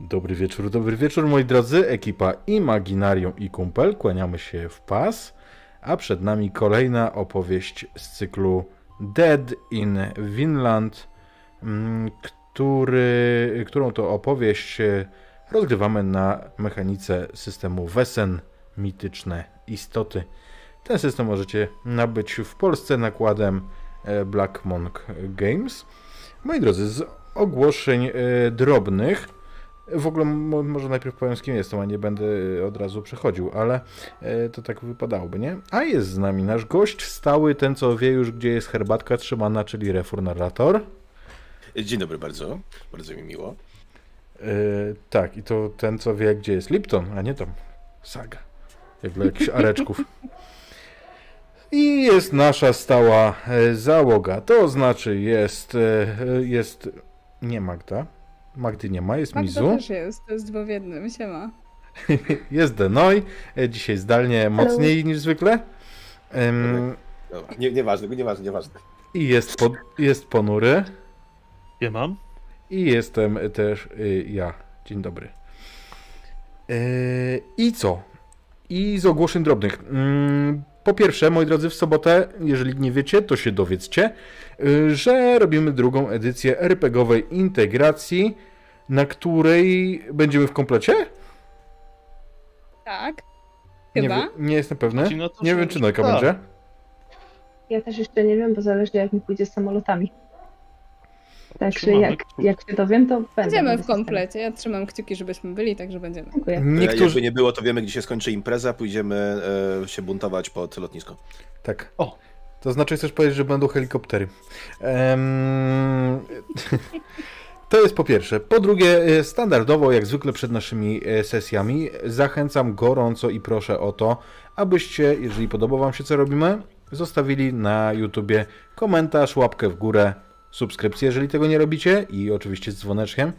Dobry wieczór, dobry wieczór moi drodzy, ekipa Imaginarium i Kumpel, kłaniamy się w pas, a przed nami kolejna opowieść z cyklu Dead in Vinland, mm, który, którą to opowieść rozgrywamy na mechanice systemu Wesen, mityczne istoty. Ten system możecie nabyć w Polsce nakładem e, Black Monk Games. Moi drodzy, z ogłoszeń e, drobnych w ogóle może najpierw powiem z kim jestem, a nie będę od razu przechodził, ale e, to tak wypadałoby, nie? A jest z nami nasz gość stały, ten co wie już gdzie jest herbatka trzymana, czyli Refor Narrator. Dzień dobry bardzo, bardzo mi miło. Yy, tak, i to ten co wie gdzie jest Lipton, a nie tam saga, jak dla jakichś areczków. I jest nasza stała załoga, to znaczy jest, jest nie Magda, Magdy nie ma, jest Magda Mizu. też jest, to jest dwa w jednym, siema. jest Denoj, e, dzisiaj zdalnie mocniej Hello. niż zwykle. Um, Dobra, nie, nieważne, nieważne, nieważne. I jest, po, jest ponury. Ja mam. I jestem też y, ja. Dzień dobry. Y, I co? I z ogłoszeń drobnych. Mm, po pierwsze, moi drodzy, w sobotę, jeżeli nie wiecie, to się dowiedzcie, y, że robimy drugą edycję RPGowej integracji, na której będziemy w komplecie? Tak. Chyba? Nie, nie jestem pewny. Nie wiem, czy Nojka będzie. Ja też jeszcze nie wiem, bo zależy jak mi pójdzie z samolotami. Także jak, jak się dowiem, to będę. Będziemy w komplecie. Ja trzymam kciuki, żebyśmy byli, także będziemy. Dziękuję. Niektórzy... Jakby nie było, to wiemy, gdzie się skończy impreza, pójdziemy e, się buntować pod lotnisko. Tak. O. To znaczy, chcesz powiedzieć, że będą helikoptery. To jest po pierwsze. Po drugie, e, standardowo, jak zwykle przed naszymi e, sesjami, zachęcam gorąco i proszę o to, abyście, jeżeli podoba Wam się, co robimy, zostawili na YouTubie komentarz, łapkę w górę, subskrypcję, jeżeli tego nie robicie i oczywiście z dzwoneczkiem,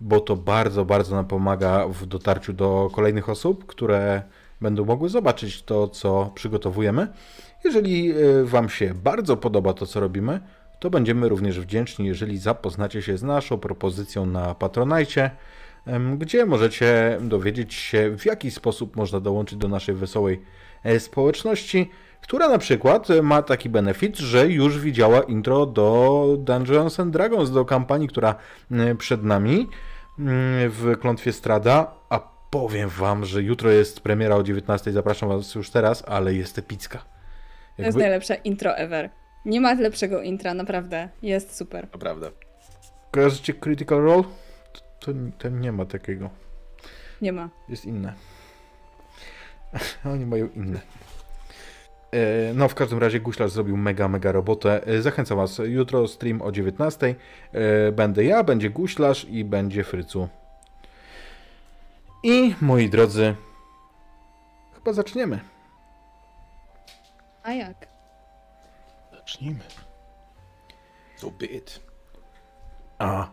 bo to bardzo, bardzo nam pomaga w dotarciu do kolejnych osób, które będą mogły zobaczyć to, co przygotowujemy. Jeżeli e, Wam się bardzo podoba to, co robimy, to będziemy również wdzięczni, jeżeli zapoznacie się z naszą propozycją na Patronajcie, gdzie możecie dowiedzieć się, w jaki sposób można dołączyć do naszej wesołej e, społeczności która na przykład ma taki benefit, że już widziała intro do Dungeons and Dragons, do kampanii, która mm, przed nami mm, w Klątwie Strada, a powiem wam, że jutro jest premiera o 19, zapraszam was już teraz, ale jest epicka. Jakby... To jest najlepsze intro ever. Nie ma lepszego intra, naprawdę. Jest super. To prawda. Kojarzycie Critical Role? To, to nie ma takiego. Nie ma. Jest inne. Oni mają inne. E, no, w każdym razie Guślarz zrobił mega, mega robotę. E, zachęcam Was, jutro stream o 19. E, będę ja, będzie Guślarz i będzie Frycu. I moi drodzy, chyba zaczniemy. A jak? Zacznijmy. It. A,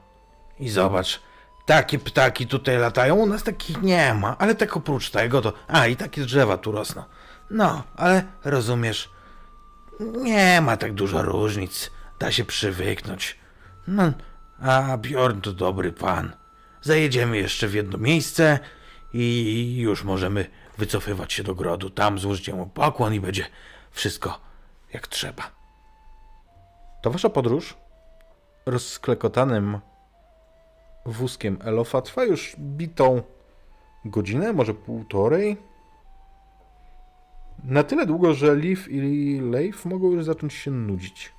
i zobacz, takie ptaki tutaj latają, u nas takich nie ma, ale tak oprócz tego to... A, i takie drzewa tu rosną. No, ale rozumiesz, nie ma tak dużo różnic. Da się przywyknąć. No, a Bjorn to dobry pan. Zajedziemy jeszcze w jedno miejsce i już możemy wycofywać się do grodu. Tam złożycie mu pokłon i będzie wszystko jak trzeba. To wasza podróż rozklekotanym wózkiem Elofa trwa już bitą godzinę, może półtorej. Na tyle długo, że Leaf i Leif mogą już zacząć się nudzić.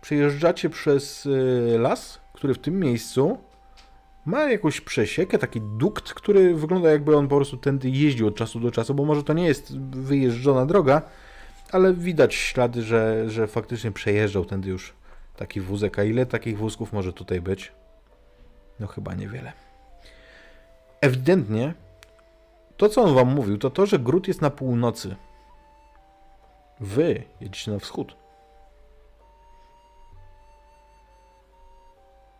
Przejeżdżacie przez y, las, który w tym miejscu ma jakąś przesiekę, taki dukt, który wygląda jakby on po prostu tędy jeździł od czasu do czasu, bo może to nie jest wyjeżdżona droga, ale widać ślady, że, że faktycznie przejeżdżał tędy już taki wózek. A ile takich wózków może tutaj być? No chyba niewiele. Ewidentnie to, co on wam mówił, to to, że Grut jest na północy. Wy jedziecie na wschód.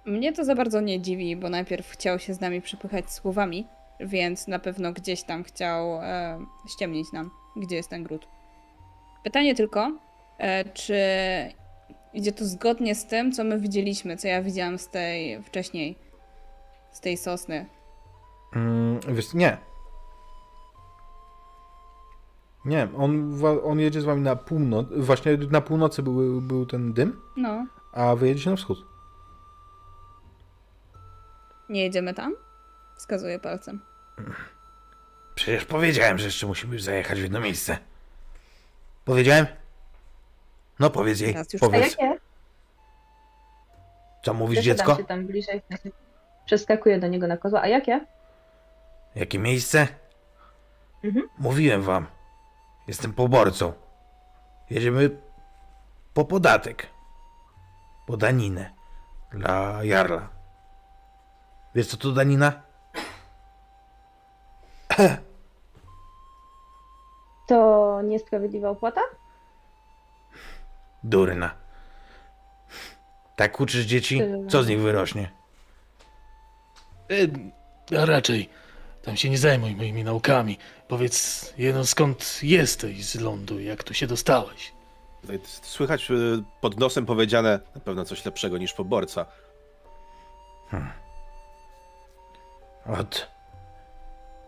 Mnie to za bardzo nie dziwi, bo najpierw chciał się z nami przypychać słowami, więc na pewno gdzieś tam chciał e, ściemnić nam, gdzie jest ten Grut. Pytanie tylko, e, czy idzie to zgodnie z tym, co my widzieliśmy, co ja widziałam z tej wcześniej z tej sosny. Mm, wiesz, nie. Nie, on, on jedzie z wami na północ. Właśnie na północy był, był ten dym, No, a wy jedziecie na wschód. nie jedziemy tam? Wskazuję palcem. Przecież powiedziałem, że jeszcze musimy zajechać w jedno miejsce. Powiedziałem? No powiedz jej, Teraz już A powiedz. jakie? Co mówisz dziecko? się tam bliżej, przeskakuję do niego na kozła. A jakie? Jakie miejsce? Mhm. Mówiłem wam. Jestem poborcą. Jedziemy po podatek. Po daninę. Dla Jarla. Wiesz co to danina? To niesprawiedliwa opłata? Durna. Tak uczysz dzieci? Co z nich wyrośnie? E, a raczej, tam się nie zajmuj moimi naukami. Powiedz, jedno skąd jesteś z lądu, jak tu się dostałeś? Tutaj Słychać y, pod nosem powiedziane na pewno coś lepszego niż poborca. Od.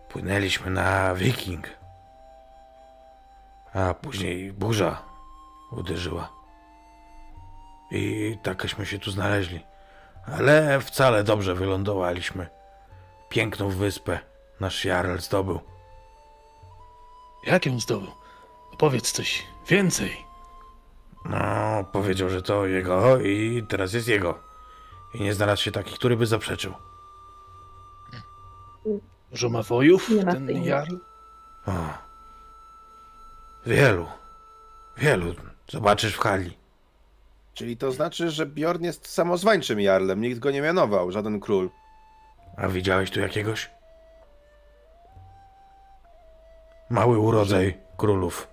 Płynęliśmy na Wiking. A później burza uderzyła. I takeśmy się tu znaleźli. Ale wcale dobrze wylądowaliśmy. Piękną wyspę nasz Jarl zdobył. Jak ją zdobył? Powiedz coś więcej. No, powiedział, że to jego i teraz jest jego. I nie znalazł się taki, który by zaprzeczył. Może ma wojów, ten Jarl? O. Wielu. Wielu. Zobaczysz w hali. Czyli to znaczy, że Bjorn jest samozwańczym jarlem, nikt go nie mianował, żaden król. A widziałeś tu jakiegoś? Mały urodzaj królów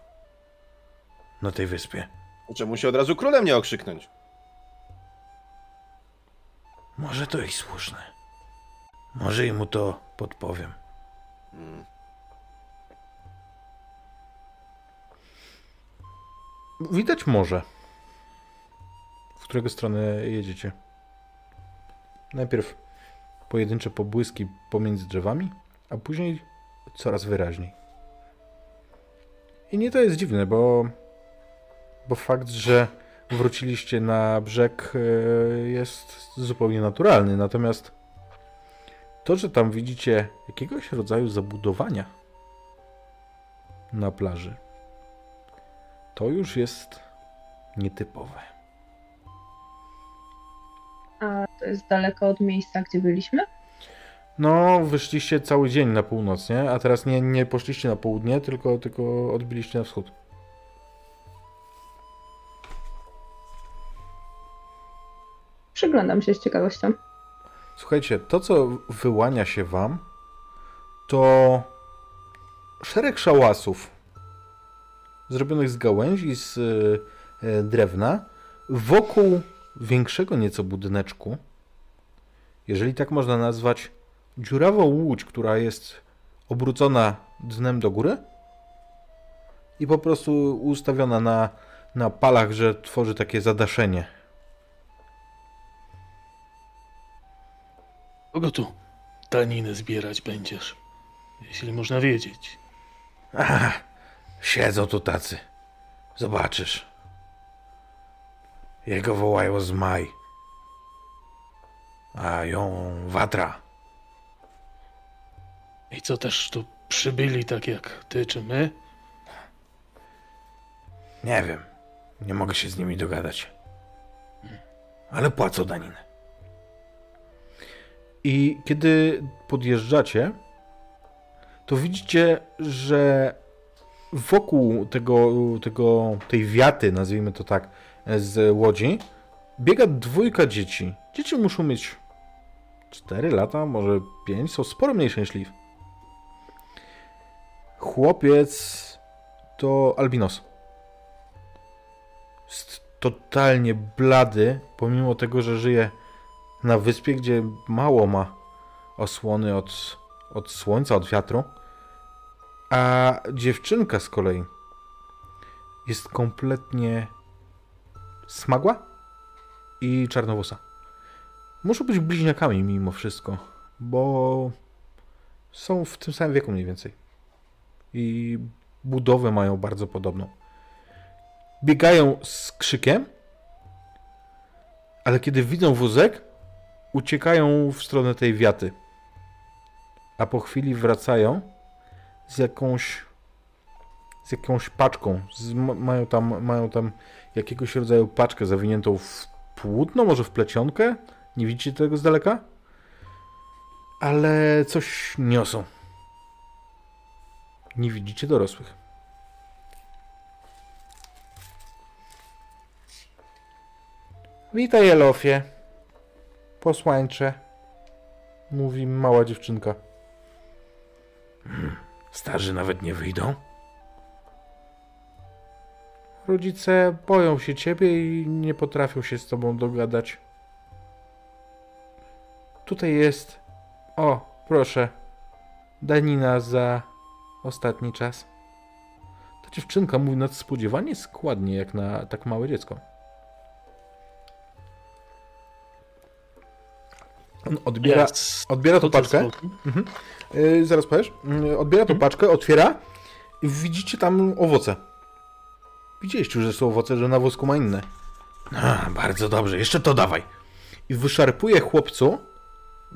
na tej wyspie. Czemu się od razu królem nie okrzyknąć? Może to i słuszne. Może i mu to podpowiem. Widać morze. W którego stronę jedziecie? Najpierw pojedyncze pobłyski pomiędzy drzewami, a później coraz wyraźniej. I nie to jest dziwne, bo, bo fakt, że wróciliście na brzeg e, jest zupełnie naturalny. Natomiast to, że tam widzicie jakiegoś rodzaju zabudowania na plaży, to już jest nietypowe. A to jest daleko od miejsca, gdzie byliśmy? No, wyszliście cały dzień na północ, nie? A teraz nie, nie poszliście na południe, tylko, tylko odbiliście na wschód. Przyglądam się z ciekawością. Słuchajcie, to co wyłania się wam, to szereg szałasów zrobionych z gałęzi, z e, drewna, wokół większego nieco budyneczku, jeżeli tak można nazwać, dziurawą łódź, która jest obrócona dnem do góry i po prostu ustawiona na, na palach, że tworzy takie zadaszenie. Kogo tu daninę zbierać będziesz? Jeśli można wiedzieć. Aha, siedzą tu tacy. Zobaczysz. Jego wołają Zmaj. A ją Watra. I co też tu przybyli tak jak ty czy my? Nie wiem. Nie mogę się z nimi dogadać. Ale płacą daninę. I kiedy podjeżdżacie, to widzicie, że wokół tego, tego, tej wiaty, nazwijmy to tak, z łodzi, biega dwójka dzieci. Dzieci muszą mieć 4 lata, może 5, są sporo mniejsze niż Liv. Chłopiec to albinos. Jest totalnie blady, pomimo tego, że żyje na wyspie, gdzie mało ma osłony od, od słońca, od wiatru. A dziewczynka z kolei jest kompletnie smagła i czarnowłosa. Muszą być bliźniakami mimo wszystko. bo są w tym samym wieku mniej więcej. I budowę mają bardzo podobną. Biegają z krzykiem, ale kiedy widzą wózek, uciekają w stronę tej wiaty. A po chwili wracają z jakąś z jakąś paczką. Z, ma- mają, tam, mają tam jakiegoś rodzaju paczkę zawiniętą w płótno, może w plecionkę. Nie widzicie tego z daleka? Ale coś niosą. Nie widzicie dorosłych. Witaj, Elofie. Posłańcze. Mówi mała dziewczynka. Starzy nawet nie wyjdą. Rodzice boją się ciebie i nie potrafią się z tobą dogadać. Tutaj jest. O, proszę. Danina za ostatni czas. Ta dziewczynka mówi nadspodziewanie składnie, jak na tak małe dziecko. On odbiera, odbiera tą paczkę. boku? Yy, zaraz powiesz. Yy, odbiera tą paczkę, otwiera i widzicie tam owoce. Widzieliście, że są owoce, że na wózku ma inne. A, bardzo dobrze, jeszcze to dawaj. I wyszarpuje chłopcu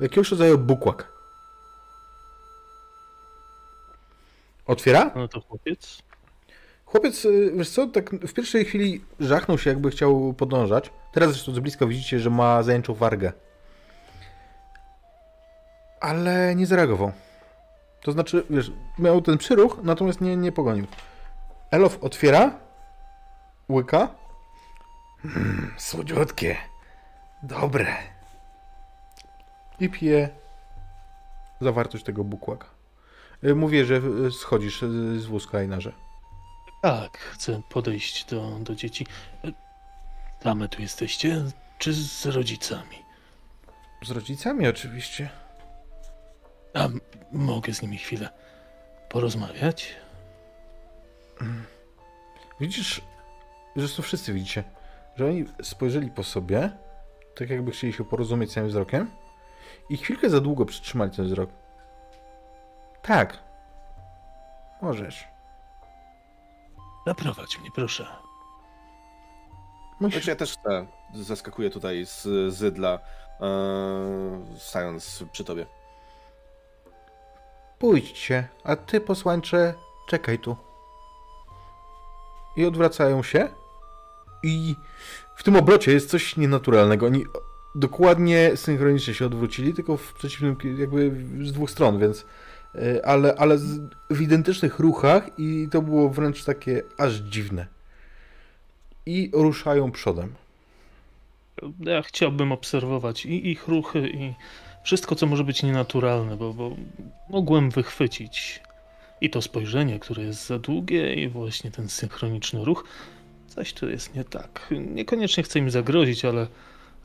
jakiegoś rodzaju bukłak. Otwiera? No to chłopiec. Chłopiec, y, wiesz co, tak w pierwszej chwili żachnął się, jakby chciał podążać. Teraz zresztą z bliska widzicie, że ma zajęczą wargę. Ale nie zareagował. To znaczy, wiesz, miał ten przyruch, natomiast nie, nie pogonił. Elof otwiera, łyka. Mm, słodziutkie. Dobre. I pije zawartość tego bukłaka. Y, Mówię, że y, schodzisz y, z wózka i narze. Tak, chcę podejść do, do dzieci. Same tu jesteście? Czy z rodzicami? Z rodzicami oczywiście. A mogę z nimi chwilę porozmawiać? Widzisz, zresztą wszyscy widzicie, że oni spojrzeli po sobie, tak jakby chcieli się porozumieć samym wzrokiem i chwilkę za długo przytrzymali ten wzrok. Tak. Możesz. Zaprowadź mnie, proszę. Musisz... Znaczy ja też chcę. Zaskakuję tutaj z zydla, e, stając przy tobie. Pójdźcie, a ty, posłańcze, czekaj tu. I odwracają się i w tym obrocie jest coś nienaturalnego. Oni dokładnie synchronicznie się odwrócili, tylko w przeciwnym, jakby z dwóch stron, więc ale, ale z, w identycznych ruchach i to było wręcz takie aż dziwne. I ruszają przodem. Ja chciałbym obserwować i ich ruchy, i wszystko, co może być nienaturalne, bo, bo mogłem wychwycić i to spojrzenie, które jest za długie, i właśnie ten synchroniczny ruch. Coś tu jest nie tak. Niekoniecznie chcę im zagrozić, ale,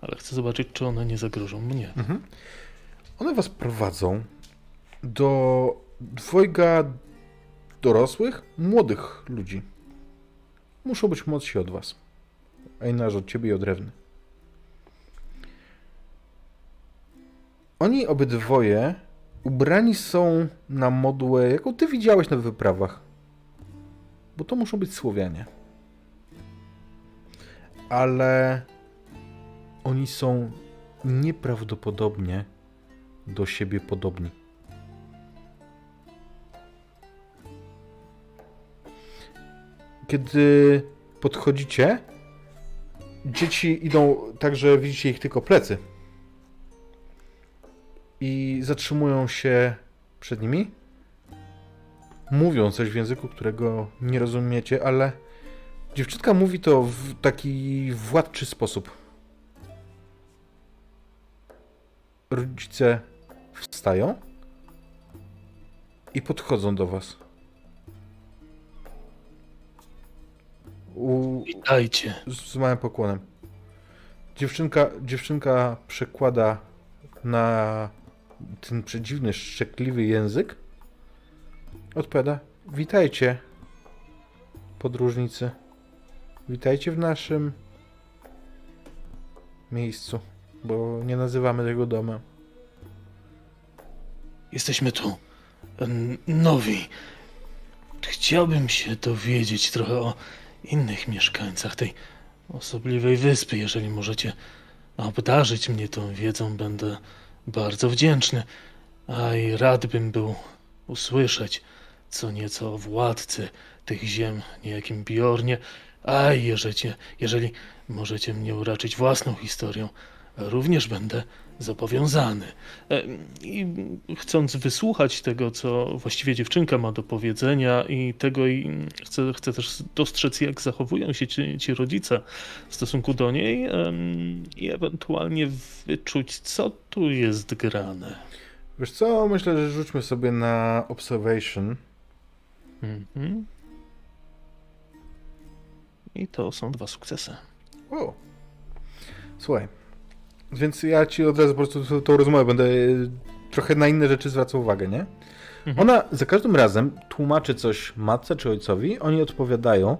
ale chcę zobaczyć, czy one nie zagrożą mnie. Mhm. One was prowadzą do dwojga dorosłych, młodych ludzi. Muszą być młodsi od was. Einarz od ciebie i od Rewny. Oni obydwoje ubrani są na modłę, jaką ty widziałeś na wyprawach. Bo to muszą być Słowianie. Ale oni są nieprawdopodobnie do siebie podobni. Kiedy podchodzicie, dzieci idą tak, że widzicie ich tylko plecy. I zatrzymują się przed nimi. Mówią coś w języku, którego nie rozumiecie, ale dziewczynka mówi to w taki władczy sposób. rodzice wstają i podchodzą do was. U, Witajcie. z, z małym pokłonem. Dziewczynka, dziewczynka przekłada na ten przedziwny, szczekliwy język. Odpowiada: Witajcie, podróżnicy. Witajcie w naszym miejscu, bo nie nazywamy tego domem. Jesteśmy tu nowi. Chciałbym się dowiedzieć trochę o innych mieszkańcach tej osobliwej wyspy. Jeżeli możecie obdarzyć mnie tą wiedzą, będę bardzo wdzięczny. A i rad bym był usłyszeć co nieco o władcy tych ziem, niejakim Bjornie. A jeżeli, jeżeli możecie mnie uraczyć własną historią, również będę zobowiązany. E, I chcąc wysłuchać tego, co właściwie dziewczynka ma do powiedzenia i tego i chcę, chcę też dostrzec, jak zachowują się ci, ci rodzice w stosunku do niej em, i ewentualnie wyczuć, co tu jest grane. Wiesz co, myślę, że rzućmy sobie na observation. Mhm. I to są dwa sukcesy. O. Słuchaj. Więc ja ci od razu po prostu tą- rozmowę będę y, trochę na inne rzeczy zwracał uwagę, nie? Mhm. Ona za każdym razem tłumaczy coś matce czy ojcowi, oni odpowiadają,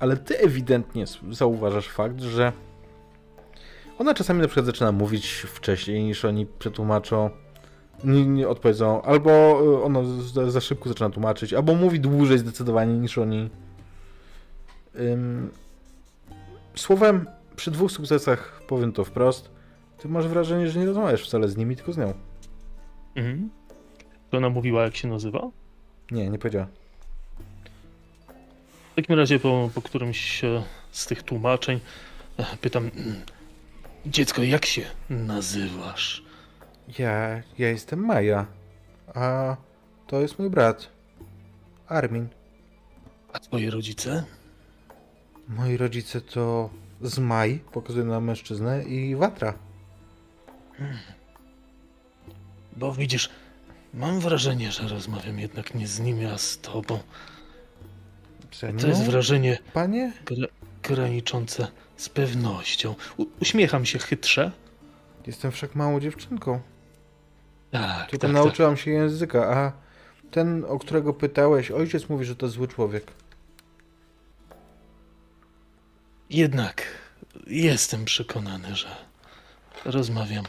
ale ty ewidentnie zauważasz fakt, że ona czasami na przykład zaczyna mówić wcześniej niż oni przetłumaczą, nie, nie odpowiedzą, albo y, ona za, za szybko zaczyna tłumaczyć, albo mówi dłużej zdecydowanie niż oni. Ym, słowem, przy dwóch sukcesach powiem to wprost, ty masz wrażenie, że nie rozmawiasz wcale z nimi, tylko z nią. Mhm. To ona mówiła, jak się nazywa? Nie, nie powiedziała. W takim razie po, po którymś e, z tych tłumaczeń e, pytam, mm, dziecko, jak się nazywasz? Ja, ja jestem Maja, a to jest mój brat, Armin. A twoje rodzice? Moi rodzice to Zmaj, pokazuje na mężczyznę, i Watra. Bo widzisz, mam wrażenie, że rozmawiam jednak nie z nimi, a z tobą. To jest wrażenie Panie? gra graniczące z pewnością. U uśmiecham się chytrze. Jestem wszak małą dziewczynką. Tak, Tylko tak, tak. nauczyłam się języka, a ten, o którego pytałeś, ojciec mówi, że to zły człowiek. Jednak jestem przekonany, że rozmawiam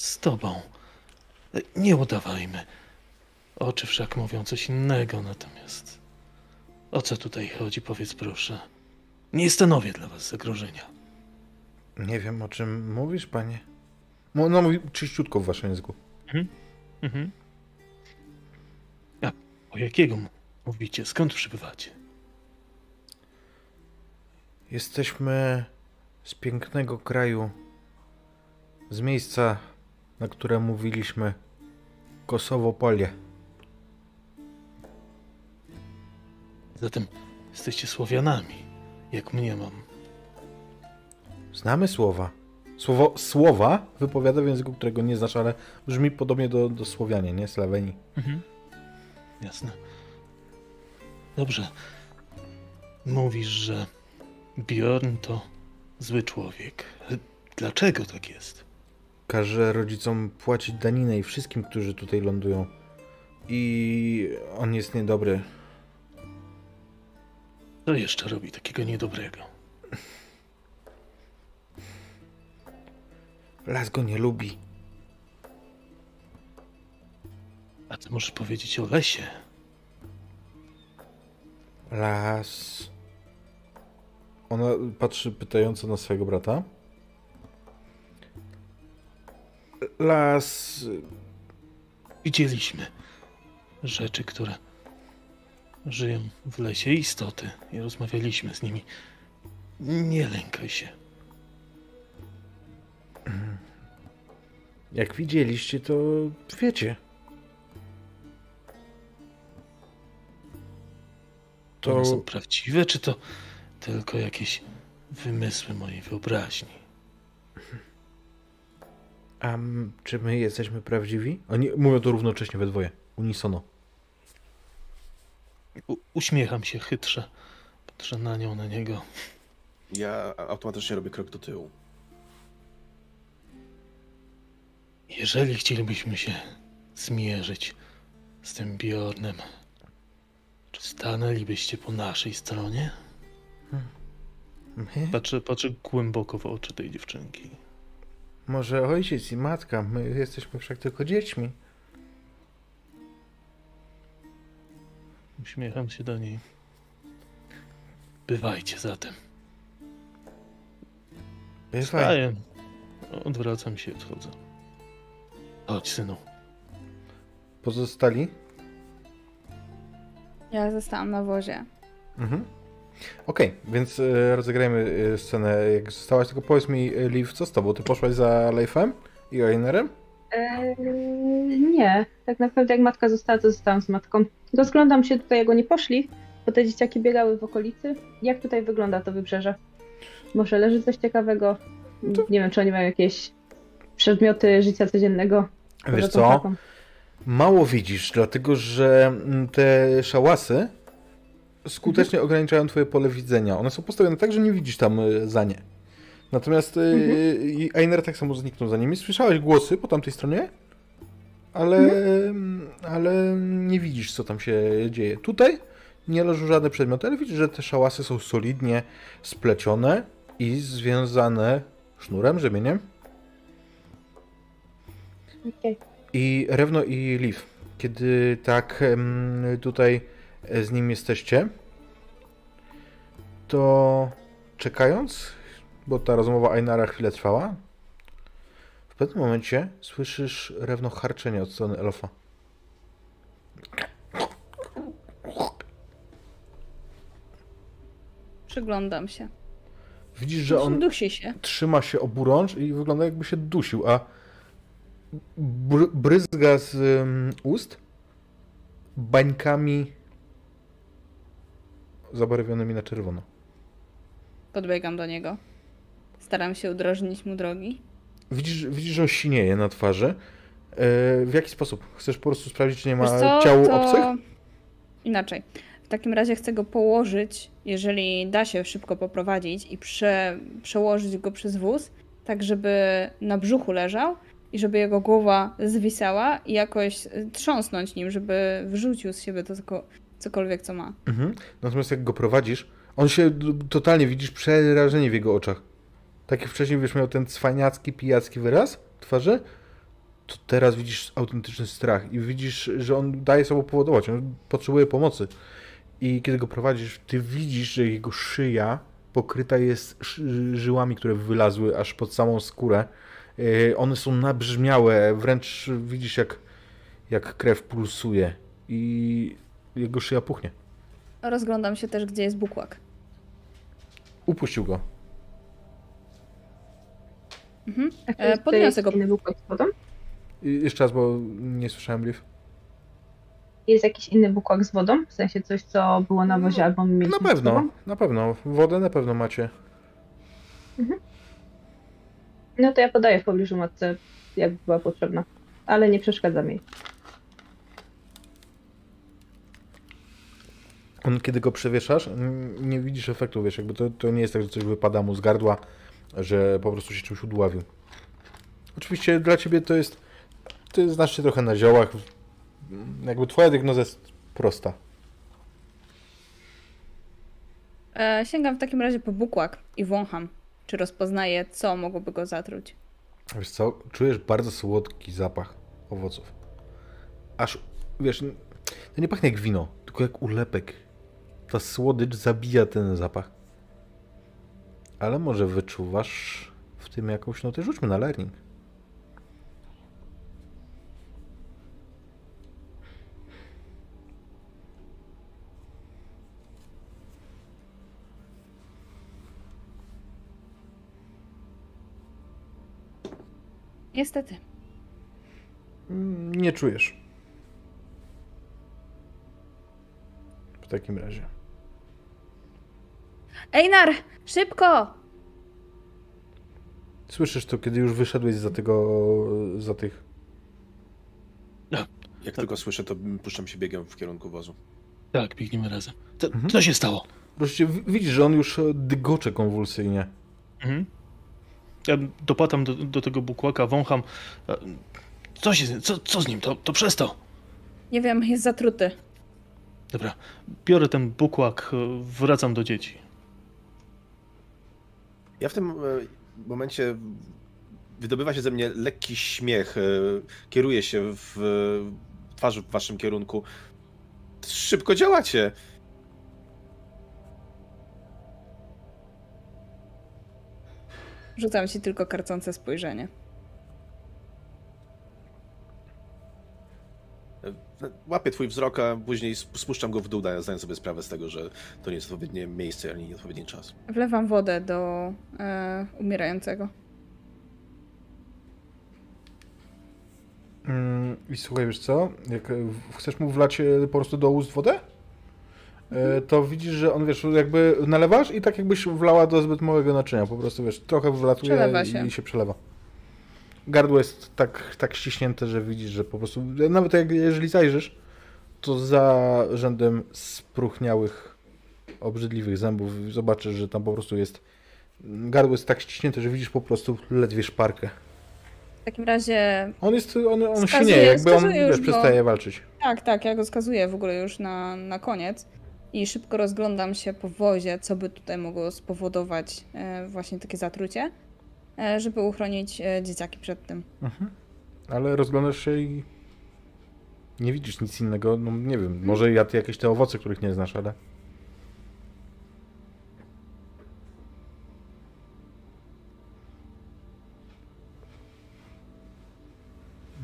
z tobą. Nie udawajmy. Oczy wszak mówią coś innego, natomiast o co tutaj chodzi, powiedz proszę. Nie stanowię dla was zagrożenia. Nie wiem, o czym mówisz, panie. No, no mówi czyściutko w waszym języku. Mhm. A o jakiego mówicie? Skąd przybywacie? Jesteśmy z pięknego kraju, z miejsca, na które mówiliśmy Kosowo Polie. Zatem jesteście Słowianami, jak mnie mam. Znamy słowa. Słowo słowa wypowiada w języku, którego nie znasz, ale brzmi podobnie do, do Słowianie, nie? Slaweni. Mhm. Jasne. Dobrze. Mówisz, że Bjorn to zły człowiek. Dlaczego tak jest? Każe rodzicom płacić daninę i wszystkim, którzy tutaj lądują. I on jest niedobry. Co jeszcze robi takiego niedobrego? Las go nie lubi. A ty możesz powiedzieć o lesie. Las. Ona patrzy pytająco na swojego brata. Las. Widzieliśmy rzeczy, które żyją w lesie, istoty i rozmawialiśmy z nimi. Nie lękaj się. Jak widzieliście, to wiecie. To one są prawdziwe, czy to tylko jakieś wymysły mojej wyobraźni? A czy my jesteśmy prawdziwi? Oni mówią to równocześnie we dwoje. Unisono. U uśmiecham się chytrze. Patrzę na nią, na niego. Ja automatycznie robię krok do tyłu. Jeżeli chcielibyśmy się zmierzyć z tym Bjornem, czy stanęlibyście po naszej stronie? My? Patrzę, patrzę głęboko w oczy tej dziewczynki. Może ojciec i matka, my jesteśmy wszak tylko dziećmi. Uśmiecham się do niej. Bywajcie zatem. Bywaj. Odwracam się i odchodzę. Chodź, synu. Pozostali? Ja zostałam na wozie. Mhm. Okej, więc e, rozegrajmy e, scenę jak zostałaś, tylko powiedz mi, e, Liv, co z tobą? Ty poszłaś za Leifem i Einerem? Eee, nie, tak naprawdę jak matka została, to zostałam z matką. Rozglądam się tutaj, jak oni poszli, bo te dzieciaki biegały w okolicy. Jak tutaj wygląda to wybrzeże? Może leży coś ciekawego? Nie wiem, czy oni mają jakieś przedmioty życia codziennego. Wiesz co? chatą. Mało widzisz, dlatego że mm, te szałasy skutecznie ograniczają twoje pole widzenia. One są postawione tak, że nie widzisz tam y, za nie. Natomiast y, i Einer tak samo zniknął za nimi. Słyszałeś głosy po tamtej stronie, ale, mm, ale nie widzisz, co tam się dzieje. Tutaj nie leżą żadne przedmioty, ale widzisz, że te szałasy są solidnie splecione i związane sznurem, rzemieniem. Okej. I Rewno i Liv, kiedy tak tutaj e, z nim jesteście, to czekając, bo ta rozmowa Ainara chwilę trwała, w pewnym momencie słyszysz Rewno harczenie od strony Elofa. Przyglądam się. Widzisz, że on Dusi się. trzyma się oburącz i wygląda jakby się dusił, a br- bryzga z ym, ust bańkami zabarwionymi na czerwono. Podbiegam do niego. Staram się udrożnić mu drogi. Widzisz, widzisz że on sinieje na twarzy. E, w jaki sposób? Chcesz po prostu sprawdzić, czy nie ma co, ciał to... obcych? Inaczej. W takim razie chcę go położyć, jeżeli da się szybko poprowadzić i prze... przełożyć go przez wóz, tak żeby na brzuchu leżał i żeby jego głowa zwisała i jakoś trząsnąć nim, żeby wrzucił z siebie to tylko- cokolwiek, co ma. Mhm. Natomiast jak go prowadzisz, on się totalnie widzisz przerażenie w jego oczach. Tak jak wcześniej wiesz, miał ten cwaniacki, pijacki wyraz twarzy, to teraz widzisz autentyczny strach i widzisz, że on daje sobą powodować, on potrzebuje pomocy. I kiedy go prowadzisz, ty widzisz, że jego szyja pokryta jest ży- żyłami, które wylazły aż pod samą skórę. Yy, One są nabrzmiałe, wręcz widzisz jak, jak krew pulsuje i jego szyja puchnie. Rozglądam się też, gdzie jest bukłak. Upuścił go. Mhm. E, podniosę go. inny bukłak z wodą? I jeszcze raz, bo nie słyszałem Liv. Jest jakiś inny bukłak z wodą? W sensie coś, co było na wozie albo my mieliśmy Na z pewno, sobą? na pewno. Wodę na pewno macie. No to ja podaję w pobliżu matce, jak była potrzebna. Ale nie przeszkadzam jej. On, kiedy go przewieszasz, n- nie widzisz efektu, wiesz, jakby to, to nie jest tak, że coś wypada mu z gardła, że po prostu się czymś udławił. Oczywiście dla ciebie to jest, ty znasz się trochę na ziołach, jakby twoja diagnoza jest prosta. E, sięgam w takim razie po bukłak i wącham, czy rozpoznaję, co mogłoby go zatruć. Wiesz co, czujesz bardzo słodki zapach owoców. Aż, wiesz, to nie pachnie jak wino, tylko jak ulepek. Ta słodycz zabija ten zapach. Ale może wyczuwasz w tym jakąś notę? Rzućmy na learning. Niestety. Nie czujesz. W takim razie. Einar! Szybko! Słyszysz to, kiedy już wyszedłeś za tego, za tych... Jak tylko słyszę, to puszczam się biegiem w kierunku wozu. Tak, biegniemy razem. Co, Mhm. co się stało? Wreszcie widzisz, że on już e, dygocze konwulsyjnie. Mhm. Ja dopatam do, do tego bukłaka, wącham. E, Co się, co, co z nim? To, to przez to. Nie wiem, jest zatruty. Dobra, biorę ten bukłak, e, wracam do dzieci. Ja w tym e, momencie wydobywa się ze mnie lekki śmiech. e, Kieruję się w twarzy w waszym kierunku. szybko działacie. Rzucam ci tylko karcące spojrzenie. Łapię twój wzrok, a później sp- spuszczam go w dół, dając zdając sobie sprawę z tego, że to nie jest odpowiednie miejsce, ani odpowiedni czas. Wlewam wodę do e, umierającego. Mm, I słuchaj, wiesz co? Jak e, chcesz mu wlać e, po prostu do ust wodę, e, to widzisz, że on, wiesz, jakby nalewasz i tak jakbyś wlała do zbyt małego naczynia. Po prostu, wiesz, trochę wlatuje się. i się przelewa. Gardło jest tak, tak ściśnięte, że widzisz, że po prostu, nawet jak, jeżeli zajrzysz, to za rzędem spróchniałych, obrzydliwych zębów zobaczysz, że tam po prostu jest, gardło jest tak ściśnięte, że widzisz po prostu ledwie szparkę. W takim razie On jest, on, on Wskazuje- śnieje, jakby on, już wiesz, przestaje walczyć. Tak, tak, ja go skazuję w ogóle już na, na koniec i szybko rozglądam się po wozie, co by tutaj mogło spowodować e, właśnie takie zatrucie, żeby uchronić e, dzieciaki przed tym. Mhm. Ale rozglądasz się i nie widzisz nic innego. No nie wiem, może jadł jakieś te owoce, których nie znasz, ale.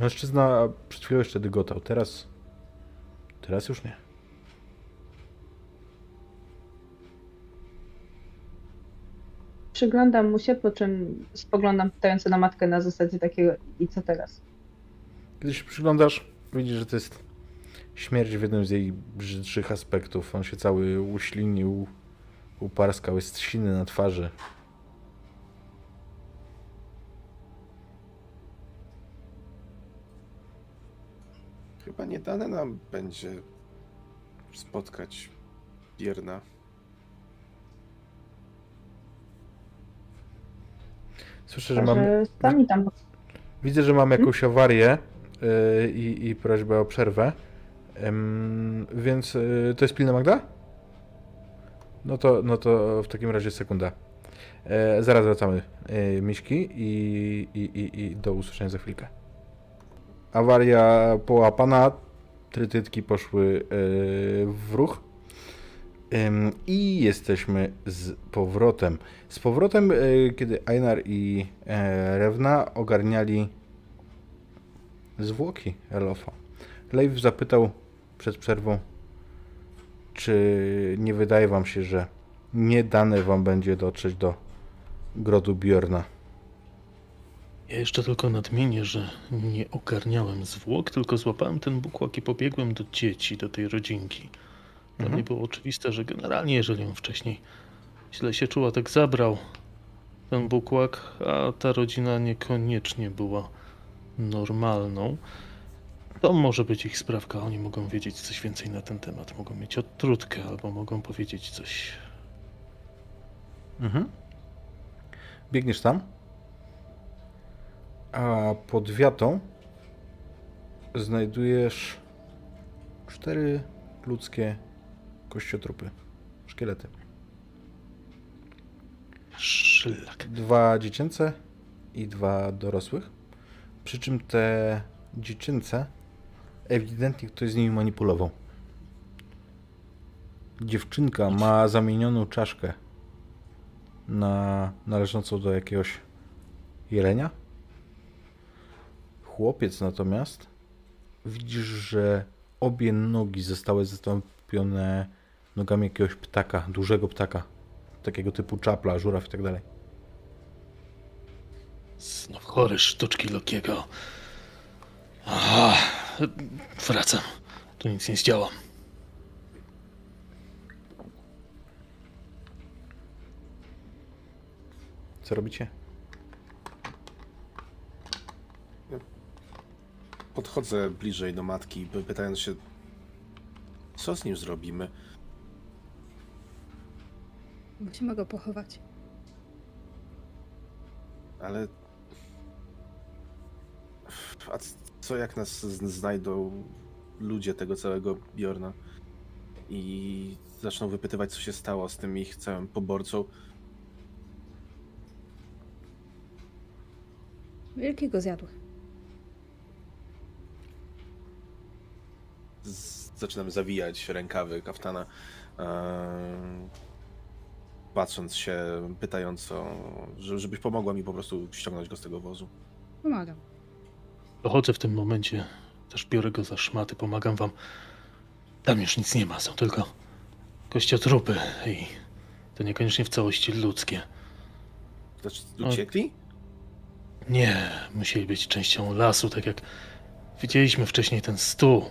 Mężczyzna przed chwilą jeszcze dygotał, teraz. Teraz już nie. Przyglądam mu się, po czym spoglądam pytająco na matkę na zasadzie takiego i co teraz? Kiedy się przyglądasz, widzisz, że to jest śmierć w jednym z jej brzydszych aspektów. On się cały uślinił, uparskał, jest siny na twarzy. Chyba nie dane nam będzie spotkać Bierna. Słyszę, że mam, sami tam widzę, że mam jakąś awarię yy, i, i prośbę o przerwę. Ym, więc yy, to jest pilna Magda? No to, no to w takim razie sekunda. E, zaraz wracamy, e, Miśki, i, i, i, i do usłyszenia za chwilkę. Awaria połapana, trytytki poszły e, w ruch. I jesteśmy z powrotem. Z powrotem, e, kiedy Einar i e, Rewna ogarniali zwłoki Elofa. Leif zapytał przed przerwą, czy nie wydaje wam się, że nie dane wam będzie dotrzeć do grodu Bjorna. Ja jeszcze tylko nadmienię, że nie ogarniałem zwłok, tylko złapałem ten bukłak i pobiegłem do dzieci, do tej rodzinki. Dla Mhm. mnie było oczywiste, że generalnie, jeżeli on wcześniej źle się czuła, tak zabrał ten bukłak, a ta rodzina niekoniecznie była normalną, to może być ich sprawka. Oni mogą wiedzieć coś więcej na ten temat. Mogą mieć odtrutkę albo mogą powiedzieć coś. Mhm. Biegniesz tam, a pod wiatą znajdujesz cztery ludzkie kościotrupy, szkielety. Szlak. Dwa dziecięce i dwa dorosłych. Przy czym te dziecięce ewidentnie ktoś z nimi manipulował. Dziewczynka ma zamienioną czaszkę na należącą do jakiegoś jelenia. Chłopiec natomiast widzisz, że obie nogi zostały zastąpione nogami jakiegoś ptaka, dużego ptaka. Takiego typu czapla, żuraw i tak dalej. Znów chory sztuczki Lokiego. Aha, wracam. Tu nic nie zdziałam. Co robicie? Podchodzę bliżej do matki, pytając się, co z nim zrobimy. Musimy go pochować. Ale. A co jak nas znajdą ludzie tego całego Bjorna i zaczną wypytywać, co się stało z tym ich całym poborcą? Wielkiego zjadły. z, zaczynam zawijać rękawy kaftana. e, patrząc się pytająco, że- żebyś pomogła mi po prostu ściągnąć go z tego wozu. Pomagam. Dochodzę w tym momencie, też biorę go za szmaty, pomagam wam. Tam już nic nie ma, są tylko kościotrupy i to niekoniecznie w całości ludzkie. Znaczy, O. uciekli? Nie, musieli być częścią lasu, tak jak widzieliśmy wcześniej ten stół.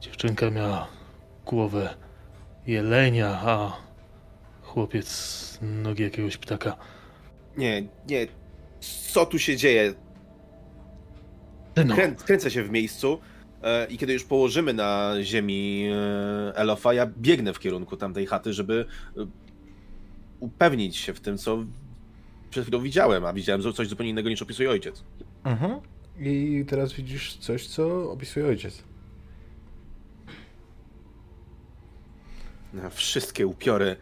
Dziewczynka miała głowę jelenia, a chłopiec nogi jakiegoś ptaka. Nie, nie. Co tu się dzieje? No, Krę, kręcę się w miejscu e, i kiedy już położymy na ziemi e, Elofa, ja biegnę w kierunku tamtej chaty, żeby e, upewnić się w tym, co przed chwilą widziałem, a widziałem coś zupełnie innego niż opisuje ojciec. Mhm. I teraz widzisz coś, co opisuje ojciec. Na Wszystkie upiory.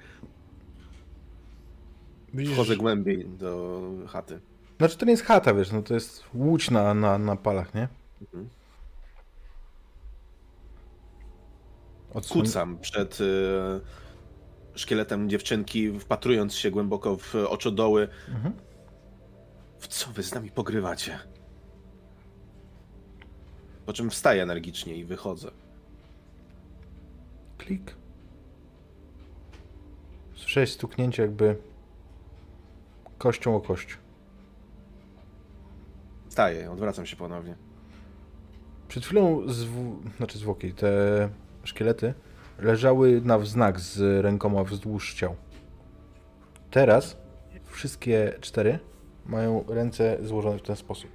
Widzisz, Wchodzę głębiej do chaty. Znaczy to nie jest chata, wiesz, no to jest łódź na, na, na palach, nie? Mhm. Odsłon... Kucam przed e, szkieletem dziewczynki, wpatrując się głęboko w oczodoły. Mhm. W co wy z nami pogrywacie? Po czym wstaję energicznie i wychodzę. Klik. Słyszałeś stuknięcie jakby kością o kość. Wstaję, odwracam się ponownie. Przed chwilą zw... znaczy zwłoki, te szkielety leżały na wznak z rękoma wzdłuż ciał. Teraz wszystkie cztery mają ręce złożone w ten sposób.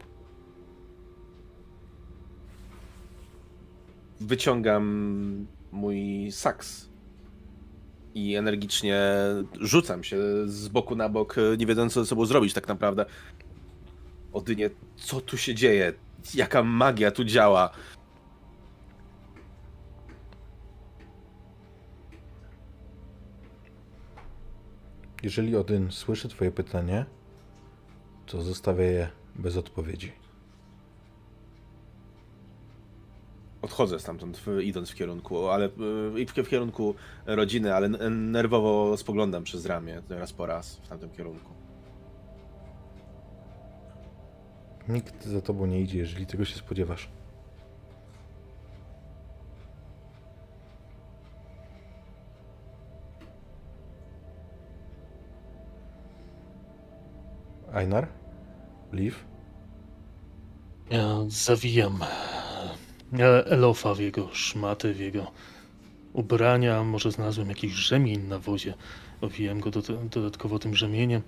Wyciągam mój saks i energicznie rzucam się z boku na bok, nie wiedząc co ze sobą zrobić tak naprawdę. Odynie, co tu się dzieje? Jaka magia tu działa? Jeżeli Odyn słyszy twoje pytanie, to zostawia je bez odpowiedzi. Odchodzę stamtąd, w- idąc w kierunku, ale y, w, w kierunku rodziny, ale nerwowo spoglądam przez ramię raz po raz w tamtym kierunku. Nikt za tobą nie idzie, jeżeli tego się spodziewasz. Einar? Liv? Ja zawijam Elofa w jego szmaty, w jego ubrania. Może znalazłem jakiś rzemień na wozie. Owijam go do, dodatkowo tym rzemieniem.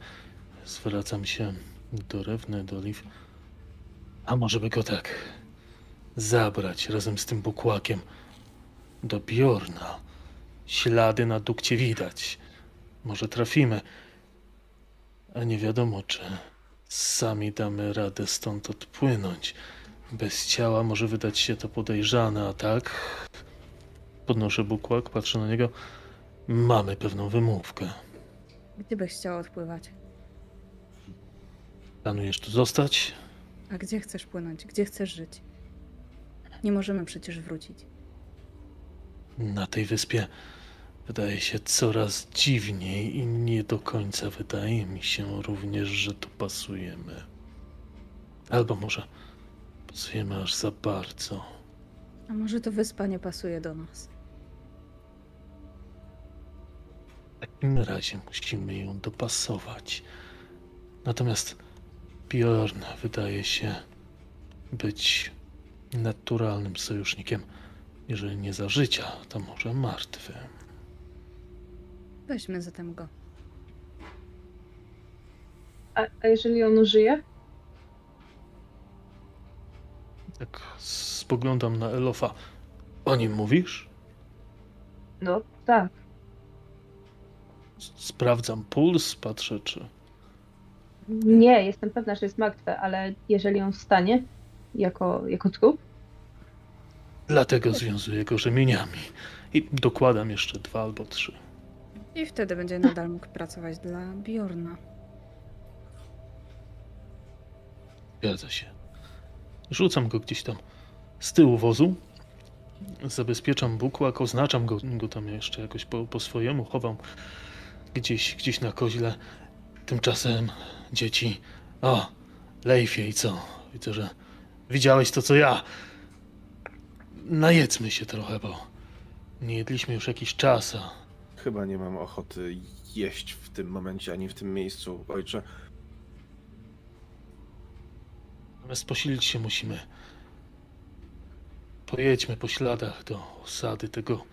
Zwracam się do Rewny, do Liv. A może by go tak zabrać razem z tym bukłakiem do Bjorna. Ślady na dukcie widać. Może trafimy. A nie wiadomo, czy sami damy radę stąd odpłynąć. Bez ciała może wydać się to podejrzane, a tak. Podnoszę bukłak, patrzę na niego. Mamy pewną wymówkę. Gdzie byś chciał odpływać? Planujesz tu zostać? A gdzie chcesz płynąć? Gdzie chcesz żyć? Nie możemy przecież wrócić. Na tej wyspie wydaje się coraz dziwniej i nie do końca wydaje mi się również, że tu pasujemy. Albo może pasujemy aż za bardzo. A może to wyspa nie pasuje do nas? W takim razie musimy ją dopasować. Natomiast Bjorn wydaje się być naturalnym sojusznikiem. Jeżeli nie za życia, to może martwy. Weźmy zatem go. A, a jeżeli on żyje? Tak spoglądam na Elofa. O nim mówisz? No tak. Sprawdzam puls, patrzę czy... Nie, jestem pewna, że jest martwe, ale jeżeli on wstanie jako, jako trup, Dlatego związuję go rzemieniami. I dokładam jeszcze dwa albo trzy. I wtedy będzie nadal mógł pracować dla Bjorna. Zgadza się. Rzucam go gdzieś tam z tyłu wozu zabezpieczam bukłak, oznaczam go, go tam jeszcze jakoś po, po swojemu, chowam gdzieś, gdzieś na koźle. Tymczasem dzieci. O, Leifie i co? Widzę, że widziałeś to, co ja. Najedzmy się trochę, bo nie jedliśmy już jakiś czas, a Chyba nie mam ochoty jeść w tym momencie, ani w tym miejscu, ojcze. Natomiast posilić się musimy. Pojedźmy po śladach do osady tego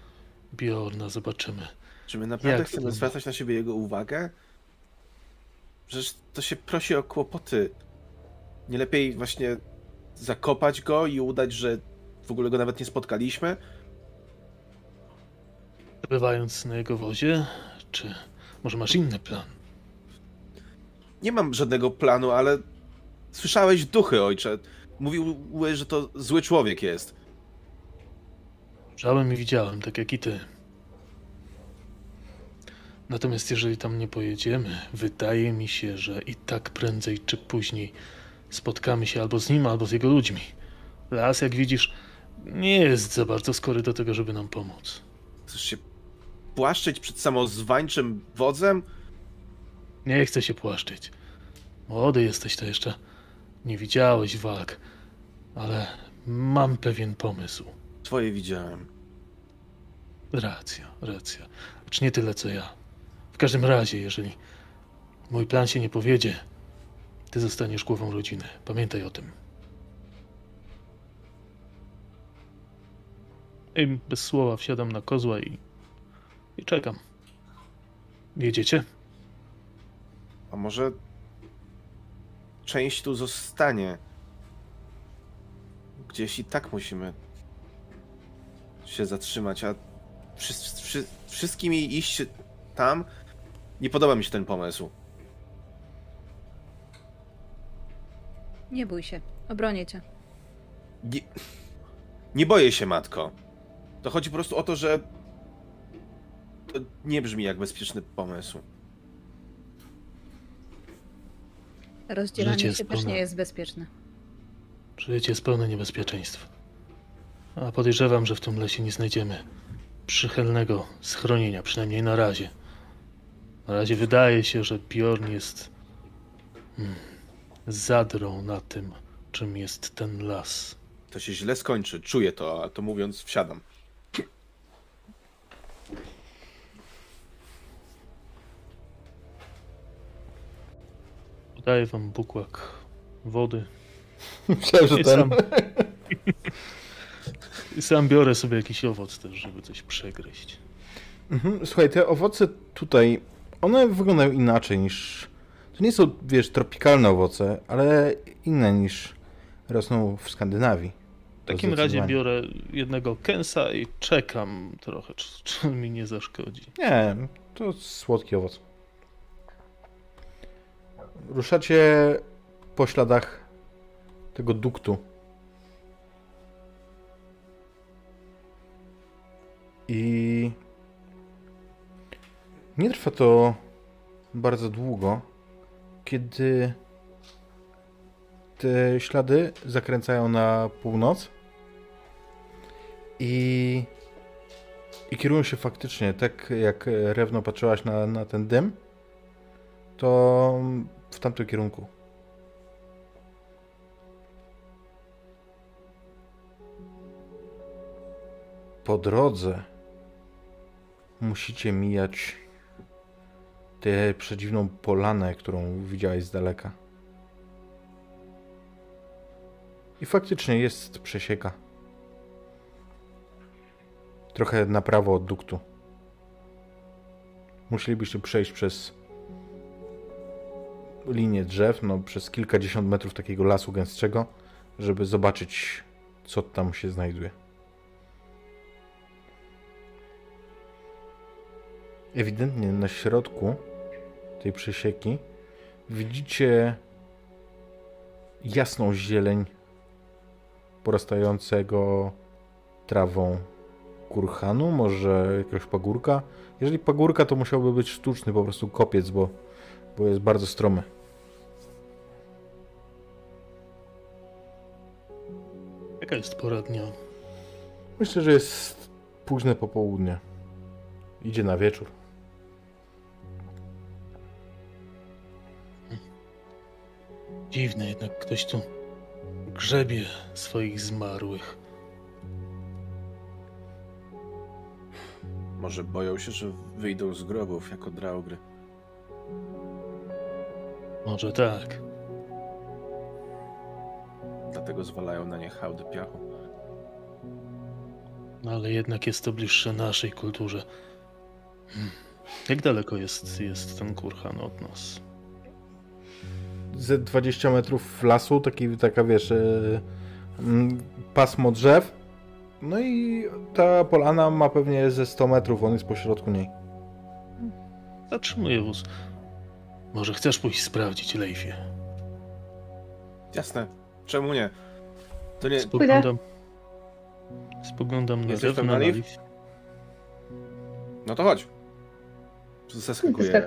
Bjorna, zobaczymy. Czy my naprawdę Jak chcemy zwracać na siebie jego uwagę? Przecież to się prosi o kłopoty. Nie lepiej właśnie zakopać go i udać, że w ogóle go nawet nie spotkaliśmy? Bywając na jego wozie, czy może masz inny plan? Nie mam żadnego planu, ale słyszałeś duchy, ojcze. Mówiły, że to zły człowiek jest. Żałem i widziałem, tak jak i ty. Natomiast jeżeli tam nie pojedziemy, wydaje mi się, że i tak prędzej czy później spotkamy się albo z nim, albo z jego ludźmi. Las, jak widzisz, nie jest za bardzo skory do tego, żeby nam pomóc. Chcesz się płaszczyć przed samozwańczym wodzem? Nie chcę się płaszczyć. Młody jesteś to jeszcze. Nie widziałeś walk, ale mam pewien pomysł. Twoje widziałem. Racja, racja. Lecz nie tyle co ja. W każdym razie, jeżeli mój plan się nie powiedzie, ty zostaniesz głową rodziny. Pamiętaj o tym. I bez słowa wsiadam na kozła i, i czekam. Jedziecie? A może część tu zostanie? Gdzieś i tak musimy się zatrzymać, a wszy, wszy, wszystkimi iść tam? Nie podoba mi się ten pomysł. Nie bój się, obronię cię. Nie, nie boję się, matko. To chodzi po prostu o to, że to nie brzmi jak bezpieczny pomysł. Rozdzielanie Życie się jest też pełne. nie jest bezpieczne. Życie jest pełne niebezpieczeństw. A podejrzewam, że w tym lesie nie znajdziemy przychylnego schronienia, przynajmniej na razie. Na razie wydaje się, że Bjorn jest hmm, zadrą na tym, czym jest ten las. To się źle skończy, czuję to, a to mówiąc wsiadam. Podaję wam bukłak wody Myślałem, że i ten... sam, i sam biorę sobie jakiś owoc też, żeby coś przegryźć. Mhm. Słuchaj, te owoce tutaj, one wyglądają inaczej niż... To nie są, wiesz, tropikalne owoce, ale inne niż rosną w Skandynawii. W takim razie biorę jednego kęsa i czekam trochę, czy, czy mi nie zaszkodzi. Nie, to słodki owoc. Ruszacie po śladach tego duktu. I nie trwa to bardzo długo, kiedy te ślady zakręcają na północ i i kierują się faktycznie, tak jak Rewno patrzyłaś na, na ten dym, to w tamtym kierunku. Po drodze musicie mijać tę przedziwną polanę, którą widziałeś z daleka. I faktycznie jest przesieka. Trochę na prawo od duktu. Musielibyście przejść przez linię drzew, no przez kilkadziesiąt metrów takiego lasu gęstszego, żeby zobaczyć, co tam się znajduje. Ewidentnie na środku tej przesieki widzicie jasną zieleń porastającego trawą kurhanu, może jakiegoś pagórka. Jeżeli pagórka, to musiałby być sztuczny po prostu kopiec, bo, bo jest bardzo stromy. Jaka jest pora dnia? Myślę, że jest późne popołudnie. Idzie na wieczór. Dziwne, jednak ktoś tu grzebie swoich zmarłych. Może boją się, że wyjdą z grobów jako draugry. Może tak. Dlatego zwalają na nie hałdy piachu. No ale jednak jest to bliższe naszej kulturze. Hmm. Jak daleko jest, jest ten kurhan od nas? Ze 20 metrów lasu, taki, taka wiesz, e, pasmo drzew. No i ta polana ma pewnie ze 100 metrów, on jest pośrodku niej. Zatrzymuję wóz. Może chcesz pójść sprawdzić, Leifie? Jasne. Czemu nie? To nie... Spoglądam. Spoglądam na Jesteś zewnątrz. na? Leif. No to chodź. Zaskakuję.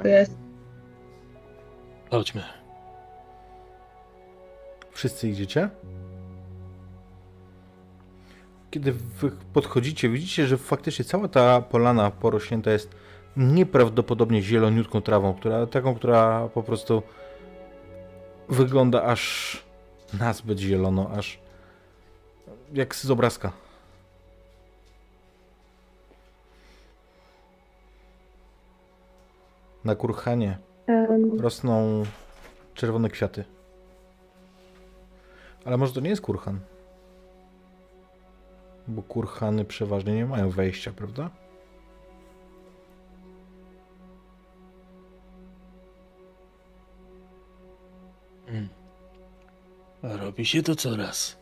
Chodźmy. Wszyscy idziecie? Kiedy wy podchodzicie, widzicie, że faktycznie cała ta polana porośnięta jest nieprawdopodobnie zieloniutką trawą, która, taką, która po prostu wygląda aż nazbyt zielono, aż jak z obrazka. Na kurhanie Em, rosną czerwone kwiaty. Ale może to nie jest kurhan? Bo kurhany przeważnie nie mają wejścia, prawda? Robi się to coraz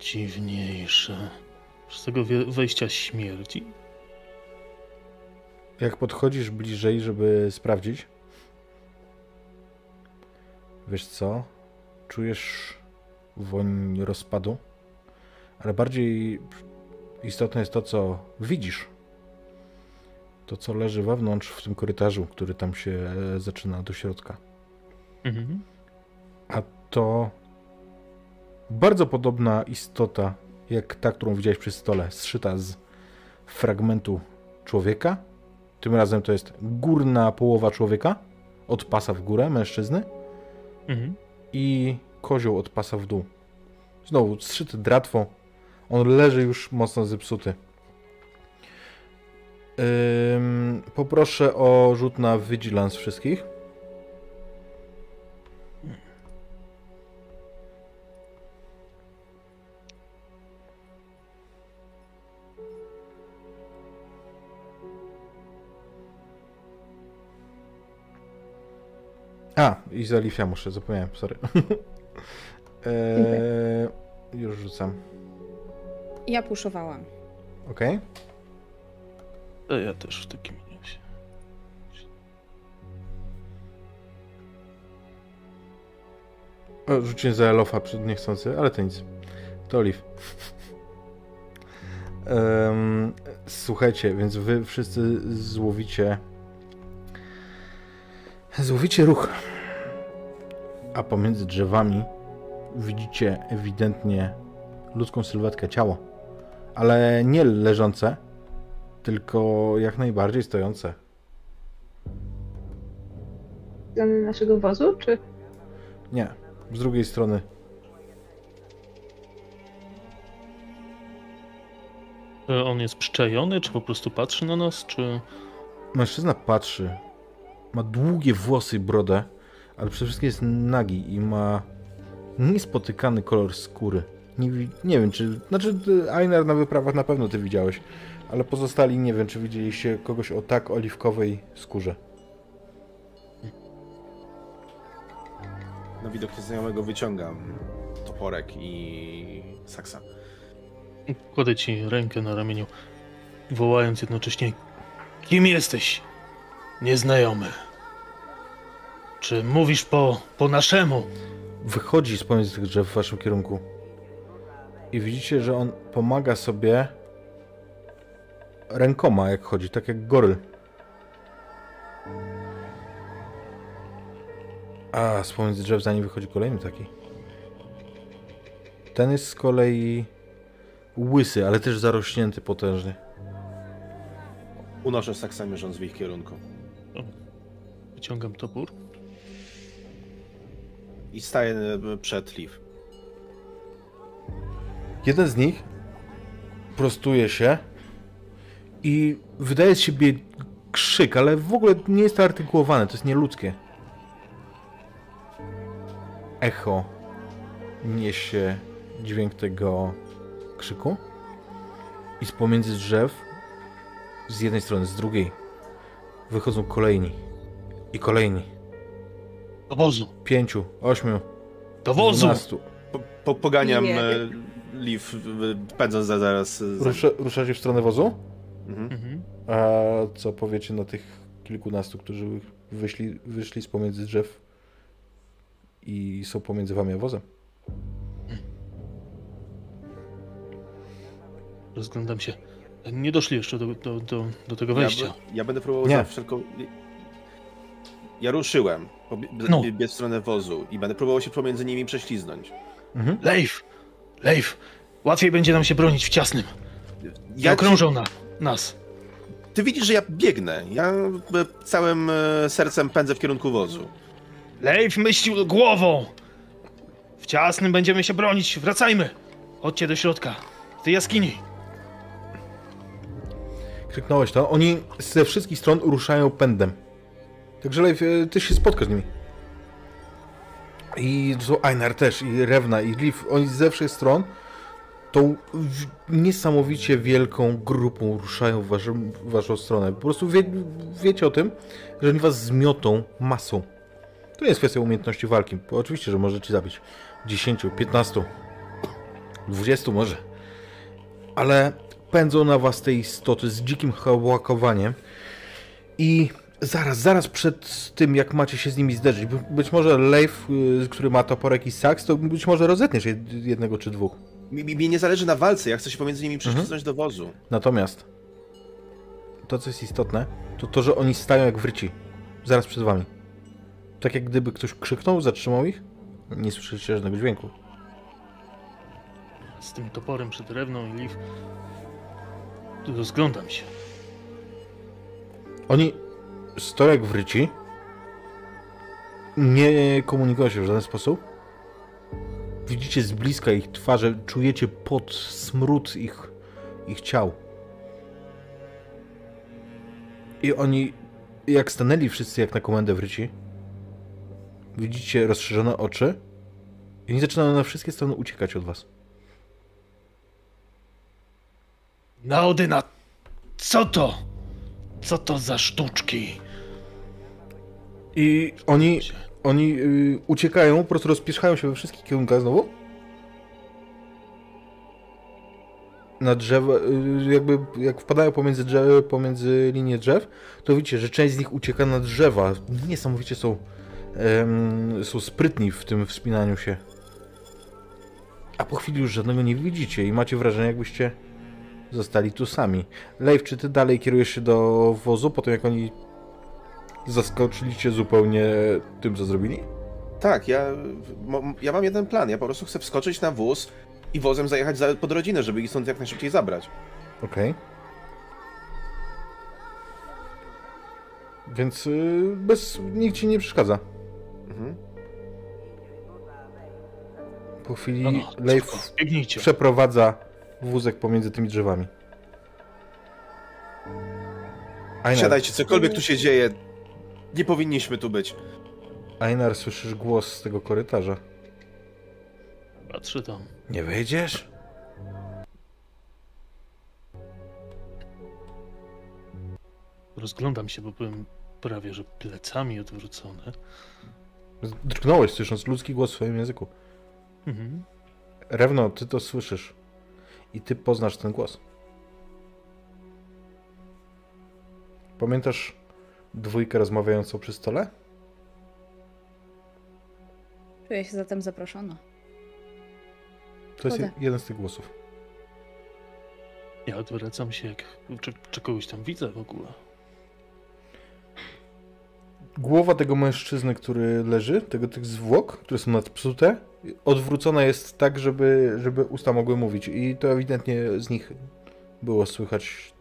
dziwniejsze. Z tego wejścia śmierci. Jak podchodzisz bliżej, żeby sprawdzić, wiesz co? Czujesz woń rozpadu, ale bardziej istotne jest to, co widzisz. To, co leży wewnątrz w tym korytarzu, który tam się e, zaczyna do środka. Mhm. A to bardzo podobna istota, jak ta, którą widziałeś przy stole, zszyta z fragmentu człowieka. Tym razem to jest górna połowa człowieka, od pasa w górę, mężczyzny, Mhm. i kozioł od pasa w dół. Znowu zszyty dratwą. On leży już mocno zepsuty. Ym, poproszę o rzut na vigilance wszystkich. A, i za Lifia muszę, zapomniałem, sorry. eee, już rzucam. Ja puszowałam. Okej. To ja też w takim razie. O, Rzuciłem za Elofa przed niechcący, ale to nic. To Oliw. Em, słuchajcie, więc wy wszyscy złowicie. Złowicie ruch. A pomiędzy drzewami widzicie ewidentnie ludzką sylwetkę, ciało. Ale nie leżące, tylko jak najbardziej stojące. strony naszego wozu, czy Nie, z drugiej strony. Czy on jest przyczajony, czy po prostu patrzy na nas, czy... Mężczyzna patrzy. Ma długie włosy i brodę, ale przede wszystkim jest nagi i ma niespotykany kolor skóry. Nie, nie wiem, czy. Znaczy, ty, Einar na wyprawach na pewno ty widziałeś, ale pozostali nie wiem, czy widzieliście kogoś o tak oliwkowej skórze. Na widok nieznajomego wyciągam toporek i saksa. Kładę ci rękę na ramieniu, wołając jednocześnie Kim jesteś? Nieznajomy. Czy mówisz po, po naszemu? Wychodzi z pomiędzy tych drzew w waszym kierunku. I widzicie, że on pomaga sobie rękoma, jak chodzi, tak jak goryl. A z pomiędzy drzew za nim wychodzi kolejny taki. Ten jest z kolei Łysy, ale też zarośnięty potężnie. Unoszę saksa mierząc w ich kierunku. Wyciągam topór. I staję e, przed Liv. Jeden z nich prostuje się i wydaje z siebie krzyk, ale w ogóle nie jest to artykułowane, to jest nieludzkie. Echo niesie dźwięk tego krzyku i z pomiędzy drzew z jednej strony, z drugiej wychodzą kolejni i kolejni. Do wozu! Pięciu, ośmiu, Do wozu! dwunastu. Po, po, poganiam Nie e, Liv, e, pędząc za, zaraz za... Rusza, ruszacie w stronę wozu? Mhm. Mhm. A co powiecie na tych kilkunastu, którzy wyszli, wyszli z pomiędzy drzew i są pomiędzy wami a wozem? Rozglądam się. Nie doszli jeszcze do, do, do, do tego wejścia. B- ja będę próbował Nie. za wszelką... Ja ruszyłem No. w stronę wozu i będę próbował się pomiędzy nimi prześliznąć. Mhm. Leif! Leif! Łatwiej będzie nam się bronić w ciasnym. Ja Nie okrążą na, nas. Ty widzisz, że ja biegnę. Ja e, całym e, sercem pędzę w kierunku wozu. Leif myślił głową! W ciasnym będziemy się bronić. Wracajmy! Chodźcie do środka. W tej jaskini. Krzyknąłeś to. Oni ze wszystkich stron ruszają pędem. Także Leif, e, ty się spotkasz z nimi. I to Einar też, i Rewna, i Liv. Oni ze wszystkich stron tą niesamowicie wielką grupą ruszają w w waszą stronę. Po prostu wie, wiecie o tym, że oni was zmiotą masą. To nie jest kwestia umiejętności walki, bo oczywiście, że możecie zabić 10, 15, 20 może. Ale pędzą na was te istoty z dzikim hałakowaniem i zaraz, zaraz przed tym, jak macie się z nimi zderzyć, by- być może Leif, y, który ma toporek i saks, to być może rozetniesz jed- jednego czy dwóch. Mi, mi mi nie zależy na walce, ja chcę się pomiędzy nimi prześliznąć do wozu. Natomiast to, co jest istotne, to to, że oni stają jak wryci. Zaraz przed wami. Tak jak gdyby ktoś krzyknął, zatrzymał ich, nie słyszycie żadnego dźwięku. Z tym toporem przed rewną i Leif. Rozglądam się. Oni stoją jak wryci, nie komunikują się w żaden sposób. Widzicie z bliska ich twarze, czujecie pot, smród ich, ich ciał. I oni, jak stanęli wszyscy jak na komendę wryci, widzicie rozszerzone oczy i oni zaczynają na wszystkie strony uciekać od was. Na Odyna! Co to? Co to za sztuczki? I oni, oni y, uciekają, po prostu rozpieszchają się we wszystkich kierunkach znowu. Na drzewa, y, jakby jak wpadają pomiędzy, drzew, pomiędzy linie drzew, to widzicie, że część z nich ucieka na drzewa. Niesamowicie są, są sprytni w tym wspinaniu się. A po chwili już żadnego nie widzicie i macie wrażenie, jakbyście zostali tu sami. Leif, czy ty dalej kierujesz się do wozu, po tym jak oni zaskoczyli cię zupełnie tym, co zrobili? Tak, ja, ja mam jeden plan. Ja po prostu chcę wskoczyć na wóz i wozem zajechać za, pod rodzinę, żeby ich stąd jak najszybciej zabrać. Okej. Więc y, bez, nikt ci nie przeszkadza. Mhm. Po chwili No, no, Leif przeprowadza wózek pomiędzy tymi drzewami. Siadajcie, cokolwiek tu się dzieje. Nie powinniśmy tu być. Einar, słyszysz głos z tego korytarza. Patrzę tam. Nie wejdziesz? Rozglądam się, bo byłem prawie że plecami odwrócony. Drgnąłeś, słysząc ludzki głos w swoim języku. Mhm. Rewno, ty to słyszysz. I ty poznasz ten głos. Pamiętasz dwójkę rozmawiającą przy stole? Czuję się zatem zaproszona. To jest jeden z tych głosów. Ja odwracam się, jak czy, czy kogoś tam widzę w ogóle. Głowa tego mężczyzny, który leży, tego tych zwłok, które są nadpsute, odwrócona jest tak, żeby, żeby usta mogły mówić. I to ewidentnie z nich było słychać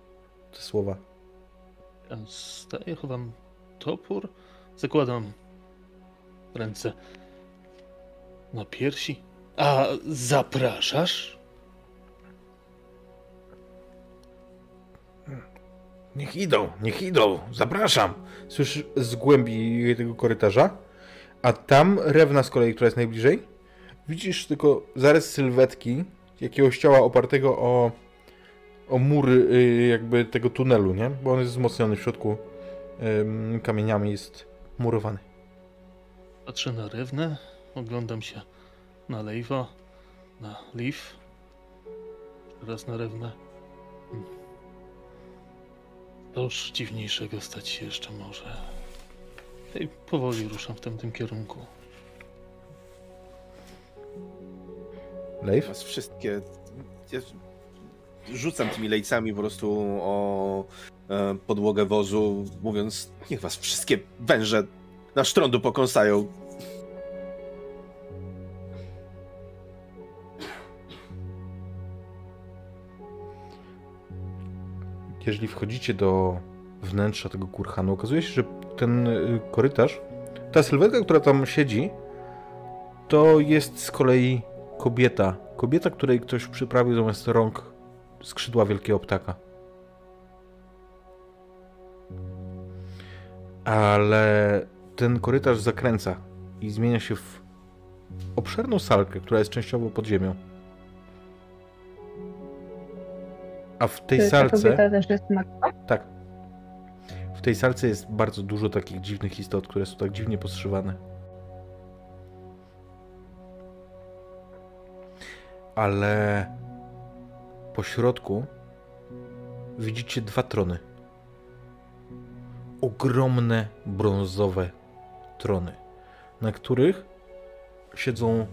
te słowa. Staję, chowam topór, zakładam ręce na piersi. A zapraszasz? Niech idą, niech idą, zapraszam. Słyszysz z głębi tego korytarza, a tam Rewna z kolei, która jest najbliżej, widzisz tylko zarys sylwetki jakiegoś ciała opartego o, o mury y, jakby tego tunelu, nie? Bo on jest wzmocniony w środku kamieniami, jest murowany. Patrzę na Rewnę, oglądam się na Lejwa, na Leaf, teraz na Rewnę. Hmm. Cóż dziwniejszego stać się jeszcze może. I powoli ruszam w tamtym kierunku. Leif? Was wszystkie. Rzucam tymi lejcami po prostu o e, podłogę wozu, mówiąc, niech was wszystkie węże na sztrądu pokąsają. jeżeli wchodzicie do wnętrza tego kurhanu, okazuje się, że ten y, korytarz, ta sylwetka, która tam siedzi, to jest z kolei kobieta. Kobieta, której ktoś przyprawił zamiast rąk skrzydła wielkiego ptaka. Ale ten korytarz zakręca i zmienia się w obszerną salkę, która jest częściowo pod ziemią. A w tej Czy salce. też jest? Tak. W tej salce jest bardzo dużo takich dziwnych istot, które są tak dziwnie postrzegane. Ale po środku widzicie dwa trony. Ogromne brązowe trony, na których siedzą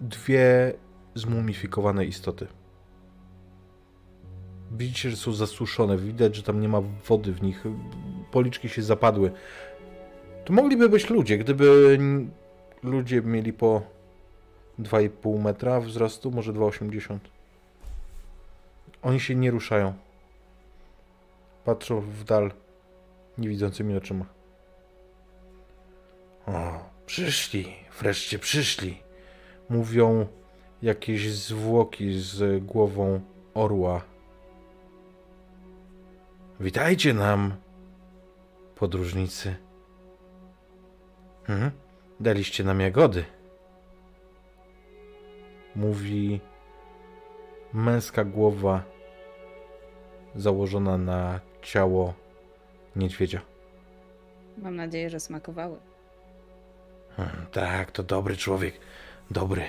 dwie zmumifikowane istoty. Widzicie, że są zasuszone, widać, że tam nie ma wody w nich, policzki się zapadły. To mogliby być ludzie, gdyby ludzie mieli po 2,5 metra wzrostu, może 2,80. Oni się nie ruszają. Patrzą w dal niewidzącymi oczyma. O, przyszli, wreszcie przyszli. Mówią jakieś zwłoki z głową orła. Witajcie nam, podróżnicy. Mhm. Daliście nam jagody. Mówi męska głowa założona na ciało niedźwiedzia. Mam nadzieję, że smakowały. Hmm, tak, to dobry człowiek. Dobry.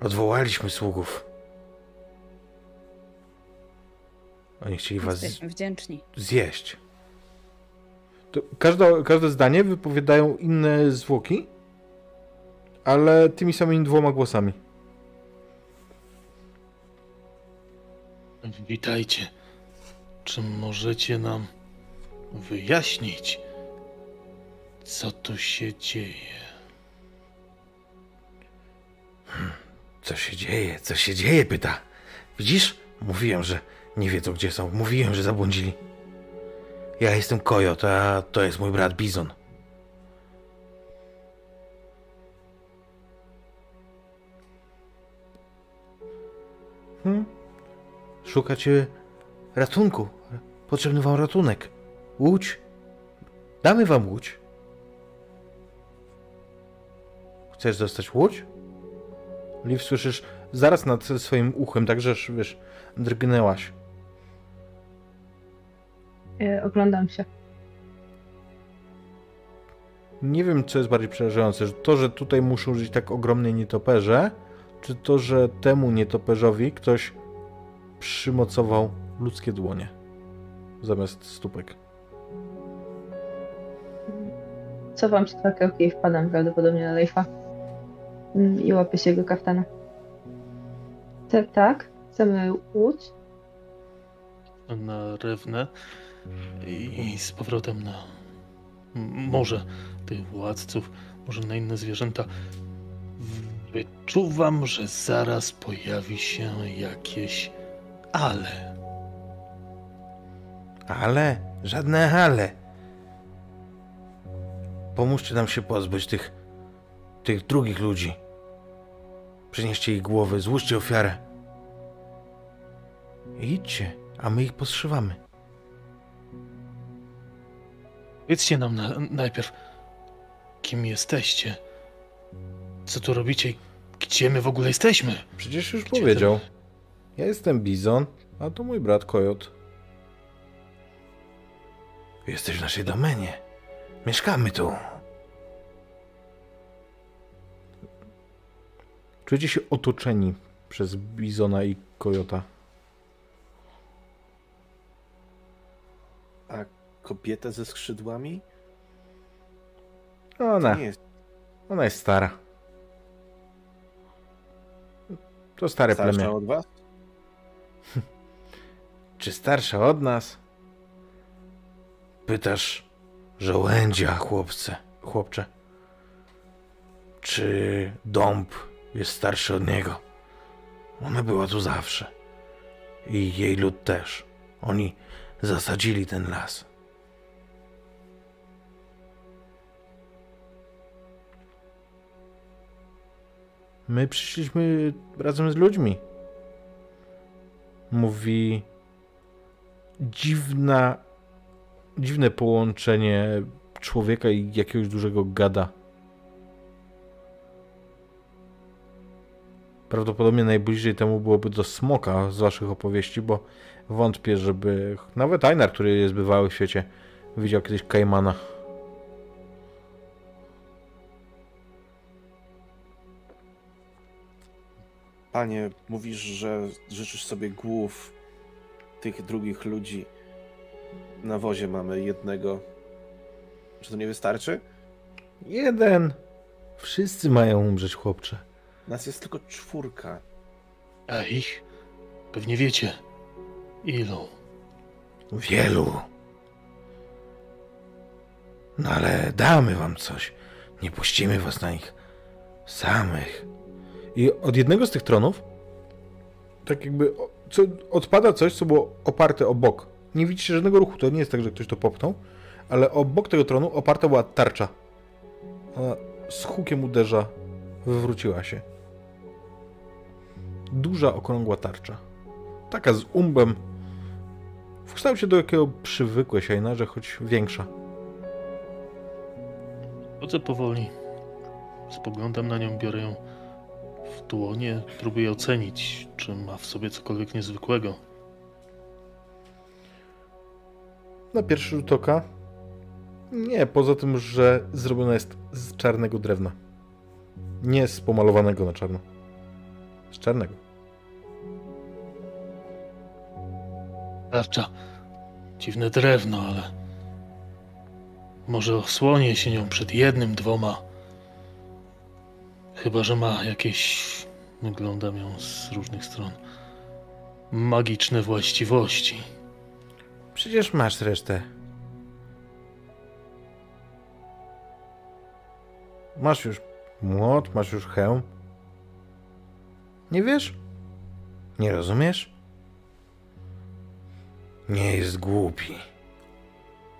Odwołaliśmy sługów. Oni chcieli was wdzięczni. zjeść. To każde, każde zdanie wypowiadają inne zwłoki, ale tymi samymi dwoma głosami. Witajcie. Czy możecie nam wyjaśnić, co tu się dzieje? Co się dzieje? Co się dzieje? Pyta. Widzisz? Mówiłem, że nie wiedzą, gdzie są. Mówiłem, że zabłądzili. Ja jestem Kojot, a to jest mój brat Bizon. Hmm? Szukacie ratunku. Potrzebny wam ratunek. Łódź? Damy wam łódź. Chcesz dostać łódź? Liv, słyszysz zaraz nad swoim uchem, także wiesz, drgnęłaś. E, oglądam się. Nie wiem, co jest bardziej przerażające, że to, że tutaj muszą żyć tak ogromne nietoperze, czy to, że temu nietoperzowi ktoś przymocował ludzkie dłonie zamiast stópek. Cofam się dwa kroki i wpadam prawdopodobnie na Leifa. Mm, I łapię się jego kaftana. Tak, tak. Chcemy łódź. na rewnę i z powrotem na m- może tych władców, może na inne zwierzęta. Wyczuwam, że zaraz pojawi się jakieś ale. Ale, żadne ale. Pomóżcie nam się pozbyć tych, tych drugich ludzi. Przynieście ich głowy, złóżcie ofiarę. Idźcie, a my ich poszywamy. Powiedzcie nam na, najpierw, kim jesteście, co tu robicie, i gdzie my w ogóle jesteśmy. Przecież już Gdzie powiedział. Ja jestem Bizon, a to mój brat Kojot. Jesteś w naszej domenie. Mieszkamy tu. Czujecie się otoczeni przez Bizona i Kojota. A kobieta ze skrzydłami? Ona, Nie jest ona jest stara. To stare starsza plemię. od was? Czy starsza od nas? Pytasz żołędzia, chłopcze, chłopcze. Czy dąb jest starszy od niego? Ona była tu zawsze. I jej lud też. Oni zasadzili ten las. My przyszliśmy razem z ludźmi. Mówi dziwna, dziwne połączenie człowieka i jakiegoś dużego gada. Prawdopodobnie najbliżej temu byłoby do smoka z waszych opowieści, bo wątpię, żeby nawet Einar, który jest bywały w świecie, widział kiedyś Kaimana. Panie, mówisz, że życzysz sobie głów tych drugich ludzi. Na wozie mamy jednego. Czy to nie wystarczy? Jeden. Wszyscy mają umrzeć, chłopcze. Nas jest tylko czwórka. A ich? Pewnie wiecie. Ilu? Wielu. No ale damy wam coś. Nie puścimy was na nich samych. I od jednego z tych tronów, tak jakby co, odpada coś, co było oparte o bok. Nie widzicie żadnego ruchu, to nie jest tak, że ktoś to popchnął, ale obok tego tronu oparta była tarcza. Ona z hukiem uderza, wywróciła się. Duża, okrągła tarcza. Taka z umbem, w kształcie do jakiego przywykłeś, Einarze, choć większa. Chodzę powoli. Spoglądam na nią, biorę ją w dłonie, próbuję ocenić, czy ma w sobie cokolwiek niezwykłego. Na pierwszy rzut oka nie, poza tym, że zrobiona jest z czarnego drewna. Nie z pomalowanego na czarno. Z czarnego. Tarcza. Dziwne drewno, ale. Może osłonię się nią przed jednym, dwoma. Chyba, że ma jakieś. Oglądam ją z różnych stron. Magiczne właściwości. Przecież masz resztę. Masz już młot, masz już hełm. Nie wiesz? Nie rozumiesz? Nie jest głupi.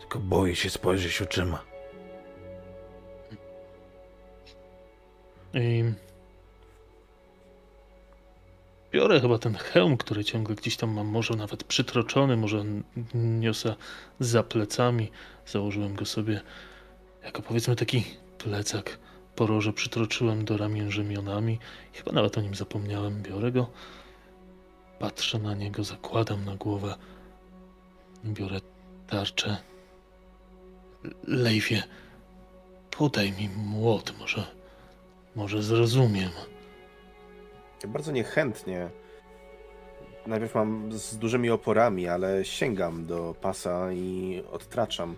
Tylko boi się spojrzeć oczyma. I. Biorę chyba ten hełm, który ciągle gdzieś tam mam, może nawet przytroczony, może niosę za plecami. Założyłem go sobie jako powiedzmy taki plecak. Poroże przytroczyłem do ramion rzemionami. Chyba nawet o nim zapomniałem. Biorę go, patrzę na niego, zakładam na głowę. Biorę tarczę. Lejwie, podaj mi młot, może, może zrozumiem. Ja bardzo niechętnie. Najpierw mam z dużymi oporami, ale sięgam do pasa i odtraczam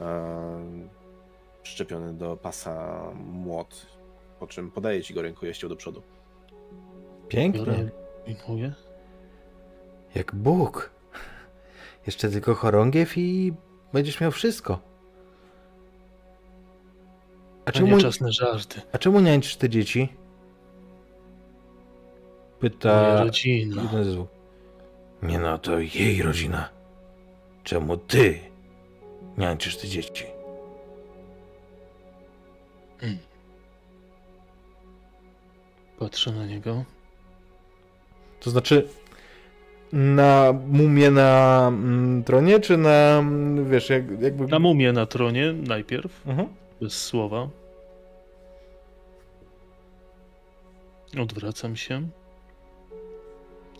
e, przyczepiony do pasa młot, po czym podaję ci go rękojeścią do przodu. Pięknie. Wyjmuję. Jak Bóg. Jeszcze tylko chorągiew i będziesz miał wszystko. A czemu, nie czas na żarty. a czemu niańczysz te dzieci? Moja Pyta rodzina. z dwóch. Nie no, to jej rodzina. Czemu ty niańczysz te dzieci? Patrzę na niego. To znaczy na mumię na mm, tronie, czy na, mm, wiesz, jak, jakby... Na mumię na tronie najpierw, Mhm. Bez słowa. Odwracam się.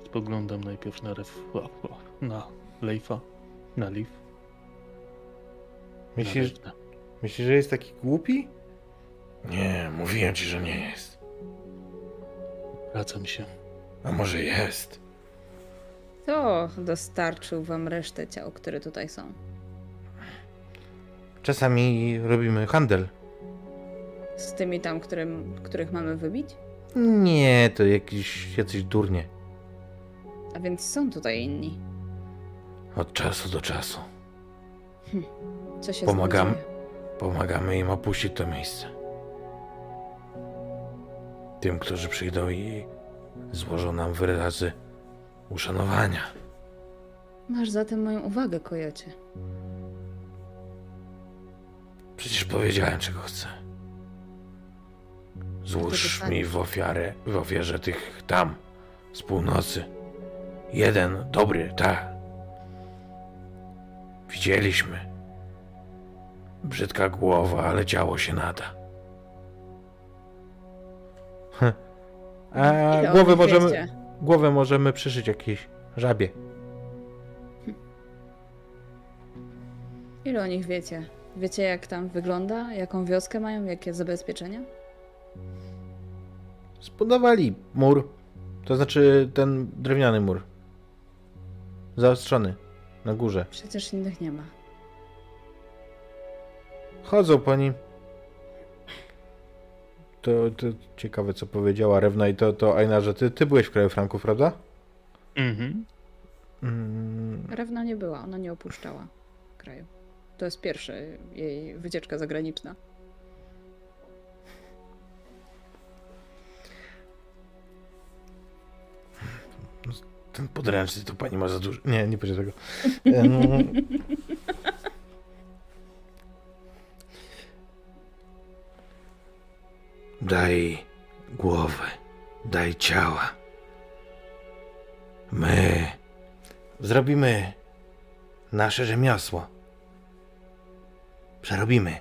Spoglądam najpierw na ref... na Leifa, na Leaf, Myślisz, myślisz, że jest taki głupi? Nie, mówiłem ci, że nie jest. Wracam się. A może jest? To dostarczył wam resztę ciał, które tutaj są. Czasami robimy handel. Z tymi tam, którym, których mamy wybić? Nie, to jakiś, jacyś durnie. A więc są tutaj inni. Od czasu do czasu. Co się Pomagam. Pomagamy im opuścić to miejsce. Tym, którzy przyjdą i złożą nam wyrazy uszanowania. Masz zatem moją uwagę, kojocie. Przecież powiedziałem, czego chcę. Złóż mi w ofiarę, w ofierze tych tam, z północy. Jeden dobry, tak. Widzieliśmy. Brzydka głowa, ale ciało się nada. A Ile o głowę możemy, wiecie? głowę możemy przyszyć jakiejś żabie. Ile o nich wiecie? Wiecie, jak tam wygląda? Jaką wioskę mają? Jakie zabezpieczenia? Zbudowali mur. To znaczy ten drewniany mur. Zaostrzony. Na górze. Przecież innych nie ma. Chodzą po nim. To, to ciekawe, co powiedziała Rewna i to, to Aina, że ty, ty byłeś w kraju Franków, prawda? Mhm. Mm, Rewna nie była, ona nie opuszczała kraju. To jest pierwsza jej wycieczka zagraniczna. ten podręczny to pani ma za dużo. Nie, nie powiedział tego. Daj głowę, daj ciała. My zrobimy nasze rzemiosło. Przerobimy.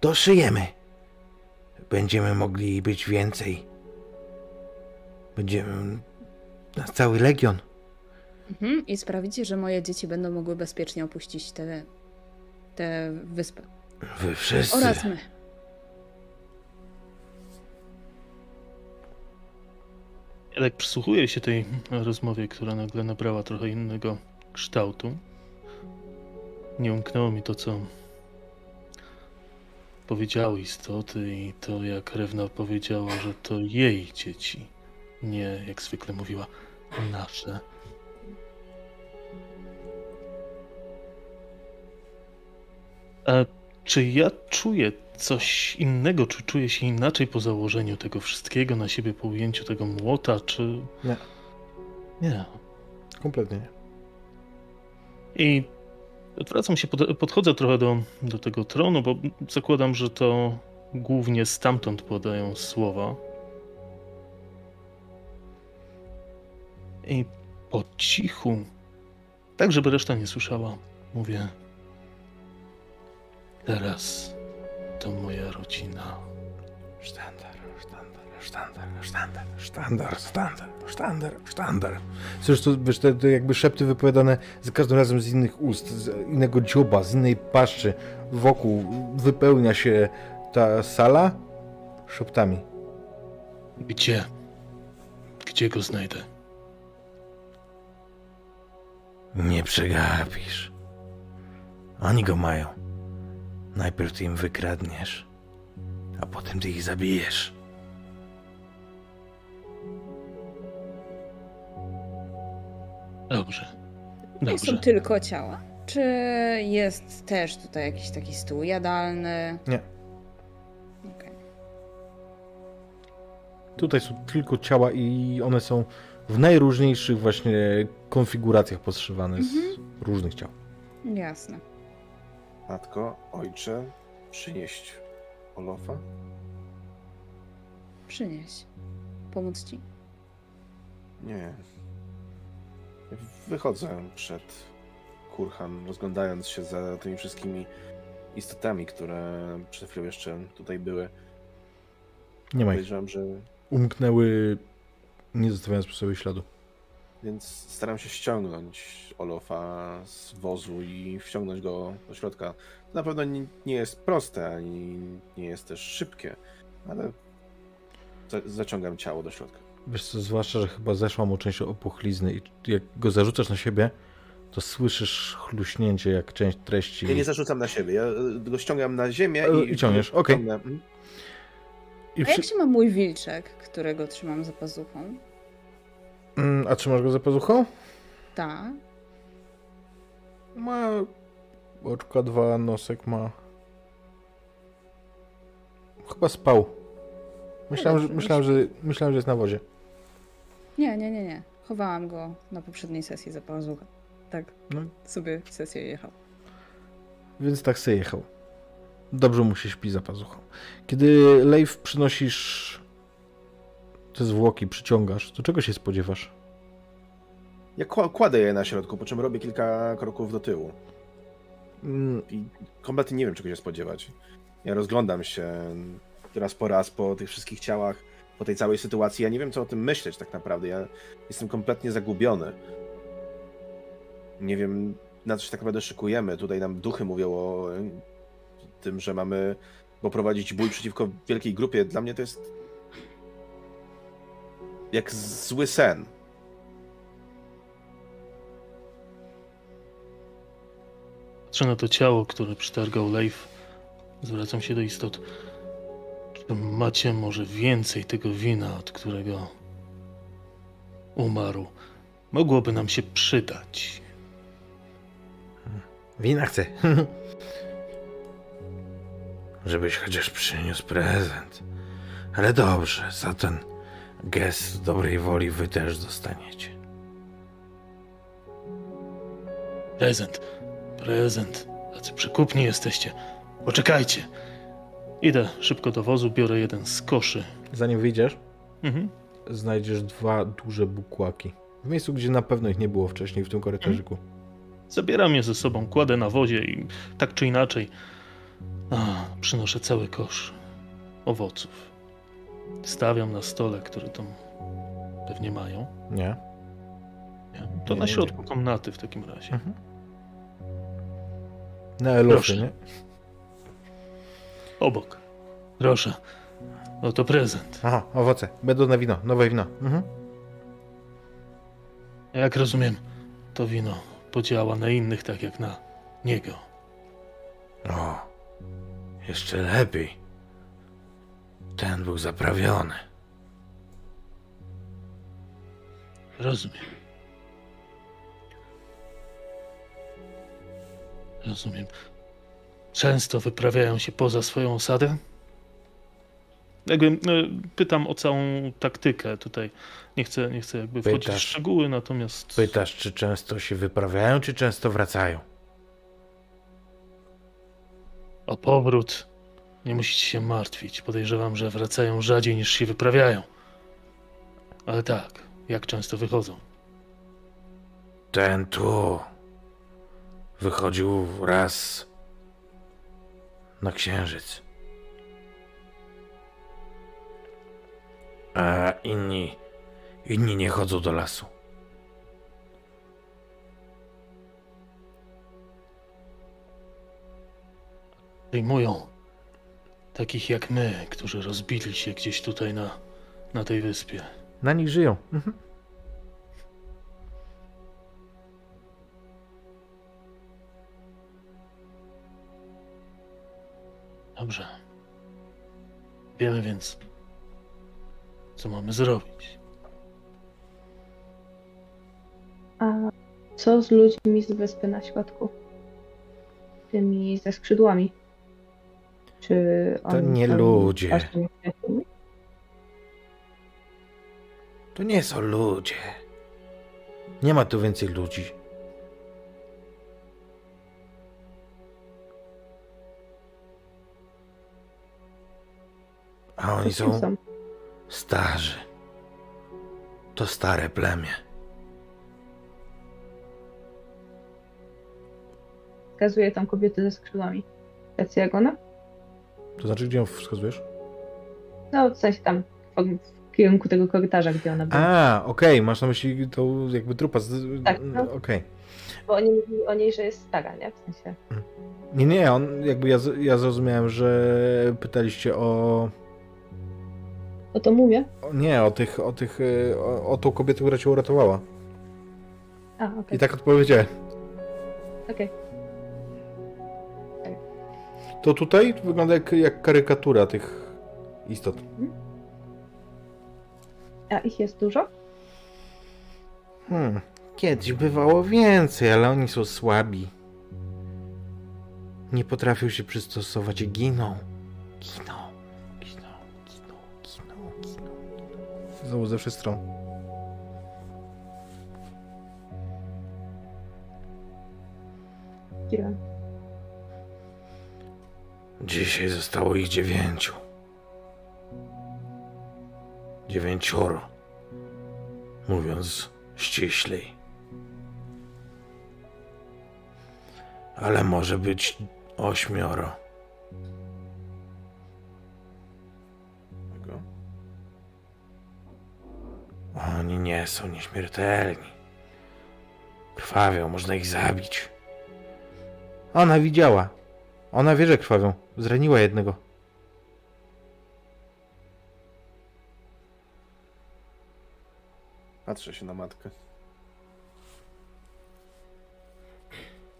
Doszyjemy. Będziemy mogli być więcej. Będziemy na cały legion. Mhm. I sprawicie, że moje dzieci będą mogły bezpiecznie opuścić tę tę wyspę. Wy wszyscy. Oraz my. Ja tak przysłuchuję się tej rozmowie, która nagle nabrała trochę innego kształtu. Nie umknęło mi to, co powiedziały istoty i to, jak Rewna powiedziała, że to jej dzieci. Nie, jak zwykle mówiła, nasze. A czy ja czuję coś innego, czy czuję się inaczej po założeniu tego wszystkiego na siebie, po ujęciu tego młota, czy... Nie. Nie. Kompletnie nie. I odwracam się, pod, podchodzę trochę do, do tego tronu, bo zakładam, że to głównie stamtąd podają słowa. I po cichu, tak żeby reszta nie słyszała, mówię: Teraz to moja rodzina. Sztandar, sztandar, sztandar, sztandar, sztandar, sztandar, sztandar. Cóż, to, wiesz, te, te jakby szepty wypowiadane za każdym razem z innych ust, z innego dzioba, z innej paszczy. Wokół wypełnia się ta sala szeptami. Gdzie? Gdzie go znajdę? Nie przegapisz. Oni go mają. Najpierw ty im wykradniesz, a potem ty ich zabijesz. Dobrze. Nie są Dobrze. tylko ciała. Czy jest też tutaj jakiś taki stół jadalny? Nie. Okej. Tutaj są tylko ciała i one są w najróżniejszych właśnie konfiguracjach podszywane z różnych ciał. Jasne. Matko, ojcze, przynieść Olofa? Przynieś. Pomóc ci. Nie. Wychodzę przed kurhan, rozglądając się za tymi wszystkimi istotami, które przed chwilą jeszcze tutaj były. Nie ma ich. Że... Umknęły, nie zostawiając po sobie śladu. Więc staram się ściągnąć Olofa z wozu i wciągnąć go do środka. To na pewno nie, nie jest proste, ani nie jest też szybkie, ale za, zaciągam ciało do środka. Wiesz co, zwłaszcza, że chyba zeszła mu część opuchlizny i jak go zarzucasz na siebie, to słyszysz chluśnięcie jak część treści. Ja nie zarzucam na siebie, ja go ściągam na ziemię E, i... i ciągniesz, okej. ciągnę. Mhm. I A przy... jak się ma mój wilczek, którego trzymam za pazuchą? Mm, A trzymasz go za pazuchą? Ta. Ma oczka dwa, nosek ma. Chyba spał. Myślałem, że, dobrze, myślałem, że, myślałem, że jest na wozie. Nie, nie, nie, nie. Chowałam go na poprzedniej sesji za pazuchę. Tak. No. Sobie sesję jechał. Więc tak sobie jechał. Dobrze mu się śpi za pazuchą. Kiedy Leif przynosisz te zwłoki, przyciągasz, to czego się spodziewasz? Ja kła- kładę je na środku, po czym robię kilka kroków do tyłu. Mm, I kompletnie nie wiem, czego się spodziewać. Ja rozglądam się raz po raz po tych wszystkich ciałach, po tej całej sytuacji. Ja nie wiem, co o tym myśleć tak naprawdę. Ja jestem kompletnie zagubiony. Nie wiem, na co się tak naprawdę szykujemy. Tutaj nam duchy mówią o e, tym, że mamy poprowadzić bój przeciwko wielkiej grupie. Dla mnie to jest jak zły sen. Patrzę na to ciało, które przytargał Leif. Zwracam się do istot. Macie może więcej tego wina, od którego umarł? Mogłoby nam się przydać. Wina chcę. Żebyś chociaż przyniósł prezent. Ale dobrze, za ten gest dobrej woli wy też dostaniecie. Prezent, prezent. Tacy przykupni jesteście. Poczekajcie. Idę szybko do wozu, biorę jeden z koszy. Zanim wyjdziesz, Mhm. znajdziesz dwa duże bukłaki. W miejscu, gdzie na pewno ich nie było wcześniej, w tym korytarzyku. Zabieram je ze sobą, kładę na wozie i tak czy inaczej a, przynoszę cały kosz owoców. Stawiam na stole, który tam pewnie mają. Nie? Nie? To Nie, na nie, środku komnaty w takim razie. Mhm. Na elofy, Proszę. nie? Obok. Proszę. Oto prezent. Aha, owoce. Będą na wino, nowe wino. Mhm. Jak rozumiem, to wino podziała na innych tak jak na niego. O, jeszcze lepiej. Ten był zaprawiony. Rozumiem. Rozumiem. Często wyprawiają się poza swoją osadę? Jakby e, pytam o całą taktykę tutaj. Nie chcę, nie chcę jakby wchodzić w Pytasz. szczegóły, natomiast Pytasz, czy często się wyprawiają, czy często wracają? o powrót nie musicie się martwić. Podejrzewam, że wracają rzadziej niż się wyprawiają. Ale tak, jak często wychodzą? Ten tu wychodził raz na księżyc. A inni, inni nie chodzą do lasu. Przyjmują takich jak my, którzy rozbili się gdzieś tutaj na, na tej wyspie. Na nich żyją. Mhm. Dobrze. Wiemy więc, co mamy zrobić. A Co z ludźmi z wyspy na środku? Tymi ze skrzydłami. Czy To nie ludzie. To nie są ludzie. Nie ma tu więcej ludzi. A oni Kim są starzy. To stare plemię. Wskazuje tam kobiety ze skrzydłami. Tacy jak ona? To znaczy, gdzie ją wskazujesz? No, w sensie tam w, kierunku tego korytarza, gdzie ona była. A, okej, masz na myśli tą jakby trupa. Z... Tak, no. Okej. Bo oni mówili o niej, że jest stara, nie? W sensie. Nie, nie, on jakby ja, ja zrozumiałem, że pytaliście o, O to mówię. Nie, o tych, o tych. e, O, o tą kobietę, która cię uratowała. A, okej. I tak odpowiedziałem. okej. To tutaj wygląda jak, jak karykatura tych istot. A ich jest dużo? Hmm. Kiedyś bywało więcej, ale oni są słabi. Nie potrafią się przystosować i. Giną, giną, Znowu ze wszystkich stron. Dziwne. Dzisiaj zostało ich dziewięciu. Dziewięcioro. Mówiąc ściślej. Ale może być ośmioro. Oni nie są nieśmiertelni. Krwawią, można ich zabić. Ona widziała. Ona wie, że krwawią. Zraniła jednego. Patrzę się na matkę.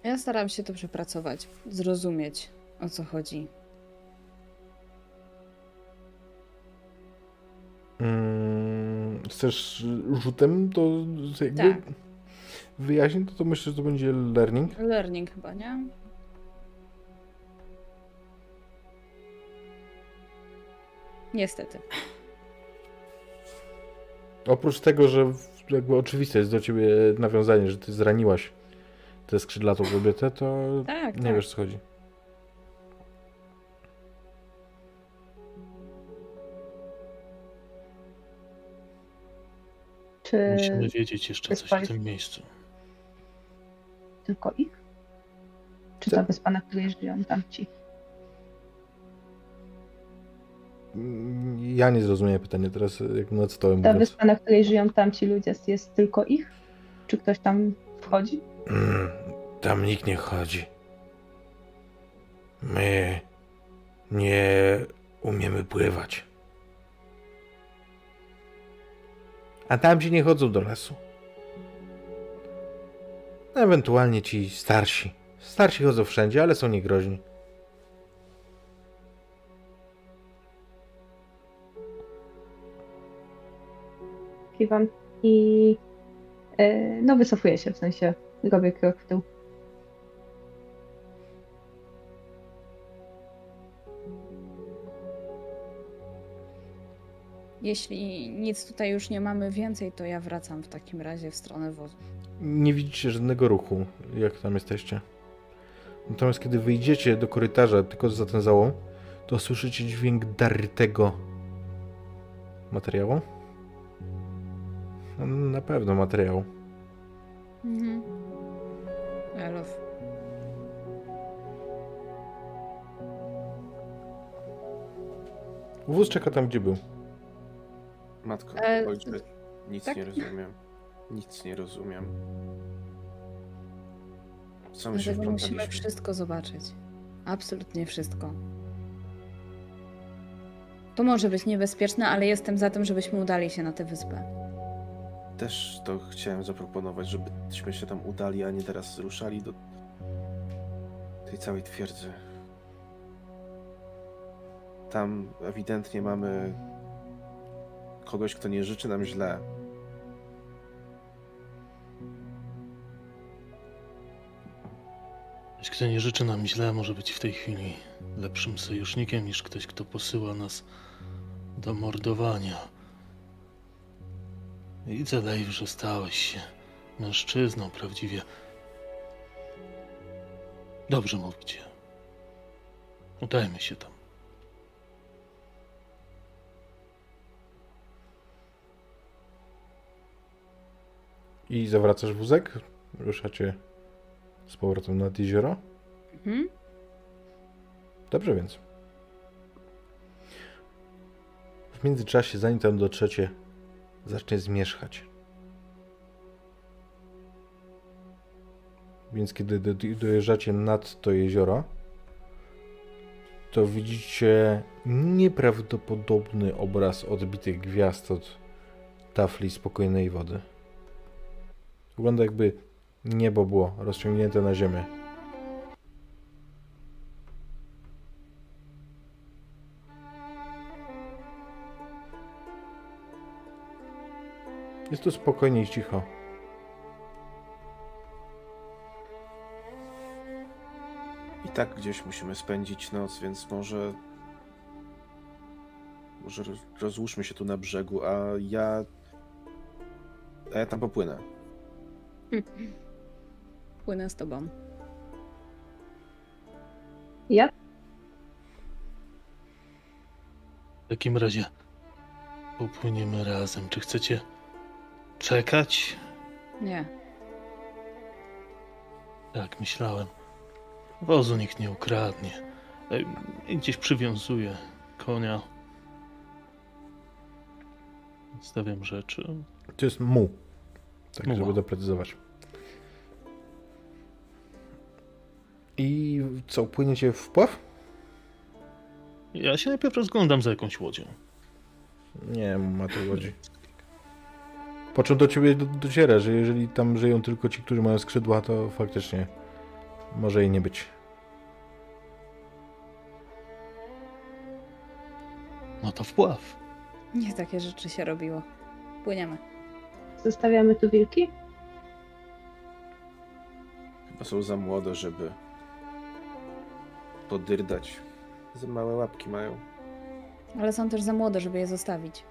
Ja staram się to przepracować, zrozumieć o co chodzi. Mm, chcesz rzutem to jakby Tak. wyjaśnić? To, to myślę, że to będzie learning. Learning chyba, nie? Niestety. Oprócz tego, że jakby oczywiste jest do ciebie nawiązanie, że ty zraniłaś tę skrzydlatą kobietę, to Tak, nie tak. wiesz co chodzi. Czy Musimy wiedzieć jeszcze coś pali- w tym miejscu. tylko ich? Czy Co? ta wyspa, na której żyją tamci? Mm, Ja nie zrozumiałem pytania teraz, jak nad stołem Ta mówiąc. wyspa, na której żyją tamci ludzie, jest, jest tylko ich? Czy ktoś tam wchodzi? Mm, Tam nikt nie chodzi. My nie umiemy pływać. A tamci nie chodzą do lasu. Ewentualnie ci starsi. Starsi chodzą wszędzie, ale są niegroźni. Kiwam i e, no wycofuję się, w sensie robię krok w tył. Jeśli nic tutaj już nie mamy więcej, to ja wracam w takim razie w stronę wozu. Nie widzicie żadnego ruchu, jak tam jesteście. Natomiast kiedy wyjdziecie do korytarza, tylko za ten załom, to słyszycie dźwięk dartego materiału. No, na pewno materiału. Mhm. Love. Wóz czeka tam, gdzie był. Matko, E, ojcze, nic tak? nie rozumiem. Nic nie rozumiem. Co my się musimy wszystko zobaczyć. Absolutnie wszystko. To może być niebezpieczne, ale jestem za tym, żebyśmy udali się na tę wyspę. Też to chciałem zaproponować, żebyśmy się tam udali, a nie teraz ruszali do tej całej twierdzy. Tam ewidentnie mamy kogoś, kto nie życzy nam źle. Ktoś, kto nie życzy nam źle, może być w tej chwili lepszym sojusznikiem niż ktoś, kto posyła nas do mordowania. Widzę, Leif, że stałeś się mężczyzną prawdziwie. Dobrze mówicie. Udajmy się tam. I zawracasz wózek? Ruszacie z powrotem nad jezioro? Mhm. Dobrze więc. W międzyczasie, zanim tam dotrzecie, zacznie zmierzchać. Więc kiedy do, dojeżdżacie nad to jezioro, to widzicie nieprawdopodobny obraz odbitych gwiazd od tafli spokojnej wody. Wygląda jakby niebo było rozciągnięte na ziemię. Jest tu spokojnie i cicho. I tak gdzieś musimy spędzić noc, więc może. Może roz- rozłóżmy się tu na brzegu, a ja. A ja tam popłynę. Płynę z tobą. Ja W takim razie popłyniemy razem. Czy chcecie czekać? Nie. Tak, myślałem. Wozu nikt nie ukradnie. Ej, Gdzieś przywiązuję konia. Stawiam rzeczy. To jest mu. Tak, Muła. żeby doprecyzować. I co, płyniecie w pław? Ja się najpierw rozglądam za jakąś łodzią. Nie, ma to chodzi. Po czym do ciebie do, dociera, że jeżeli tam żyją tylko ci, którzy mają skrzydła, to faktycznie może jej nie być. No to wpław. Nie takie rzeczy się robiło. Płyniemy. zostawiamy tu wilki? Chyba są za młode, żeby. Podyrdać. Za małe łapki mają. Ale są też za młode, żeby je zostawić.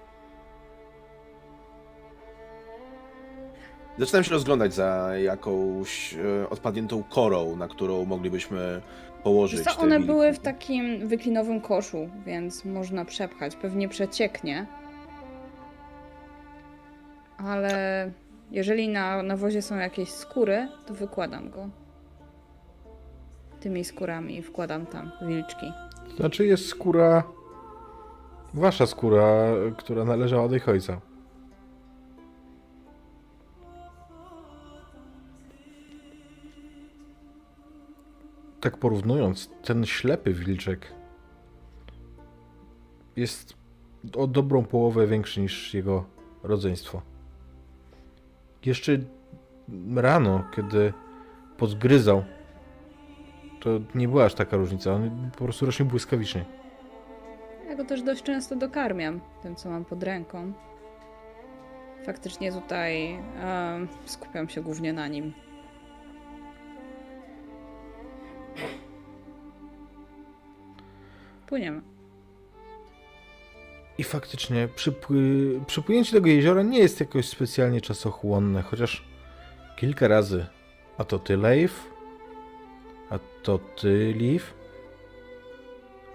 Zaczynam się rozglądać za jakąś e, odpadniętą korą, na którą moglibyśmy położyć. Co, one były w takim wyklinowym koszu, więc można przepchać. Pewnie przecieknie. Ale jeżeli na nawozie są jakieś skóry, to wykładam go. Tymi skórami i wkładam tam wilczki. To znaczy jest skóra, wasza skóra, która należała do ich ojca. Tak porównując, ten ślepy wilczek jest o dobrą połowę większy niż jego rodzeństwo. Jeszcze rano, kiedy podgryzał, to nie była aż taka różnica. On po prostu rośnie błyskawicznie. Ja go też dość często dokarmiam, tym co mam pod ręką. Faktycznie tutaj em, skupiam się głównie na nim. Płyniemy. I faktycznie przypły... przypłynięcie tego jeziora nie jest jakoś specjalnie czasochłonne, chociaż kilka razy. A to ty, Leif, a to ty, Liv.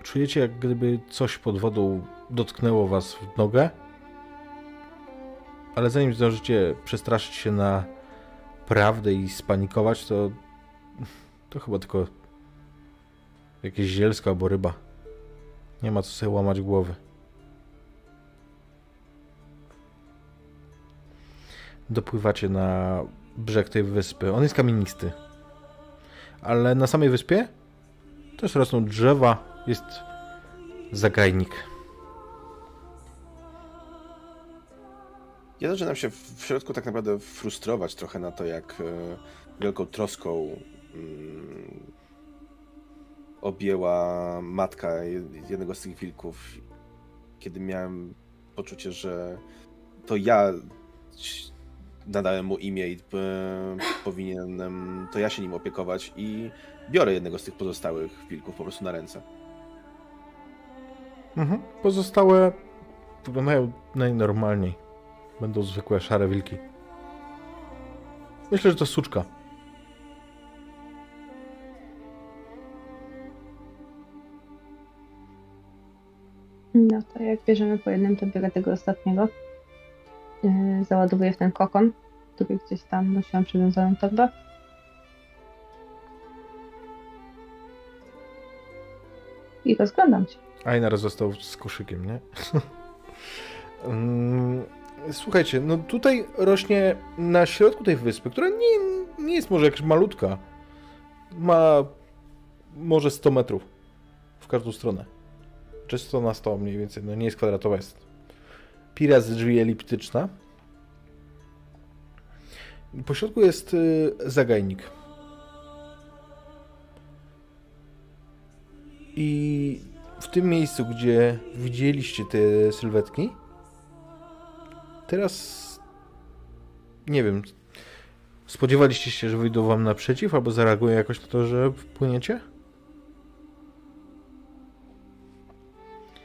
Czujecie, jak gdyby coś pod wodą dotknęło was w nogę, ale zanim zdążycie przestraszyć się na prawdę i spanikować, to to chyba tylko jakieś zielsko albo ryba. Nie ma co sobie łamać głowy. dopływacie na brzeg tej wyspy. On jest kamienisty. Ale na samej wyspie też rosną drzewa, jest zagajnik. Ja zaczynam się w środku tak naprawdę frustrować trochę na to, jak e, wielką troską mm, objęła matka je- jednego z tych wilków, kiedy miałem poczucie, że to ja nadałem mu imię i e, powinienem to ja się nim opiekować i biorę jednego z tych pozostałych wilków po prostu na ręce. Mhm. Pozostałe wyglądają najnormalniej. Będą zwykłe szare wilki. Myślę, że to suczka. No to jak bierzemy po jednym, to biorę tego ostatniego. Yy, załadowuję w ten kokon, który gdzieś tam nosiłam przywiązaną torbę. I rozglądam się. Einar został z koszykiem, nie? Mm, Słuchajcie, no tutaj rośnie na środku tej wyspy, która nie, nie jest może jakaś malutka. Ma może 100 metrów w każdą stronę. Czy 100 na 100 mniej więcej, no nie jest kwadratowa, jest pira z drzwi eliptyczna. I po środku jest y, zagajnik. I w tym miejscu, gdzie widzieliście te sylwetki, teraz nie wiem, spodziewaliście się, że wyjdą wam naprzeciw, albo zareagują jakoś na to, że wpłyniecie?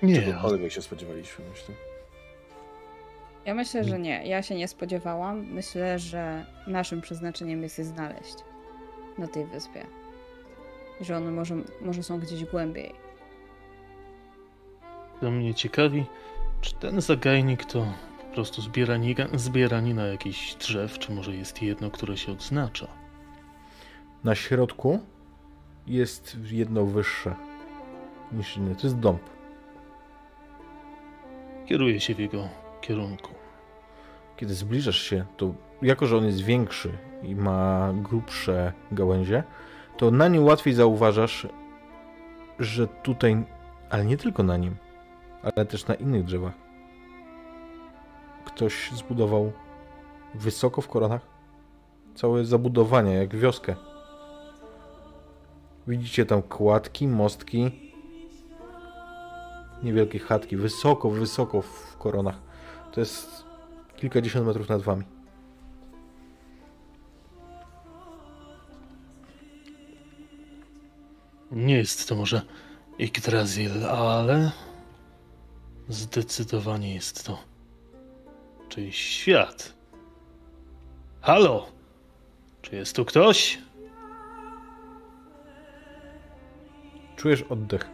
Nie, Czegokolwiek się spodziewaliśmy, myślę. Ja myślę, że nie. Ja się nie spodziewałam. Myślę, że naszym przeznaczeniem jest je znaleźć na tej wyspie. Że one może, może są gdzieś głębiej. to mnie ciekawi, czy ten zagajnik to po prostu zbieranina, zbieranina jakichś drzew, czy może jest jedno, które się odznacza. Na środku jest jedno wyższe niż inne. To jest dąb. Kieruję się w jego kierunku. Kiedy zbliżasz się, to jako, że on jest większy i ma grubsze gałęzie, to na nim łatwiej zauważasz, że tutaj, ale nie tylko na nim, ale też na innych drzewach, ktoś zbudował wysoko w koronach całe zabudowanie, jak wioskę. Widzicie tam kładki, mostki, niewielkie chatki, wysoko, wysoko w koronach. To jest kilkadziesiąt metrów nad wami. Nie jest to może Yggdrasil, ale zdecydowanie jest to czyjś świat. Halo! Czy jest tu ktoś? Czujesz oddech.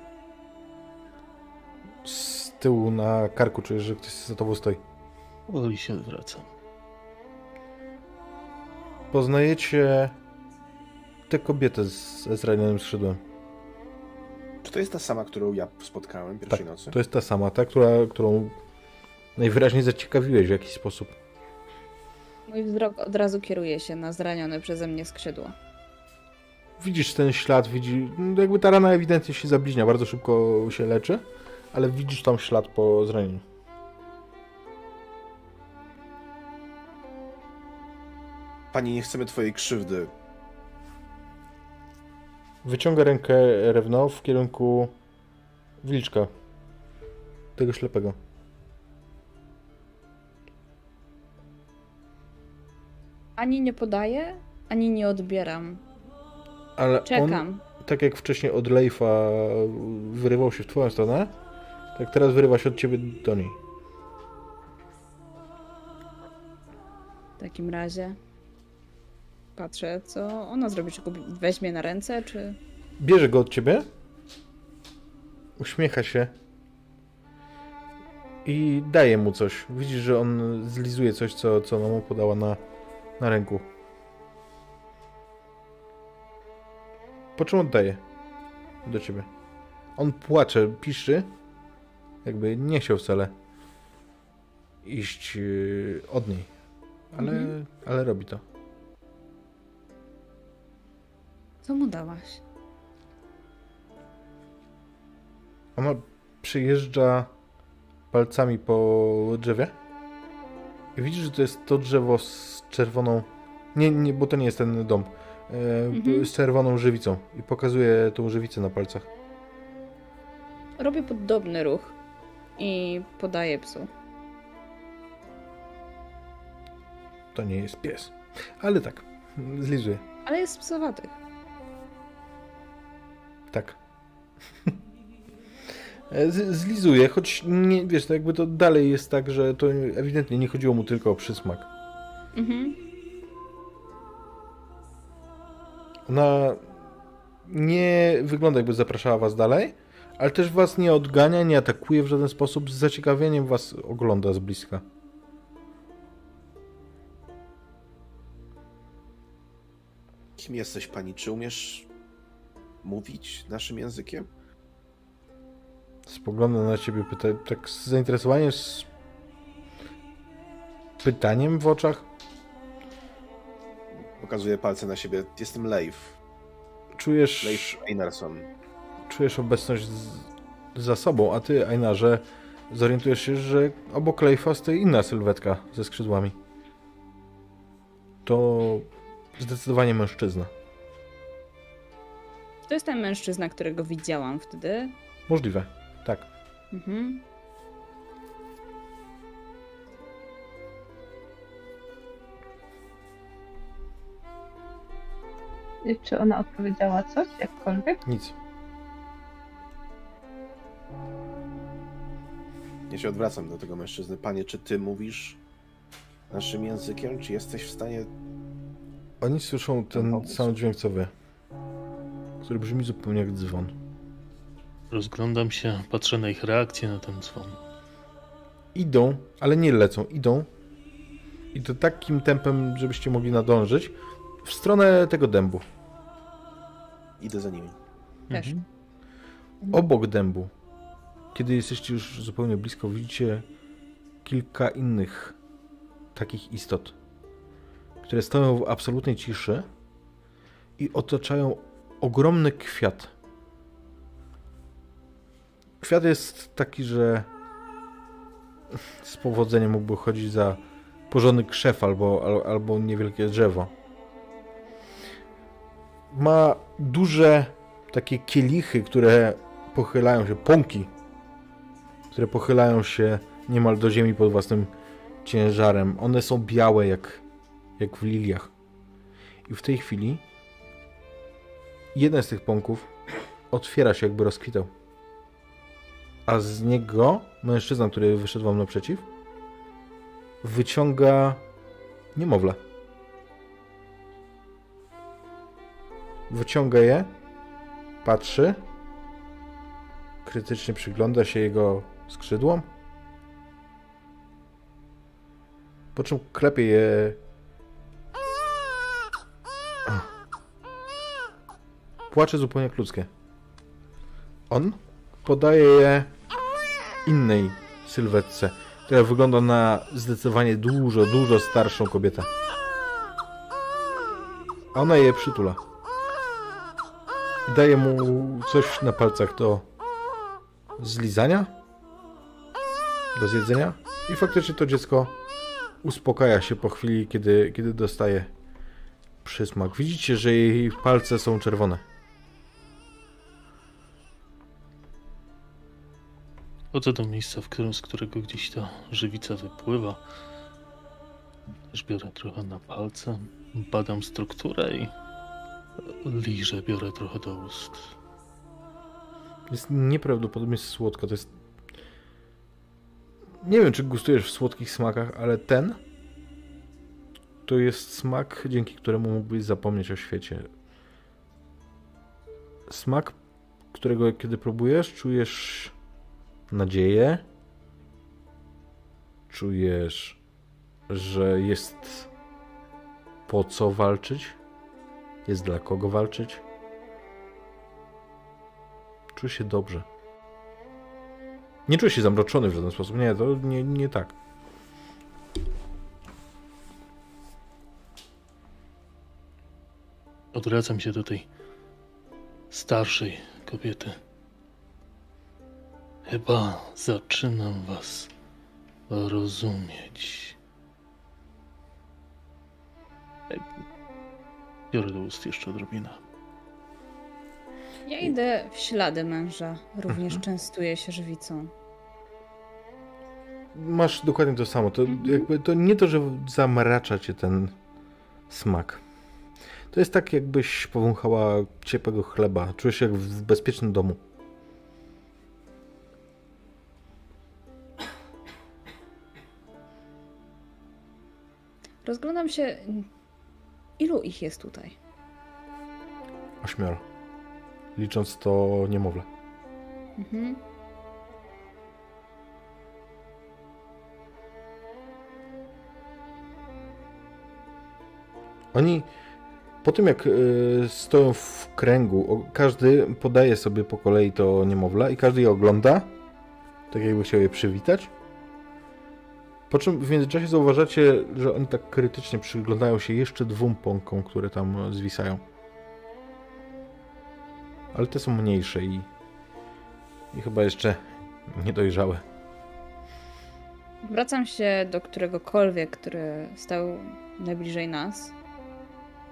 Z tyłu na karku czujesz, że ktoś za tobą stoi. Powoli się wracam. Poznajecie tę kobietę z, ze zranionym skrzydłem. Czy to jest ta sama, którą ja spotkałem pierwszej nocy? To jest ta sama, ta, która, którą najwyraźniej zaciekawiłeś w jakiś sposób. Mój wzrok od razu kieruje się na zranione przeze mnie skrzydło. Widzisz ten ślad, widzi, no jakby ta rana ewidentnie się zabliźnia, bardzo szybko się leczy, ale widzisz tam ślad po zranieniu. Pani, nie chcemy twojej krzywdy. Wyciąga rękę Rewno w kierunku wilczka. Tego ślepego. Ani nie podaję, ani nie odbieram. Ale on, Czekam. tak jak wcześniej od Leifa wyrywał się w twoją stronę, tak teraz wyrywa się od ciebie do niej. W takim razie patrzę, co ona zrobi. Czy go weźmie na ręce, czy... Bierze go od ciebie, uśmiecha się i daje mu coś. Widzisz, że on zlizuje coś, co, co ona mu podała na, na ręku. Po czym oddaje do ciebie. On płacze, piszczy, jakby nie chciał wcale iść yy, od niej, ale, Mhm. ale robi to. Co mu dałaś? Ona przyjeżdża palcami po drzewie i widzisz, że to jest to drzewo z czerwoną. Nie, nie bo to nie jest ten dom. E, Mhm. Z czerwoną żywicą. I pokazuje tą żywicę na palcach. Robię podobny ruch i podaję psu. To nie jest pies. Ale tak, zlizuje. Ale jest psowaty. Tak. E, zlizuje, choć nie, wiesz, to jakby to dalej jest tak, że to ewidentnie nie chodziło mu tylko o przysmak. Mhm. Ona nie wygląda jakby zapraszała was dalej, ale też was nie odgania, nie atakuje w żaden sposób, z zaciekawieniem was ogląda z bliska. Kim jesteś pani? Czy umiesz mówić naszym językiem? Spogląda na ciebie, pyta, tak z zainteresowaniem, z pytaniem w oczach. Pokazuję palce na siebie. Jestem Leif. Czujesz, Leif Einarsson. czujesz obecność z, za sobą, a ty, Einarze, zorientujesz się, że obok Leifa stoi inna sylwetka ze skrzydłami. To zdecydowanie mężczyzna. To jest ten mężczyzna, którego widziałam wtedy. Możliwe, tak. Mhm. Czy ona odpowiedziała coś, jakkolwiek? Nic. Ja się odwracam do tego mężczyzny. Panie, czy ty mówisz naszym językiem? Czy jesteś w stanie... Oni słyszą ten sam dźwięk co wy, który brzmi zupełnie jak dzwon. Rozglądam się, patrzę na ich reakcję na ten dzwon. Idą, ale nie lecą, idą. I to takim tempem, żebyście mogli nadążyć w stronę tego dębu. Idę za nimi. Też. Mhm. Obok dębu, kiedy jesteście już zupełnie blisko, widzicie kilka innych takich istot, które stoją w absolutnej ciszy i otaczają ogromny kwiat. Kwiat jest taki, że z powodzeniem mógłby chodzić za porządny krzew albo, al- albo niewielkie drzewo. Ma duże takie kielichy, które pochylają się, pąki, które pochylają się niemal do ziemi pod własnym ciężarem. One są białe jak, jak w liliach. I w tej chwili jeden z tych pąków otwiera się, jakby rozkwitał. A z niego mężczyzna, który wyszedł wam naprzeciw, wyciąga niemowlę. Wyciąga je, patrzy, krytycznie przygląda się jego skrzydłom, po czym klepie je. Płacze zupełnie jak ludzkie. On podaje je innej sylwetce, która wygląda na zdecydowanie dużo, dużo starszą kobietę. A ona je przytula. Daje mu coś na palcach do zlizania, do zjedzenia. I faktycznie to dziecko uspokaja się po chwili, kiedy, kiedy dostaje przysmak. Widzicie, że jej palce są czerwone. Chodzę do miejsca, w którym, z którego gdzieś ta żywica wypływa. Też biorę trochę na palce, badam strukturę i liżę, biorę trochę do ust. Jest nieprawdopodobnie słodka. To jest. Nie wiem, czy gustujesz w słodkich smakach, ale ten to jest smak, dzięki któremu mógłbyś zapomnieć o świecie. Smak, którego kiedy próbujesz, czujesz nadzieję. Czujesz, że jest po co walczyć, jest dla kogo walczyć. Czuję się dobrze. Nie czuję się zamroczony w żaden sposób. Nie, to nie, nie tak. Odwracam się do tej starszej kobiety. Chyba zaczynam was rozumieć. Biorę do ust jeszcze odrobinę. Ja idę w ślady męża. Również Mhm. częstuję się żywicą. masz dokładnie to samo. To jakby to nie to, że zamracza cię ten smak. To jest tak, jakbyś powąchała ciepłego chleba. Czujesz się jak w bezpiecznym domu. Rozglądam się. Ilu ich jest tutaj? Ośmioro. Licząc to niemowlę. Mhm. Oni po tym jak y, stoją w kręgu, każdy podaje sobie po kolei to niemowlę i każdy je ogląda, tak jakby chciał je przywitać. Po czym w międzyczasie zauważacie, że oni tak krytycznie przyglądają się jeszcze dwóm pąkom, które tam zwisają. Ale te są mniejsze i, i chyba jeszcze niedojrzałe. Wracam się do któregokolwiek, który stał najbliżej nas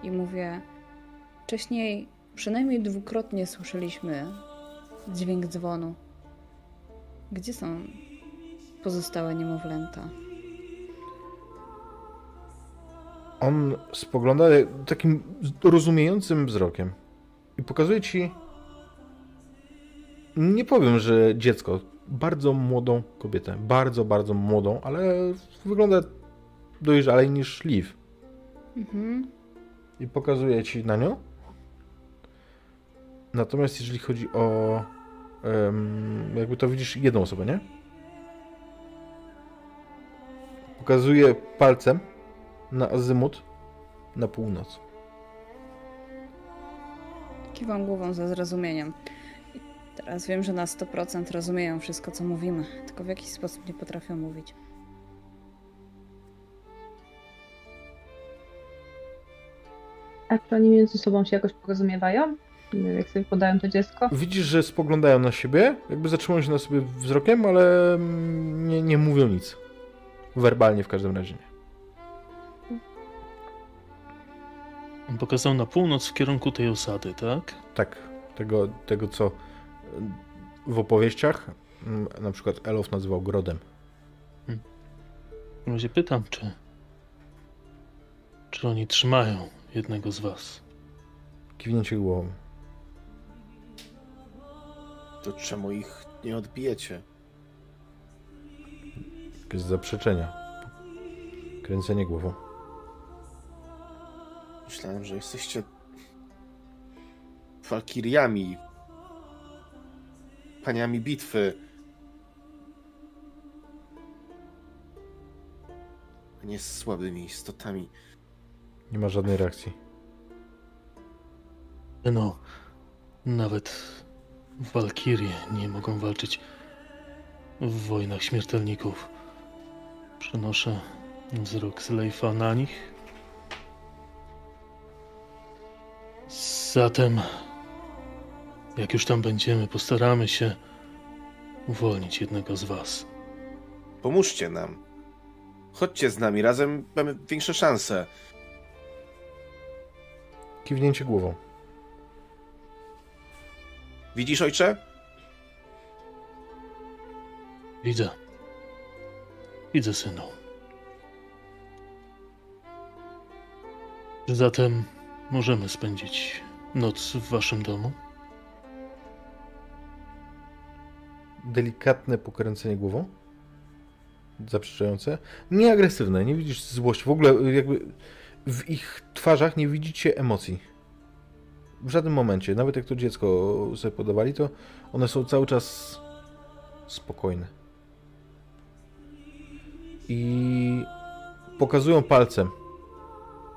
i mówię: Wcześniej przynajmniej dwukrotnie słyszeliśmy dźwięk dzwonu. Gdzie są pozostałe niemowlęta? On spogląda takim rozumiejącym wzrokiem i pokazuje ci. Nie powiem, że dziecko. Bardzo młodą kobietę. Bardzo, bardzo młodą, ale wygląda dojrzalej niż Liv. Mhm. I pokazuje ci na nią. Natomiast jeżeli chodzi o. jakby to widzisz jedną osobę, nie? Pokazuje palcem na azymut na północ. Kiwam głową ze zrozumieniem. I teraz wiem, że na 100% rozumieją wszystko, co mówimy, tylko w jakiś sposób nie potrafią mówić. A czy oni między sobą się jakoś porozumiewają? Jak sobie podają to dziecko? Widzisz, że spoglądają na siebie, jakby zatrzymują się na sobie wzrokiem, ale nie, nie mówią nic. Werbalnie w każdym razie nie. On pokazał na północ w kierunku tej osady, tak? Tak, tego, tego co mm, w opowieściach mm, na przykład Elof nazywał grodem. W razie pytam, czy. Czy oni trzymają jednego z was? Kiwnięcie głową. To czemu ich nie odbijecie? Jakieś zaprzeczenia. Kręcenie głową. Myślałem, że jesteście walkiriami, paniami bitwy. A nie słabymi istotami. Nie ma żadnej reakcji. No, nawet walkirie nie mogą walczyć w wojnach śmiertelników. Przenoszę wzrok z Leifa na nich. Zatem, jak już tam będziemy, postaramy się uwolnić jednego z was. Pomóżcie nam. Chodźcie z nami, razem mamy większe szanse. Kiwnięcie głową. Widzisz, ojcze? Widzę. Widzę, synu. Zatem możemy spędzić noc w waszym domu? Delikatne pokręcenie głową. Zaprzeczające. Nie agresywne, nie widzisz złości. W ogóle jakby w ich twarzach nie widzicie emocji. W żadnym momencie. Nawet jak to dziecko sobie podawali, to one są cały czas spokojne. I pokazują palcem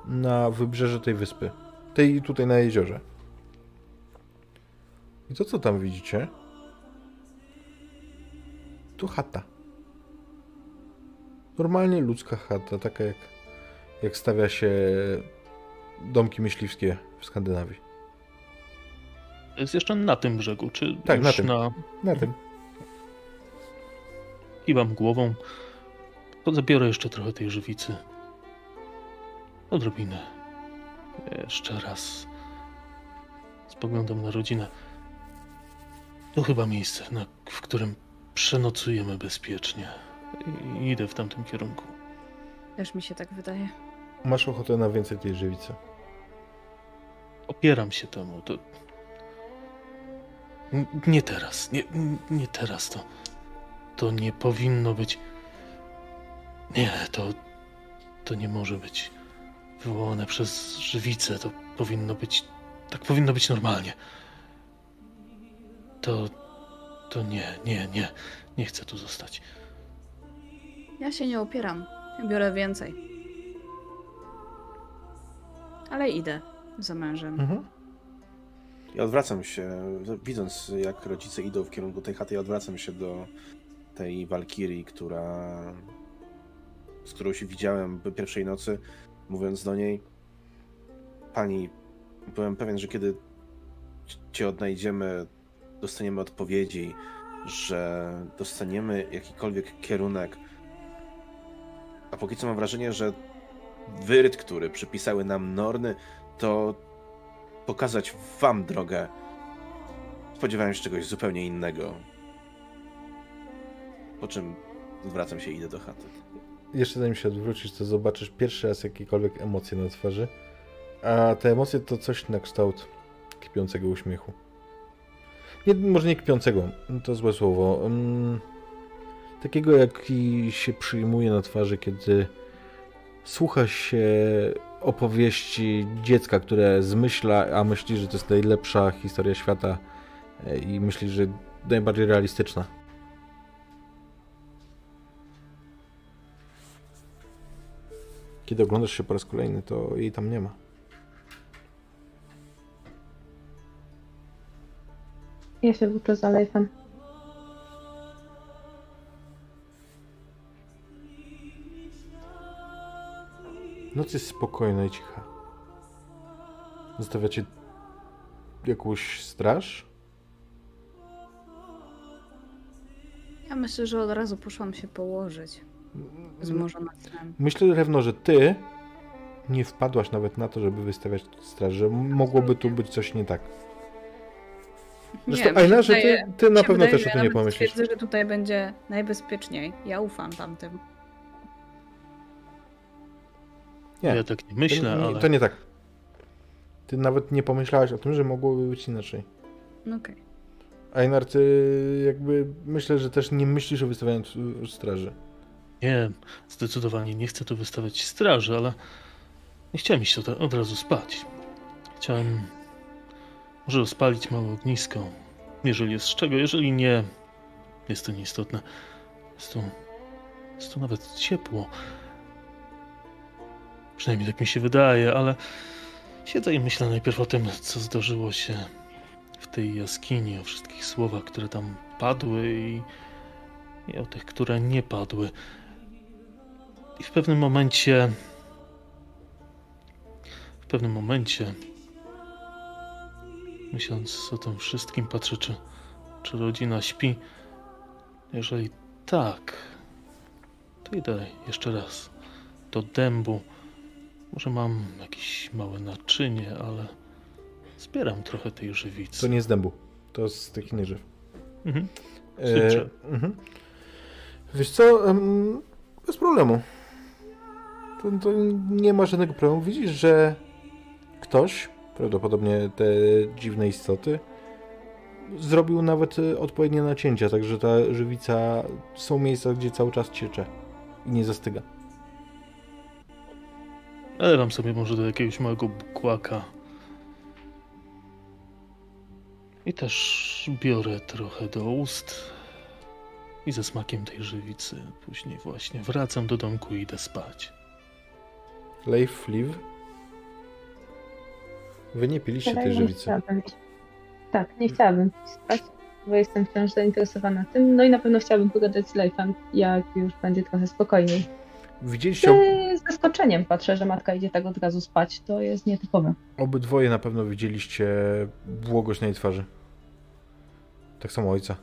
na wybrzeże tej wyspy. Tej tutaj na jeziorze. I to co tam widzicie? Tu chata. Normalnie ludzka chata, taka jak, jak stawia się domki myśliwskie w Skandynawii. To jest jeszcze na tym brzegu, czy Tak, na tym. na... Na tym. Kiwam głową. To zabiorę jeszcze trochę tej żywicy. Odrobinę. Jeszcze raz. Spoglądam na rodzinę. To chyba miejsce, na, w którym przenocujemy bezpiecznie. I idę w tamtym kierunku. Też mi się tak wydaje. Masz ochotę na więcej tej żywicy. Opieram się temu. To... Nie teraz. Nie, nie teraz to. To nie powinno być. Nie, to. To nie może być wywołane przez żywicę. To powinno być. Tak powinno być normalnie. To. To nie, nie, nie. Nie chcę tu zostać. Ja się nie opieram. Biorę więcej. Ale idę za mężem. Mhm. Ja odwracam się, widząc jak rodzice idą w kierunku tej chaty, ja odwracam się do tej Walkirii, która, z którą się widziałem pierwszej nocy, mówiąc do niej, pani, byłem pewien, że kiedy cię odnajdziemy, dostaniemy odpowiedzi, że dostaniemy jakikolwiek kierunek. A póki co mam wrażenie, że wyryt, który przypisały nam Norny, to pokazać wam drogę. Spodziewałem się czegoś zupełnie innego. Po czym zwracam się i idę do chaty. Jeszcze zanim się odwrócisz, to zobaczysz pierwszy raz jakiekolwiek emocje na twarzy. A te emocje to coś na kształt kipiącego uśmiechu. Nie, może nie kipiącego, to złe słowo. Mm, takiego, jaki się przyjmuje na twarzy, kiedy słucha się opowieści dziecka, które zmyśla, a myśli, że to jest najlepsza historia świata e, i myśli, że najbardziej realistyczna. Kiedy oglądasz się po raz kolejny, to jej tam nie ma. Ja się włóczę za Leifem. Noc jest spokojna i cicha. Zostawiacie jakąś straż? Ja myślę, że od razu poszłam się położyć. Zmożona snem. Myślę, Rewno, że ty nie wpadłaś nawet na to, żeby wystawiać straż, że mogłoby tu być coś nie tak. Zresztą, się Aina, że ty, ty na pewno wydaje, też o ja tym nie nawet pomyślisz. Twierdzę, że tutaj będzie najbezpieczniej. Ja ufam tamtym. Nie. Ja tak nie myślę, to, nie, ale. to nie tak. Ty nawet nie pomyślałaś o tym, że mogłoby być inaczej. No Okej. Einar, ty jakby myślę, że też nie myślisz o wystawianiu straży. Nie, zdecydowanie nie chcę tu wystawiać straży, ale nie chciałem iść od, razu spać. Chciałem może rozpalić małe ognisko, jeżeli jest z czego, jeżeli nie, jest to nieistotne. Jest tu, jest tu nawet ciepło. Przynajmniej tak mi się wydaje, ale siedzę i myślę najpierw o tym, co zdarzyło się w tej jaskini, o wszystkich słowach, które tam padły i, i o tych, które nie padły. I w pewnym momencie. W pewnym momencie. Myśląc o tym wszystkim, patrzę, czy, czy rodzina śpi. Jeżeli tak, to idę jeszcze raz do dębu. Może mam jakieś małe naczynie, ale zbieram trochę tej żywicy. To nie z dębu, to z tych innych drzew. Mhm. E, mhm. Wiesz co, bez problemu. To, to nie ma żadnego problemu. Widzisz, że ktoś, prawdopodobnie te dziwne istoty, zrobił nawet e, odpowiednie nacięcia, także ta żywica są miejsca, gdzie cały czas ciecze i nie zastyga. Nalewam sobie może do jakiegoś małego bukłaka. I też biorę trochę do ust. I ze smakiem tej żywicy. Później właśnie wracam do domku i idę spać. Leif, Liv, wy nie piliście tej nie żywicy. chciałabym iść. Tak, nie chciałabym spać, bo jestem wciąż zainteresowana tym. No i na pewno chciałabym pogadać z Leifem, jak już będzie trochę spokojniej. Widzieliście ob Z zaskoczeniem patrzę, że matka idzie tak od razu spać. To jest nietypowe. obydwoje na pewno widzieliście błogość na jej twarzy. Tak samo ojca.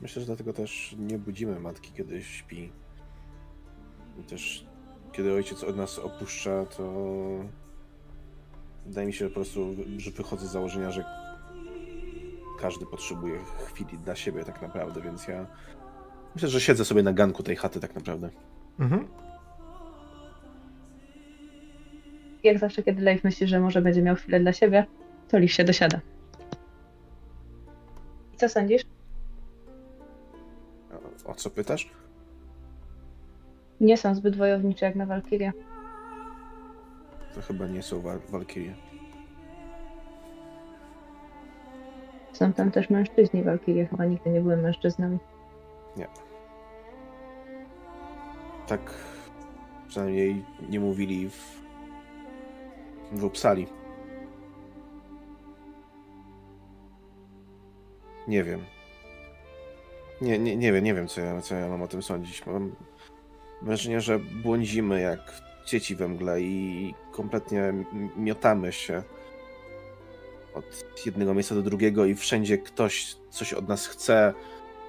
Myślę, że dlatego też nie budzimy matki, kiedy śpi. I też kiedy ojciec od nas opuszcza, to wydaje mi się po prostu, że wychodzę z założenia, że każdy potrzebuje chwili dla siebie tak naprawdę, więc ja Myślę, że siedzę sobie na ganku tej chaty tak naprawdę. Mhm. Jak zawsze, kiedy Leif myśli, że może będzie miał chwilę dla siebie, to Leif się dosiada. I co sądzisz? O co pytasz? Nie są zbyt wojownicze jak na Walkirię. To chyba nie są wal- walkirie. Są tam też mężczyźni Walkirie, chyba nigdy nie były mężczyznami. Tak przynajmniej nie mówili w, w Uppsali. Nie wiem. Nie, nie, nie wiem, nie wiem, co ja, co ja mam o tym sądzić. Mam wrażenie, że błądzimy jak dzieci we mgle i kompletnie miotamy się od jednego miejsca do drugiego i wszędzie ktoś coś od nas chce,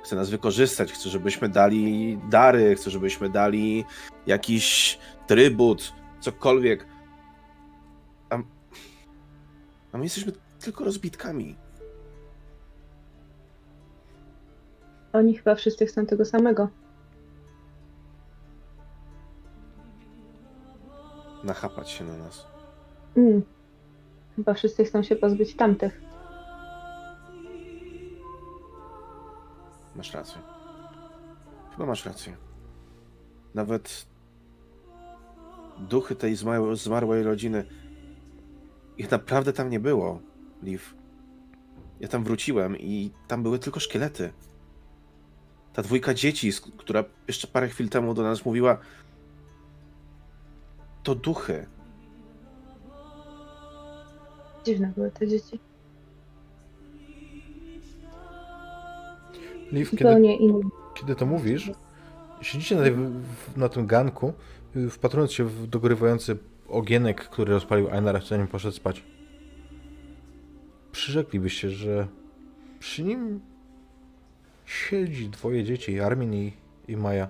chce nas wykorzystać, chce, żebyśmy dali dary, chce, żebyśmy dali jakiś trybut, cokolwiek. A, a my jesteśmy tylko rozbitkami. Oni chyba wszyscy chcą tego samego. Nachapać się na nas. Mm. Chyba wszyscy chcą się pozbyć tamtych. Masz rację. Chyba masz rację. Nawet duchy tej zmarłej, rodziny. Ich naprawdę tam nie było, Liv. Ja tam wróciłem i tam były tylko szkielety. Ta dwójka dzieci, która jeszcze parę chwil temu do nas mówiła, to duchy. Dziwne były te dzieci. Liv, kiedy, kiedy to mówisz, siedzicie na, tej, na tym ganku, y, wpatrując się w dogorywający ogienek, który rozpalił Einar, zanim poszedł spać. Przyrzeklibyście, że przy nim siedzi dwoje dzieci, Armin i, i Maja.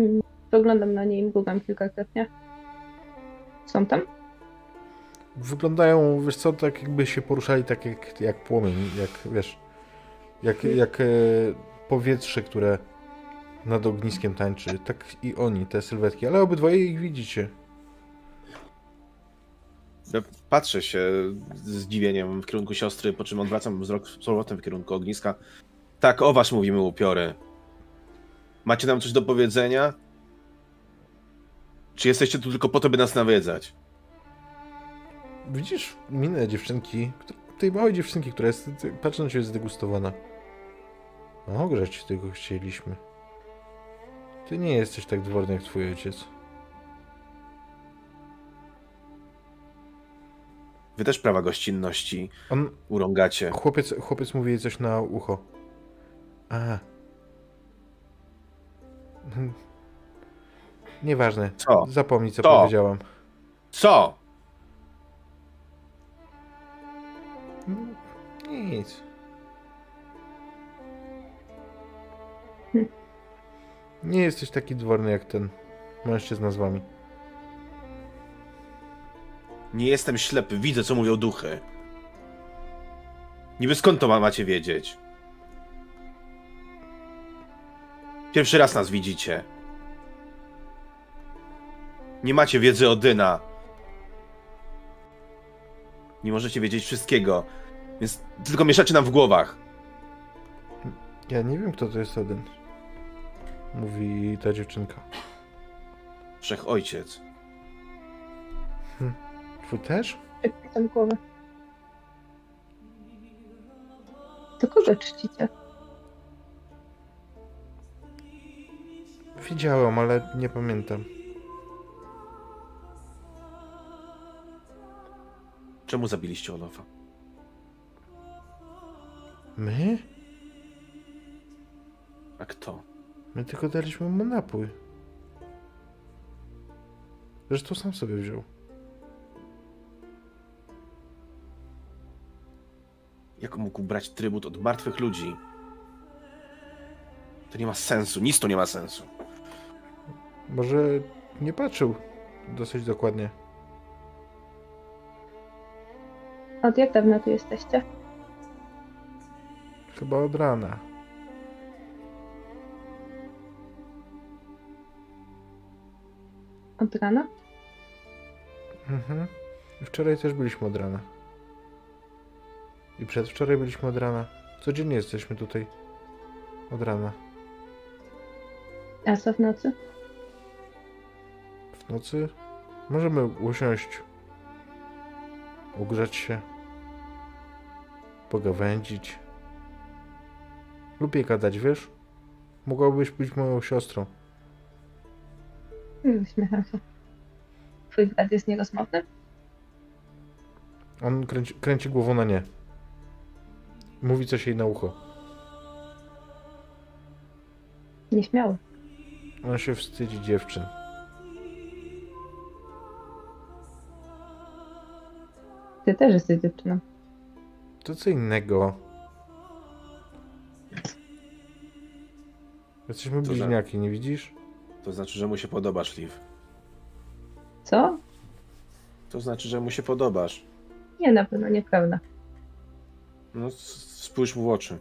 Mm. Spoglądam na nie i mrugam kilkakrotnie. Są tam? Wyglądają, wiesz co, tak jakby się poruszali tak jak, jak płomień, jak, wiesz, jak, jak e, powietrze, które nad ogniskiem tańczy. Tak i oni, te sylwetki, ale obydwoje ich widzicie. Ja Patrzę się z zdziwieniem w kierunku siostry, po czym odwracam wzrok z powrotem w kierunku ogniska. Tak, o was mówimy, upiory. Macie nam coś do powiedzenia? Czy jesteście tu tylko po to, by nas nawiedzać? Widzisz minę dziewczynki, tej małej dziewczynki, która jest, patrzy na ciebie zdegustowana. O, grzeć tego chcieliśmy. Ty nie jesteś tak dworny jak twój ojciec. Wy też prawa gościnności On, urągacie. chłopiec, chłopiec mówi jej coś na ucho. A. Nieważne. Co? Zapomnij, co Co? powiedziałam. Co? Nic. Nie jesteś taki dworny jak ten mężczyzna z wami. Nie jestem ślepy, widzę, co mówią duchy. Niby skąd to ma- macie wiedzieć? Pierwszy raz nas widzicie. Nie macie wiedzy o Dyna. Nie możecie wiedzieć wszystkiego, więc tylko mieszacie nam w głowach. Ja nie wiem, kto to jest Odyn. Mówi ta dziewczynka. Wszechojciec. Twój też? Przekrytam głowę. To kogo czcicie? Widziałem, ale nie pamiętam. Czemu zabiliście Olofa? My? A kto? My tylko daliśmy mu napój. Zresztą sam sobie wziął. Jak mógł brać trybut od martwych ludzi? To nie ma sensu, nic to nie ma sensu. Może nie patrzył dosyć dokładnie. Od jak dawna tu jesteście? Chyba od rana. Od rana? Mhm. Wczoraj też byliśmy od rana. I przedwczoraj byliśmy od rana. Codziennie jesteśmy tutaj. Od rana. A co w nocy? Nocy możemy usiąść, ugrzać się, pogawędzić. Lubię gadać, wiesz? Mogłabyś być moją siostrą. Hmm, Uśmiecham się. Twój brat jest nierozmowny? On kręci, kręci głową na nie. Mówi coś jej na ucho. Nieśmiały. On się wstydzi dziewczyn. Ty też jesteś dziewczyną. To co innego. Jesteśmy To za- bliźniaki, nie widzisz? To znaczy, że mu się podobasz, Liv. Co? To znaczy, że mu się podobasz. Nie, na pewno nieprawda. No, s- spójrz mu w oczy.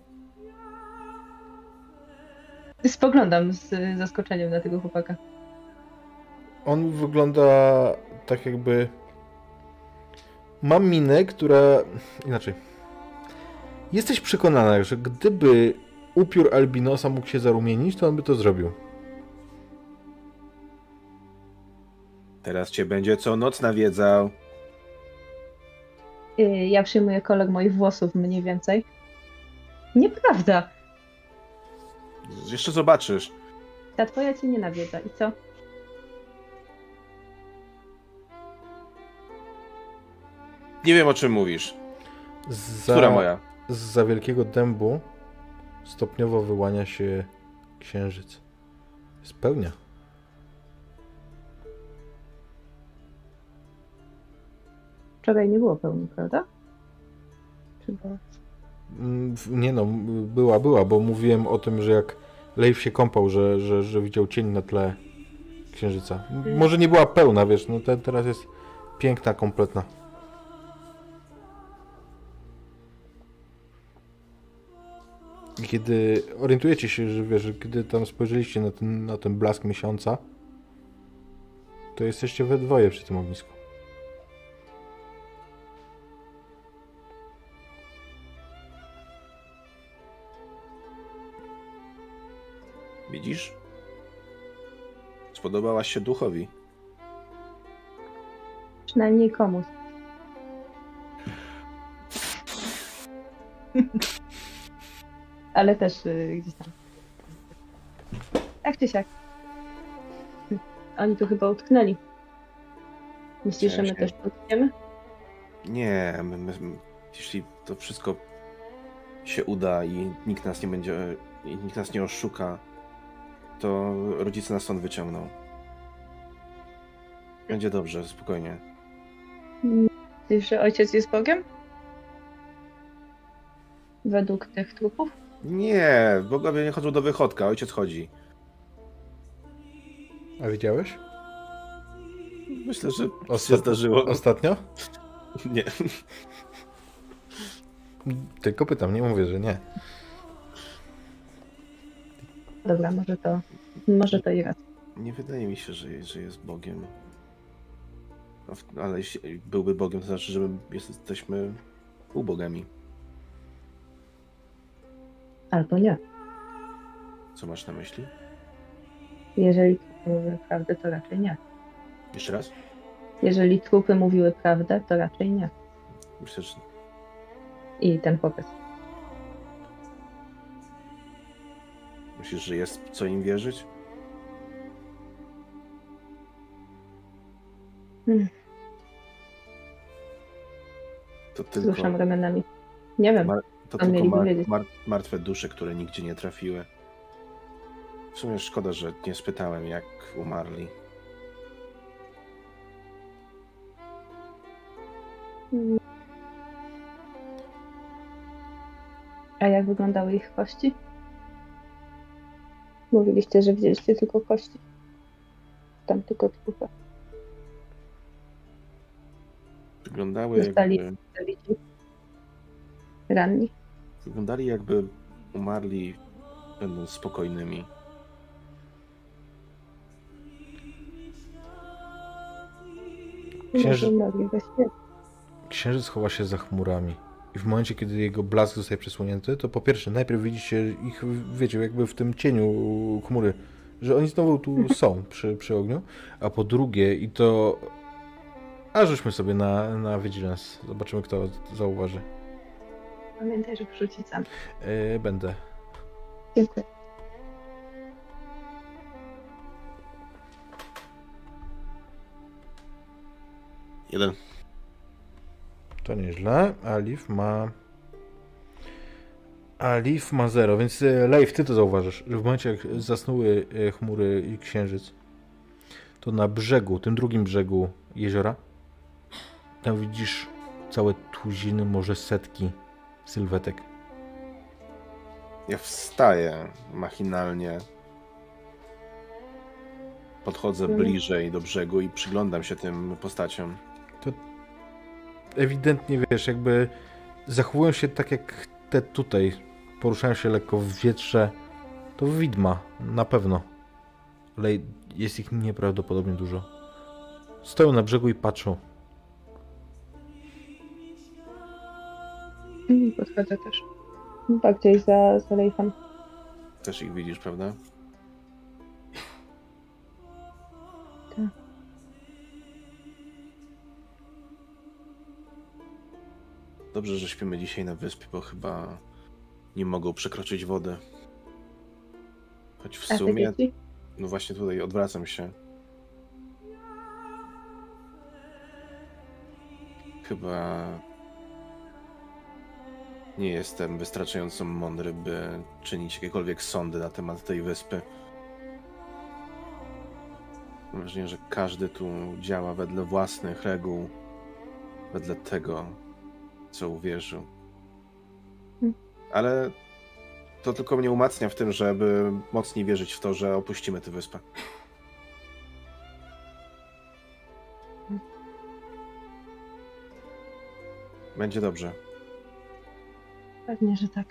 Spoglądam z y, zaskoczeniem na tego chłopaka. On wygląda tak jakby. Ma minę, która. Inaczej. Jesteś przekonana, że gdyby upiór albinosa mógł się zarumienić, to on by to zrobił. Teraz cię będzie co noc nawiedzał. Y, Ja przyjmuję kolor moich włosów mniej więcej. Nieprawda. Jeszcze zobaczysz. Ta twoja cię nie nawiedza. I co? Nie wiem, o czym mówisz. Za, Która moja? Za wielkiego dębu stopniowo wyłania się księżyc. Spełnia. Wczoraj nie było pełni, prawda? Czy było? Mm, Nie no, była, była, bo mówiłem o tym, że jak Leif się kąpał, że, że, że widział cień na tle księżyca. M- Może nie była pełna, wiesz, no te, teraz jest piękna, kompletna. Kiedy orientujecie się, że wiesz, kiedy tam spojrzeliście na ten, na ten blask miesiąca, to jesteście we dwoje przy tym ognisku. Widzisz? Spodobałaś się duchowi. Przynajmniej komuś. Ale też y, gdzieś tam. Tak czy siak. Oni tu chyba utknęli. Myślisz, że my Ciężkie. też tu utkniemy? Nie, my, my, my, jeśli to wszystko się uda i nikt nas nie będzie, i nikt nas nie oszuka, to rodzice nas stąd wyciągną. Będzie dobrze, spokojnie. Myślisz, że ojciec jest Bogiem? Według tych trupów? Nie, bogowie nie chodzą do wychodka, ojciec chodzi. A widziałeś? Myślę, że się Ostat- zdarzyło. Ostatnio? Nie. Tylko pytam, nie mówię, że nie. Dobra, może to, może to i raz. Nie wydaje mi się, że, że jest Bogiem. Ale jeśli byłby Bogiem, to znaczy, że my jesteśmy półbogami. Albo nie. Co masz na myśli? Jeżeli trupy mówiły prawdę, to raczej nie. Jeszcze raz? Jeżeli trupy mówiły prawdę, to raczej nie. Myślę, że I ten chłopiec. myślisz, że jest co im wierzyć? Hmm. To tylko, Ruszam ramionami. Nie wiem. Ma- to a tylko mar- mar- martwe dusze, które nigdzie nie trafiły. W sumie szkoda, że nie spytałem, jak umarli. A jak wyglądały ich kości? Mówiliście, że widzieliście tylko kości. Tam tylko trupy. Wyglądały Zostali- jakby. Ranni. Wyglądali jakby umarli będą spokojnymi. Księży- Może mogli we śnie. Księżyc chowa się za chmurami. I w momencie, kiedy jego blask zostaje przesłonięty, to po pierwsze, najpierw widzicie ich, wiecie, jakby w tym cieniu chmury, że oni znowu tu są przy, przy ogniu, a po drugie, i to. A rzućmy sobie na, na Vigilance. Zobaczymy, kto zauważy. Pamiętaj, żeby rzucić sam. Yy, będę. Dziękuję. Jeden. To nieźle. Alif ma. Alif ma 0, więc e, Leif, ty to zauważysz, że w momencie jak zasnuły e, chmury i księżyc, to na brzegu, tym drugim brzegu jeziora, tam widzisz całe tuziny, może setki sylwetek. Ja wstaję machinalnie. Podchodzę Mhm. bliżej do brzegu i przyglądam się tym postaciom. Ewidentnie wiesz, jakby zachowują się tak jak te tutaj, poruszają się lekko w wietrze. To widma, na pewno. Ale jest ich nieprawdopodobnie dużo. Stoją na brzegu i patrzą. Podchodzę też. Bardziej za, za Leifem. Też ich widzisz, prawda? Tak. Dobrze, że śpimy dzisiaj na wyspie, bo chyba nie mogą przekroczyć wody. Choć w sumie, no właśnie tutaj odwracam się. Chyba nie jestem wystarczająco mądry, by czynić jakiekolwiek sądy na temat tej wyspy. Mam wrażenie, że każdy tu działa wedle własnych reguł, wedle tego, co uwierzył. Hmm. Ale to tylko mnie umacnia w tym, żeby mocniej wierzyć w to, że opuścimy tę wyspę. Będzie dobrze. Pewnie, że tak.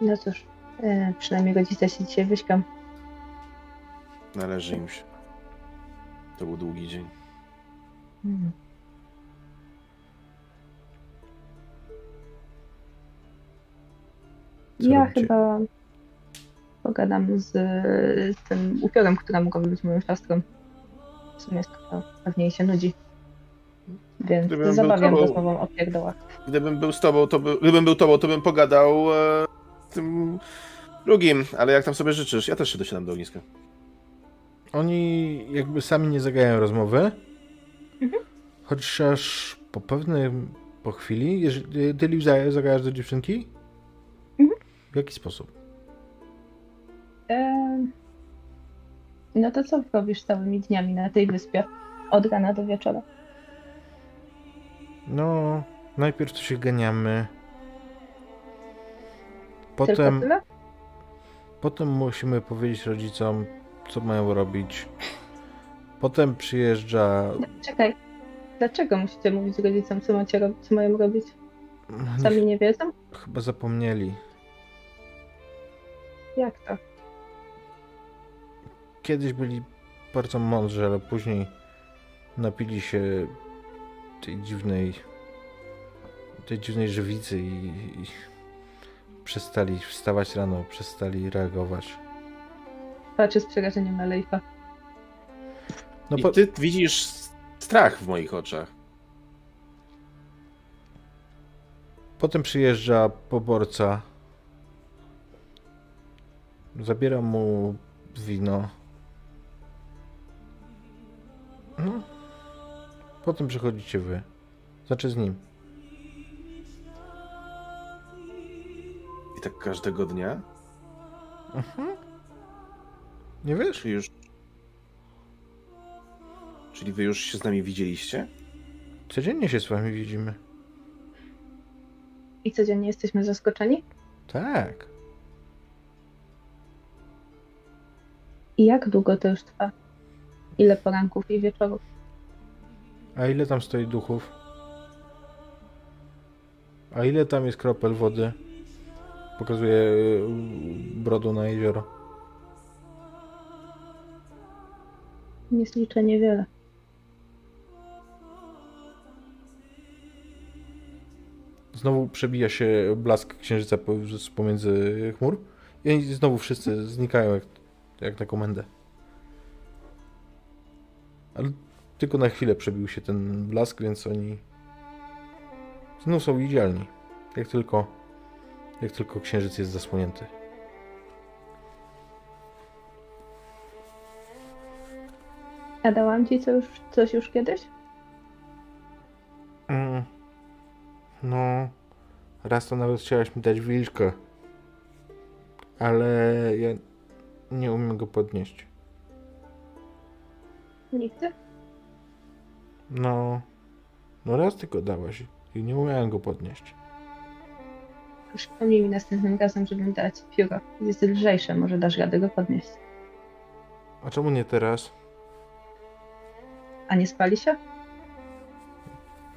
No cóż, e, przynajmniej rodzice się dzisiaj wyśpią. Należy im się. To był długi dzień. Co Ja robicie? chyba pogadam z, z tym upiorem, która mogłaby być moją siostrą. W sumie skoro pewnie jej się nudzi. Więc Gdybym był zabawiam tobą- rozmową o pierdołach. Gdybym był z tobą, to by, gdybym był tobą, to bym pogadał e, z tym drugim, ale jak tam sobie życzysz, ja też się dosiadam do ogniska. Oni jakby sami nie zagajają rozmowy. Chociaż po pewnym, po chwili, jeżeli ty Liv, za- zagajasz do dziewczynki? Mhm. W jaki sposób? No to co robisz całymi dniami na tej wyspie? Od rana do wieczora. No, najpierw to się ganiamy. Potem, potem musimy powiedzieć rodzicom, co mają robić. Potem przyjeżdża. Czekaj. Dlaczego musicie mówić rodzicom, co macie robić, co mają robić? Sami nie wiedzą? chyba zapomnieli. Jak to? Kiedyś byli bardzo mądrzy, ale później napili się tej dziwnej tej dziwnej żywicy i, i przestali wstawać rano, przestali reagować. Patrzę z przerażeniem na Leifa. No I po, ty widzisz strach w moich oczach. potem przyjeżdża poborca. Zabiera mu wino. No. Potem przychodzicie wy. Znaczy z nim. I tak każdego dnia? Nie wiesz? Czy już... Czyli wy już się z nami widzieliście? Codziennie się z wami widzimy. I codziennie jesteśmy zaskoczeni? Tak. I jak długo to już trwa? Ile poranków i wieczorów? A ile tam stoi duchów? A ile tam jest kropel wody? Pokazuje y, brodą na jezioro. Nie zliczę niewiele. Znowu przebija się blask księżyca pomiędzy chmur i znowu wszyscy znikają jak, jak na komendę. Ale tylko na chwilę przebił się ten blask, więc oni znów są widzialni. Jak tylko, jak tylko księżyc jest zasłonięty. A dałam ci co już, coś już kiedyś? Mm. No, raz to nawet chciałaś mi dać wilczka, ale ja nie umiem go podnieść. Nigdy? No, no raz tylko dałaś i nie umiałem go podnieść. Przypomnij mi następnym razem, żebym dała ci pióro. Jest lżejsze, może dasz radę go podnieść. A czemu nie teraz? A nie spali się?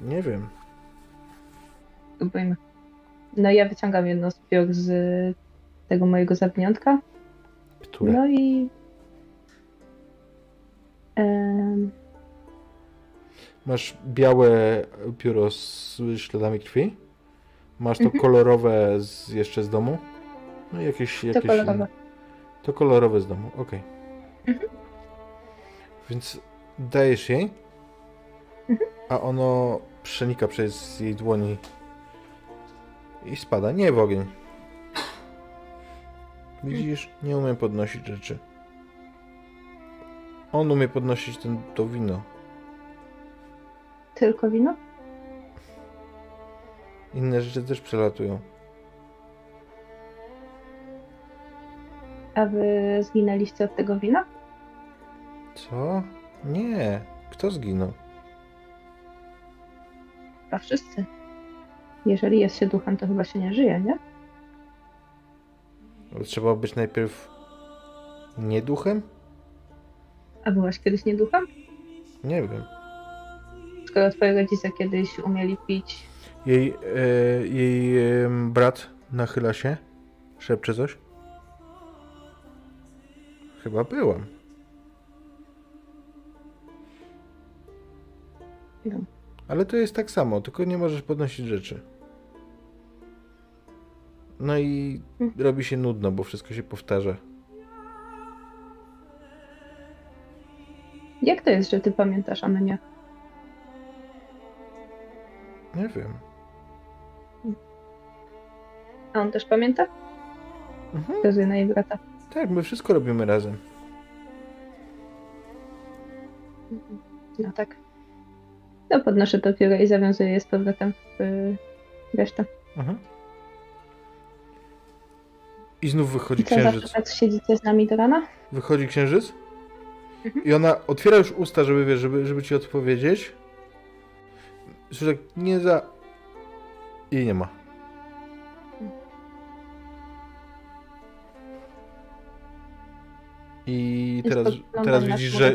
Nie wiem. Spróbujmy. No ja wyciągam jedno z piór z tego mojego zawiniątka. Które? No i... Em, Masz białe pióro z śladami krwi? Masz to Mhm. kolorowe z, jeszcze z domu? No i jakieś, to jakieś kolorowe. inne. To kolorowe z domu, okej. Mhm. Więc dajesz jej, Mhm. a ono przenika przez jej dłoni i spada. Nie w ogień. Widzisz, nie umiem podnosić rzeczy. On umie podnosić ten, to wino. Tylko wino? Inne rzeczy też przelatują. A wy zginęliście od tego wina? Co? Nie. Kto zginął? A wszyscy. Jeżeli jest się duchem, to chyba się nie żyje, nie? Trzeba być najpierw nie duchem? A byłaś kiedyś nie duchem? Nie wiem. Twoi rodzice kiedyś umieli pić Jej, e, jej em, brat nachyla się, szepcze coś. Chyba byłam. Ale to jest tak samo, tylko nie możesz podnosić rzeczy. No i Mhm. robi się nudno, bo wszystko się powtarza. Jak to jest, że ty pamiętasz, a my nie? Nie wiem. A on też pamięta? Mhm. Wskazuje na jej brata. Tak, my wszystko robimy razem. No tak. No podnoszę to pióro i zawiązuję je z powrotem w y, resztę. Mhm. I znów wychodzi I co, księżyc. tak siedzicie z nami do rana? Wychodzi księżyc Mhm. i ona otwiera już usta, żeby, wiesz, żeby, żeby ci odpowiedzieć. Słyszę nie za... I nie ma. I teraz, teraz widzisz, że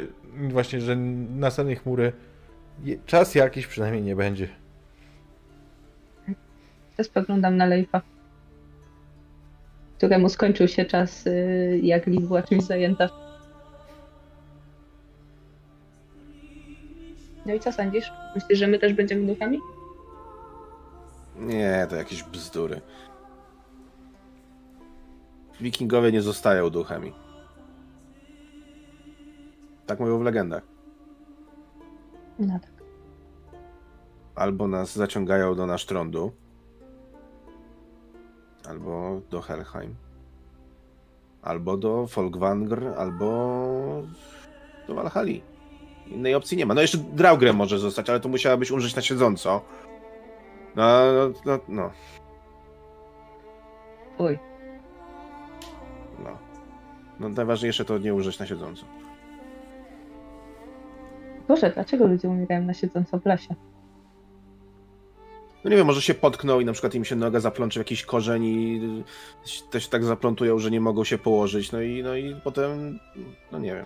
właśnie, że następnej chmury czas jakiś przynajmniej nie będzie. Teraz spoglądam na Leifa, któremu skończył się czas, y, jak Liv była czymś zajęta. No i co sądzisz? Myślisz, że my też będziemy duchami? Nie, to jakieś bzdury. Wikingowie nie zostają duchami. Tak mówią w legendach. No tak. Albo nas zaciągają do Nasztrądu, albo do Helheim, albo do Folkvangr, albo do Valhalla. Innej opcji nie ma. No jeszcze Draugr może zostać, ale to musiałabyś umrzeć na siedząco. No, no, no, no. Uj, no. No najważniejsze to nie umrzeć na siedząco. Boże, dlaczego ludzie umierają na siedząco w lesie? No nie wiem, może się potkną i na przykład im się noga zaplącze w jakiś korzeń i też tak zaplątują, że nie mogą się położyć, no i, no i potem, no nie wiem.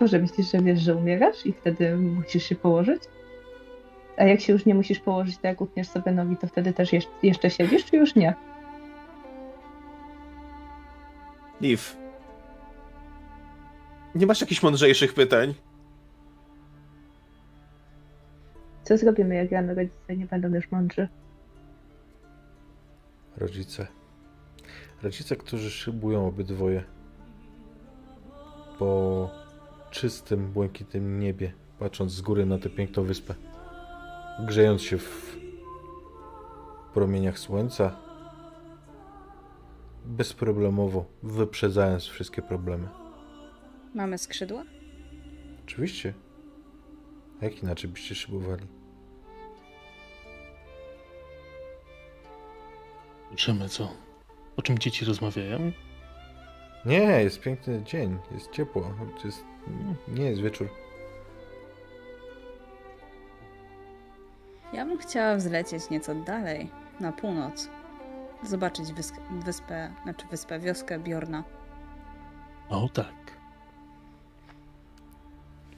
Boże, myślisz, że wiesz, że umierasz i wtedy musisz się położyć? A jak się już nie musisz położyć, to jak utniesz sobie nogi, to wtedy też jeszcze, jeszcze siedzisz, czy już nie? Liv. Nie masz jakichś mądrzejszych pytań? Co zrobimy, jak rano rodzice nie będą już mądrzy? Rodzice. Rodzice, którzy szybują obydwoje po czystym, błękitnym niebie, patrząc z góry na tę piękną wyspę, grzejąc się w promieniach słońca, bezproblemowo, wyprzedzając wszystkie problemy. Mamy skrzydła? Oczywiście. Jak inaczej byście szybowali? Słyszymy co? O czym dzieci rozmawiają? Nie, jest piękny dzień, jest ciepło, jest, nie jest wieczór. Ja bym chciała wzlecieć nieco dalej, na północ. Zobaczyć wysk- wyspę, znaczy wyspę, wioskę Bjorna. O tak.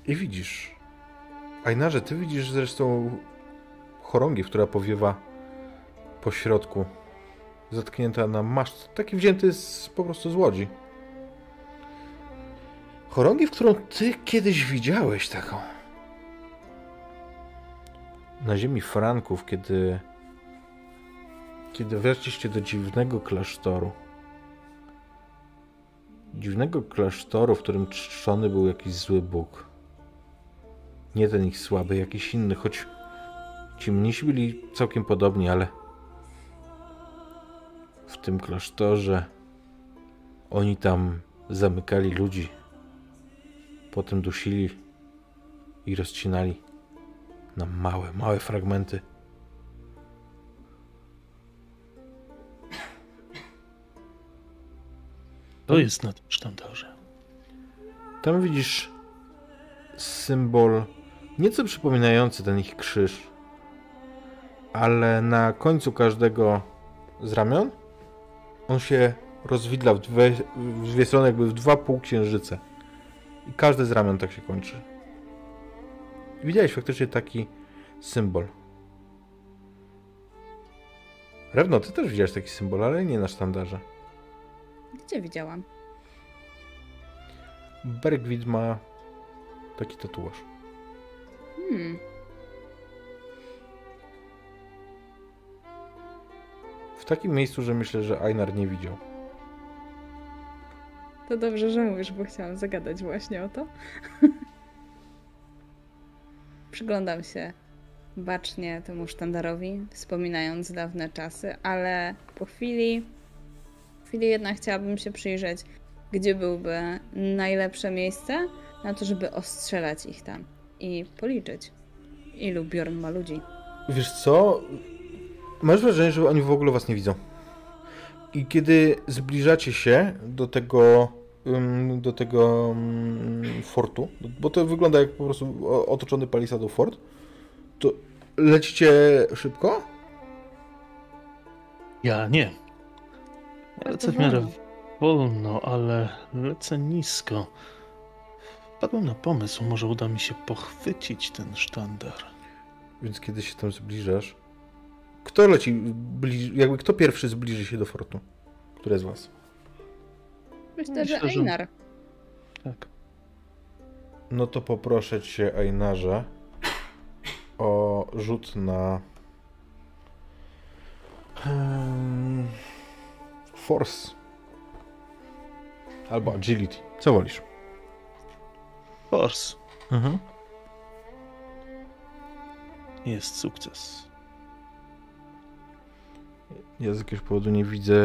I widzisz. Ajnarze, ty widzisz zresztą chorągiew, która powiewa po środku. Zatknięta na maszt. Taki wzięty z, po prostu z łodzi. Chorągiew, którą ty kiedyś widziałeś taką. Na ziemi Franków, kiedy kiedy weszliście do dziwnego klasztoru. Dziwnego klasztoru, w którym czczony był jakiś zły Bóg. Nie ten ich słaby, jakiś inny, choć ci mnisi byli całkiem podobni, ale w tym klasztorze oni tam zamykali ludzi, potem dusili i rozcinali na małe, małe fragmenty. To jest na tym sztandarze. Tam widzisz symbol nieco przypominający ten ich krzyż, ale na końcu każdego z ramion on się rozwidla w dwie, w dwie strony, jakby w dwa półksiężyce. I każde z ramion tak się kończy. Widziałeś faktycznie taki symbol. Rewno, ty też widziałeś taki symbol, ale nie na sztandarze. Gdzie widziałam? Bergwid ma taki tatuaż. Hmm, W takim miejscu, że myślę, że Einar nie widział. To dobrze, że mówisz, bo chciałam zagadać właśnie o to. Przyglądam się bacznie temu sztandarowi, wspominając dawne czasy, ale po chwili, po chwili jednak chciałabym się przyjrzeć, gdzie byłby najlepsze miejsce na to, żeby ostrzelać ich tam i policzyć, ilu Bjorn ma ludzi. Wiesz co? Masz wrażenie, że oni w ogóle was nie widzą. I kiedy zbliżacie się do tego do tego fortu, bo to wygląda jak po prostu otoczony palisadą fort, to lecicie szybko? Ja nie. Lecę w miarę wolno. wolno, ale lecę nisko. Wpadłem na pomysł, może uda mi się pochwycić ten sztandar. Więc kiedy się tam zbliżasz, kto leci, bliż, jakby kto pierwszy zbliży się do fortu? Które z was? Myślę, Myślę, że że- Einar. Tak. No to poproszę cię, Einarze, o rzut na Force albo Agility. Co wolisz? Force. Mhm. Jest sukces. Ja z jakiegoś powodu nie widzę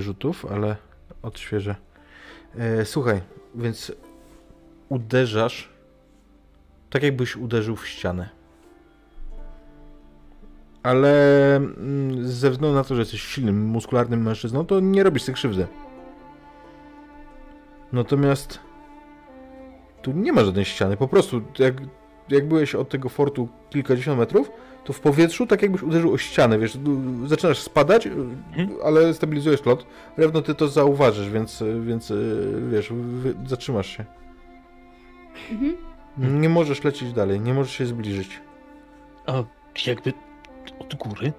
rzutów, ale odświeżę. E, słuchaj, więc uderzasz tak jakbyś uderzył w ścianę. Ale mm, ze względu na to, że jesteś silnym, muskularnym mężczyzną, to nie robisz sobie krzywdy. Natomiast tu nie ma żadnej ściany. Po prostu, jak, jak byłeś od tego fortu kilkadziesiąt metrów, to w powietrzu tak jakbyś uderzył o ścianę, wiesz, zaczynasz spadać, ale stabilizujesz lot. Pewno ty to zauważysz, więc, więc wiesz, wy, zatrzymasz się. Mhm. Nie możesz lecieć dalej, nie możesz się zbliżyć. A jakby od góry?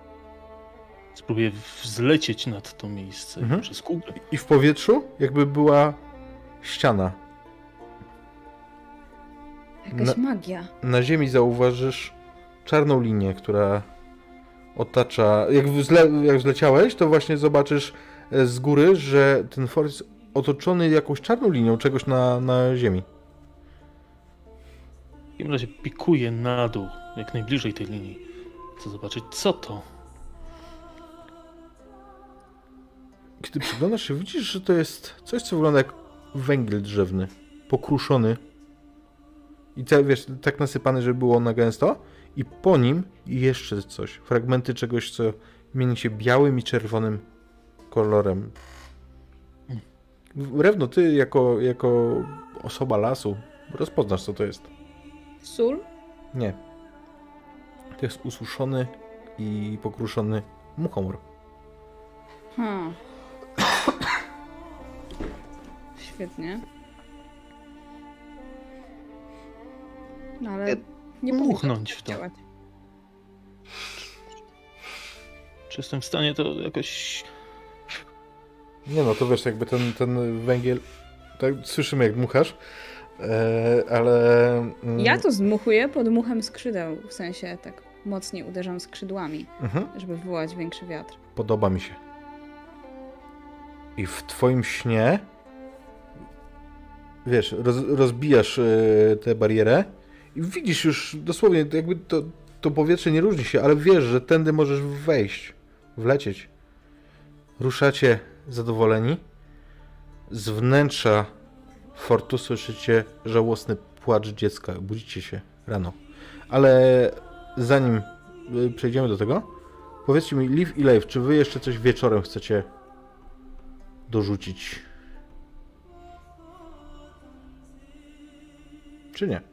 Spróbuję wzlecieć nad to miejsce Mhm. przez kółkę. I w powietrzu jakby była ściana. Jakaś Na- magia. Na ziemi zauważysz czarną linię, która otacza. Jak, wzle, jak zleciałeś, to właśnie zobaczysz e, z góry, że ten fort jest otoczony jakąś czarną linią czegoś na, na ziemi. W takim razie pikuję na dół, jak najbliżej tej linii. Chcę zobaczyć, co to. Kiedy przyglądasz się, widzisz, że to jest coś, co wygląda jak węgiel drzewny, pokruszony. I te, wiesz, tak nasypany, żeby było na gęsto. I po nim jeszcze coś. Fragmenty czegoś, co mieni się białym i czerwonym kolorem. Rewno, ty jako, jako osoba lasu rozpoznasz, co to jest. Sól? Nie. To jest ususzony i pokruszony muchomor. Hmm. Świetnie. No ale nie Muchnąć tak w to. działać. Czy jestem w stanie to jakoś. Nie no, to wiesz, jakby ten, ten węgiel, tak słyszymy jak dmuchasz, e, ale... mm, Ja to zdmuchuję pod muchem skrzydeł, w sensie tak mocniej uderzam skrzydłami, Mhm, żeby wywołać większy wiatr. podoba mi się. I w twoim śnie, wiesz, roz, rozbijasz e, tę barierę i widzisz już dosłownie, jakby to, to powietrze nie różni się, ale wiesz, że tędy możesz wejść, wlecieć. Ruszacie zadowoleni. Z wnętrza fortu słyszycie żałosny płacz dziecka. Budzicie się rano. Ale zanim y, przejdziemy do tego, powiedzcie mi, Liv i Leif, czy wy jeszcze coś wieczorem chcecie dorzucić? Czy nie?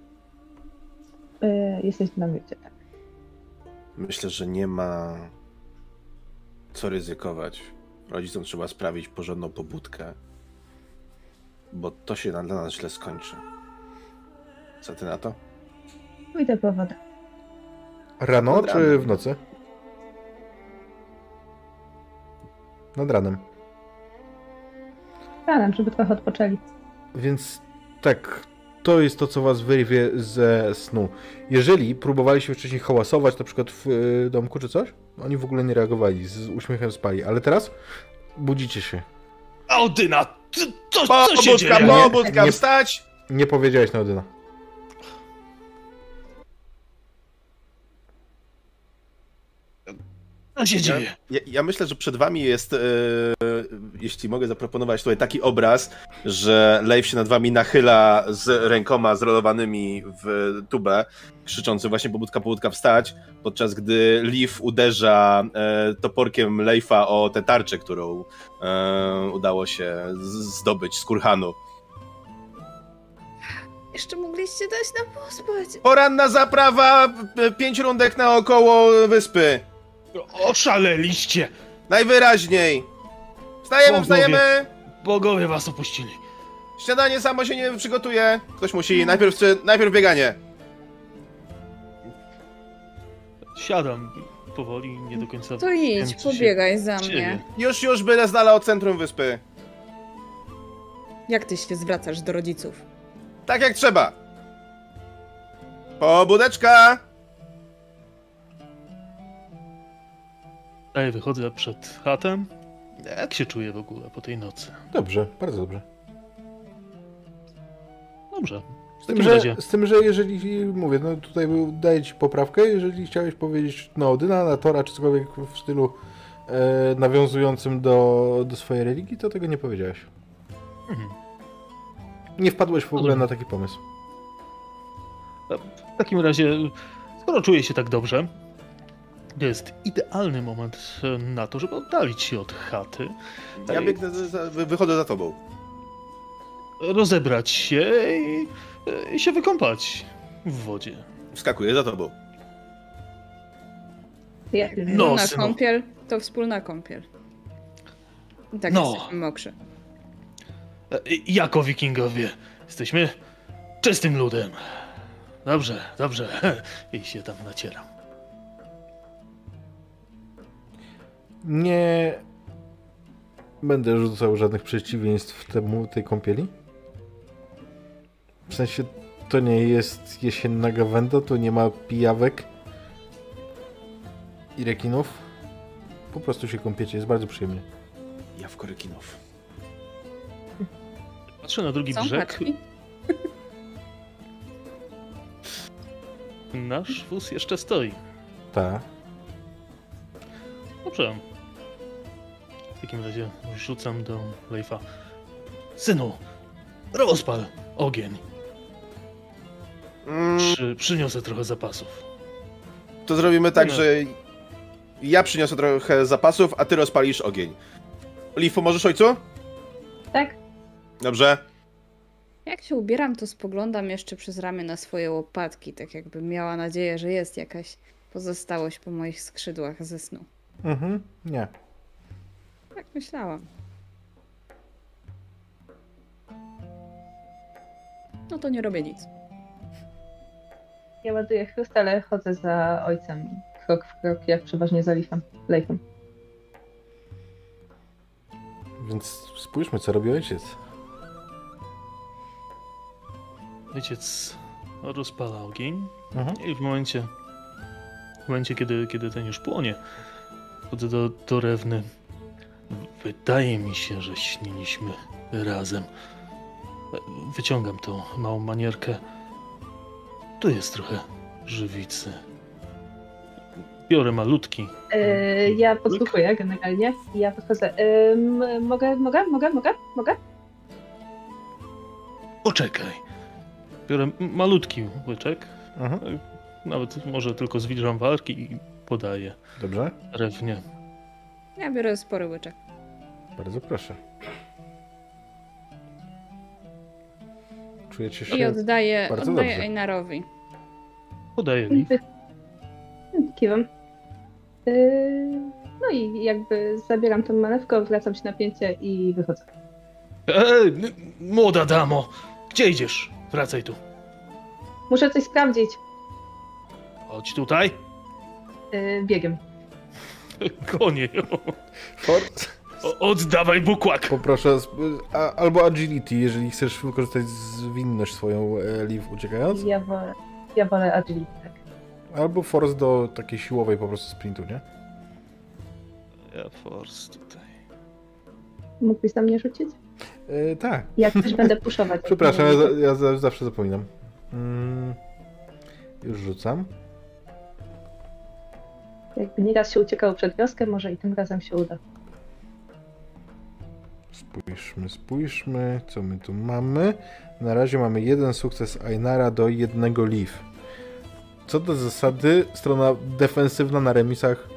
E, jesteś w namiocie, tak. Myślę, że nie ma co ryzykować. Rodzicom trzeba sprawić porządną pobudkę, bo to się na- dla nas źle skończy. Co ty na to? Pójdę po wodę. Rano Nad czy ranem. w nocy? Nad ranem. Ranem, żeby trochę odpoczęli. Więc tak, to jest to, co was wyrwie ze snu. Jeżeli próbowaliście wcześniej hałasować, na przykład w y, domku czy coś, oni w ogóle nie reagowali, z uśmiechem spali, ale teraz budzicie się. Audyna! Co, co, co się dzieje? Nie, pobudka, nie- wstać! Nie powiedziałeś na Odyna. Co się dzieje? Ja, ja myślę, że przed wami jest, e, jeśli mogę zaproponować tutaj taki obraz, że Leif się nad wami nachyla z rękoma zrolowanymi w tubę, krzyczący właśnie pobudka, pobudka, wstać, podczas gdy Leaf uderza e, toporkiem Leifa o tę tarczę, którą e, udało się zdobyć z kurhanu. Jeszcze mogliście dać nam pospać. Poranna zaprawa, p- pięć rundek naokoło wyspy. Oszaleliście! Najwyraźniej. Wstajemy, Bogowie. wstajemy. Bogowie was opuścili. Śniadanie samo się nie przygotuje. Ktoś musi. Najpierw, najpierw bieganie. Siadam powoli, nie do końca. To wiem, idź, co się pobiegaj za dzieje. mnie. Już, już byle z dala od centrum wyspy. Jak ty się zwracasz do rodziców? Tak jak trzeba. Pobudeczka. Ej, wychodzę przed chatem. Jak się czuję w ogóle po tej nocy? Dobrze, bardzo dobrze. Dobrze. Z tym, że, razie z tym, że jeżeli, mówię, no tutaj daję ci poprawkę, jeżeli chciałeś powiedzieć na Odyna, na Tora, czy cokolwiek w stylu e, nawiązującym do, do swojej religii, to tego nie powiedziałeś. Mhm. Nie wpadłeś w ogóle Rozumiem. na taki pomysł. W takim razie, skoro czuję się tak dobrze, jest idealny moment e, na to, żeby oddalić się od chaty, Ja Ej. biegnę, wychodzę za tobą. rozebrać się i, e, i się wykąpać w wodzie. Wskakuję za tobą. Ja, No, Wspólna synu. kąpiel to wspólna kąpiel. I tak No. jesteśmy mokrzy. E, Jako wikingowie jesteśmy czystym ludem. Dobrze, dobrze. I się tam nacieram. Nie będę rzucał żadnych przeciwieństw temu, tej kąpieli. W sensie to nie jest jesienna gawenda, to nie ma pijawek i rekinów. Po prostu się kąpiecie, jest bardzo przyjemnie. Ja w korykinów. Patrzę na drugi Są brzeg. kaczki? Nasz wóz jeszcze stoi. Ta. Dobrze. W takim razie rzucam do Leifa. Synu, rozpal ogień. Mm, Przy, przyniosę trochę zapasów. to zrobimy tak, No. że ja przyniosę trochę zapasów, a ty rozpalisz ogień. Liv, pomożesz ojcu? Tak? Dobrze. Jak się ubieram, to spoglądam jeszcze przez ramię na swoje łopatki, tak jakbym miała nadzieję, że jest jakaś pozostałość po moich skrzydłach ze snu. Mhm, nie. Tak myślałam. No to nie robię nic. Ja ładuję chrust, ale chodzę za ojcem. Krok w krok, jak przeważnie za. Leifem. Więc spójrzmy, co robi ojciec. Ojciec rozpala ogień Mhm. i w momencie, w momencie kiedy, kiedy ten już płonie, chodzę do, do Rewny. Wydaje mi się, że śniliśmy razem. Wyciągam tą małą manierkę. Tu jest trochę żywicy. Biorę malutki. Yy, ja podsłuchuję generalnie. Ja podchodzę. Mogę, mogę, mogę, mogę, mogę? Poczekaj. Biorę malutki łyczek. Mhm. Nawet może tylko zwilżam walki i podaję Dobrze? Rewnie. Ja biorę spory łyczek. Bardzo proszę. Czujecie I się... oddaję, bardzo oddaję dobrze. Einarowi. Podaję. Wy- Kiwam. Yy, no i jakby zabieram tą manewkę, odwracam się na pięcie i wychodzę. Ej, młoda damo! Gdzie idziesz? Wracaj tu. Muszę coś sprawdzić. Chodź tutaj. Yy, biegiem. Konie. Fort, O, oddawaj bukłak. poproszę, a, albo agility, jeżeli chcesz wykorzystać zwinność swoją e, Liv uciekając, Ja wolę, ja wolę agility. Tak. albo force do takiej siłowej po prostu sprintu, nie? Ja force tutaj. Mógłbyś na mnie rzucić? E, tak. Jak też będę puszować. Przepraszam, ja, ja za- zawsze zapominam. Mm, już rzucam. Jakby nieraz się uciekało przed wioskę, może i tym razem się uda. Spójrzmy, spójrzmy, co my tu mamy. Na razie mamy jeden sukces Ainara do jednego Leaf. Co do zasady, strona defensywna na remisach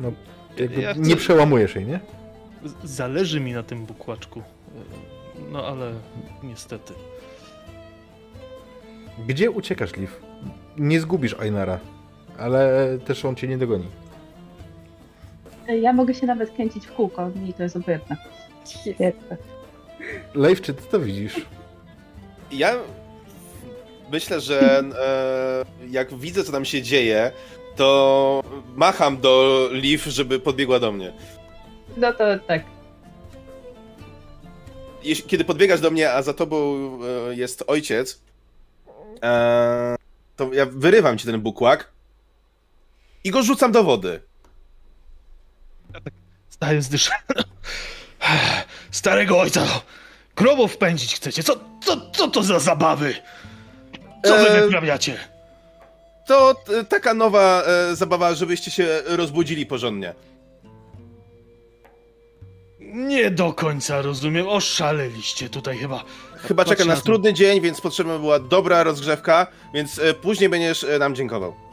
no, jakby Ja chcę- nie przełamujesz jej, nie? Zależy mi na tym bukłaczku. No ale niestety. Gdzie uciekasz, Leaf? Nie zgubisz Ainara, ale też on cię nie dogoni. Ja mogę się nawet kręcić w kółko, mi to jest obojętne. Jakby. Leif, czy ty to widzisz? Ja myślę, że e, jak widzę, co tam się dzieje, to macham do Liv, żeby podbiegła do mnie. No to tak. Jeśli, kiedy podbiegasz do mnie, a za tobą e, jest ojciec, e, to ja wyrywam ci ten bukłak i go rzucam do wody. Staję z dyszem. Starego ojca do grobów wpędzić chcecie. Co, co, co to za zabawy? Co wy E, wyprawiacie? To taka nowa e, zabawa, żebyście się rozbudzili porządnie. Nie do końca rozumiem. Oszaleliście tutaj chyba. Chyba czeka nas na trudny dzień, więc potrzebna była dobra rozgrzewka, więc e, później będziesz e, nam dziękował.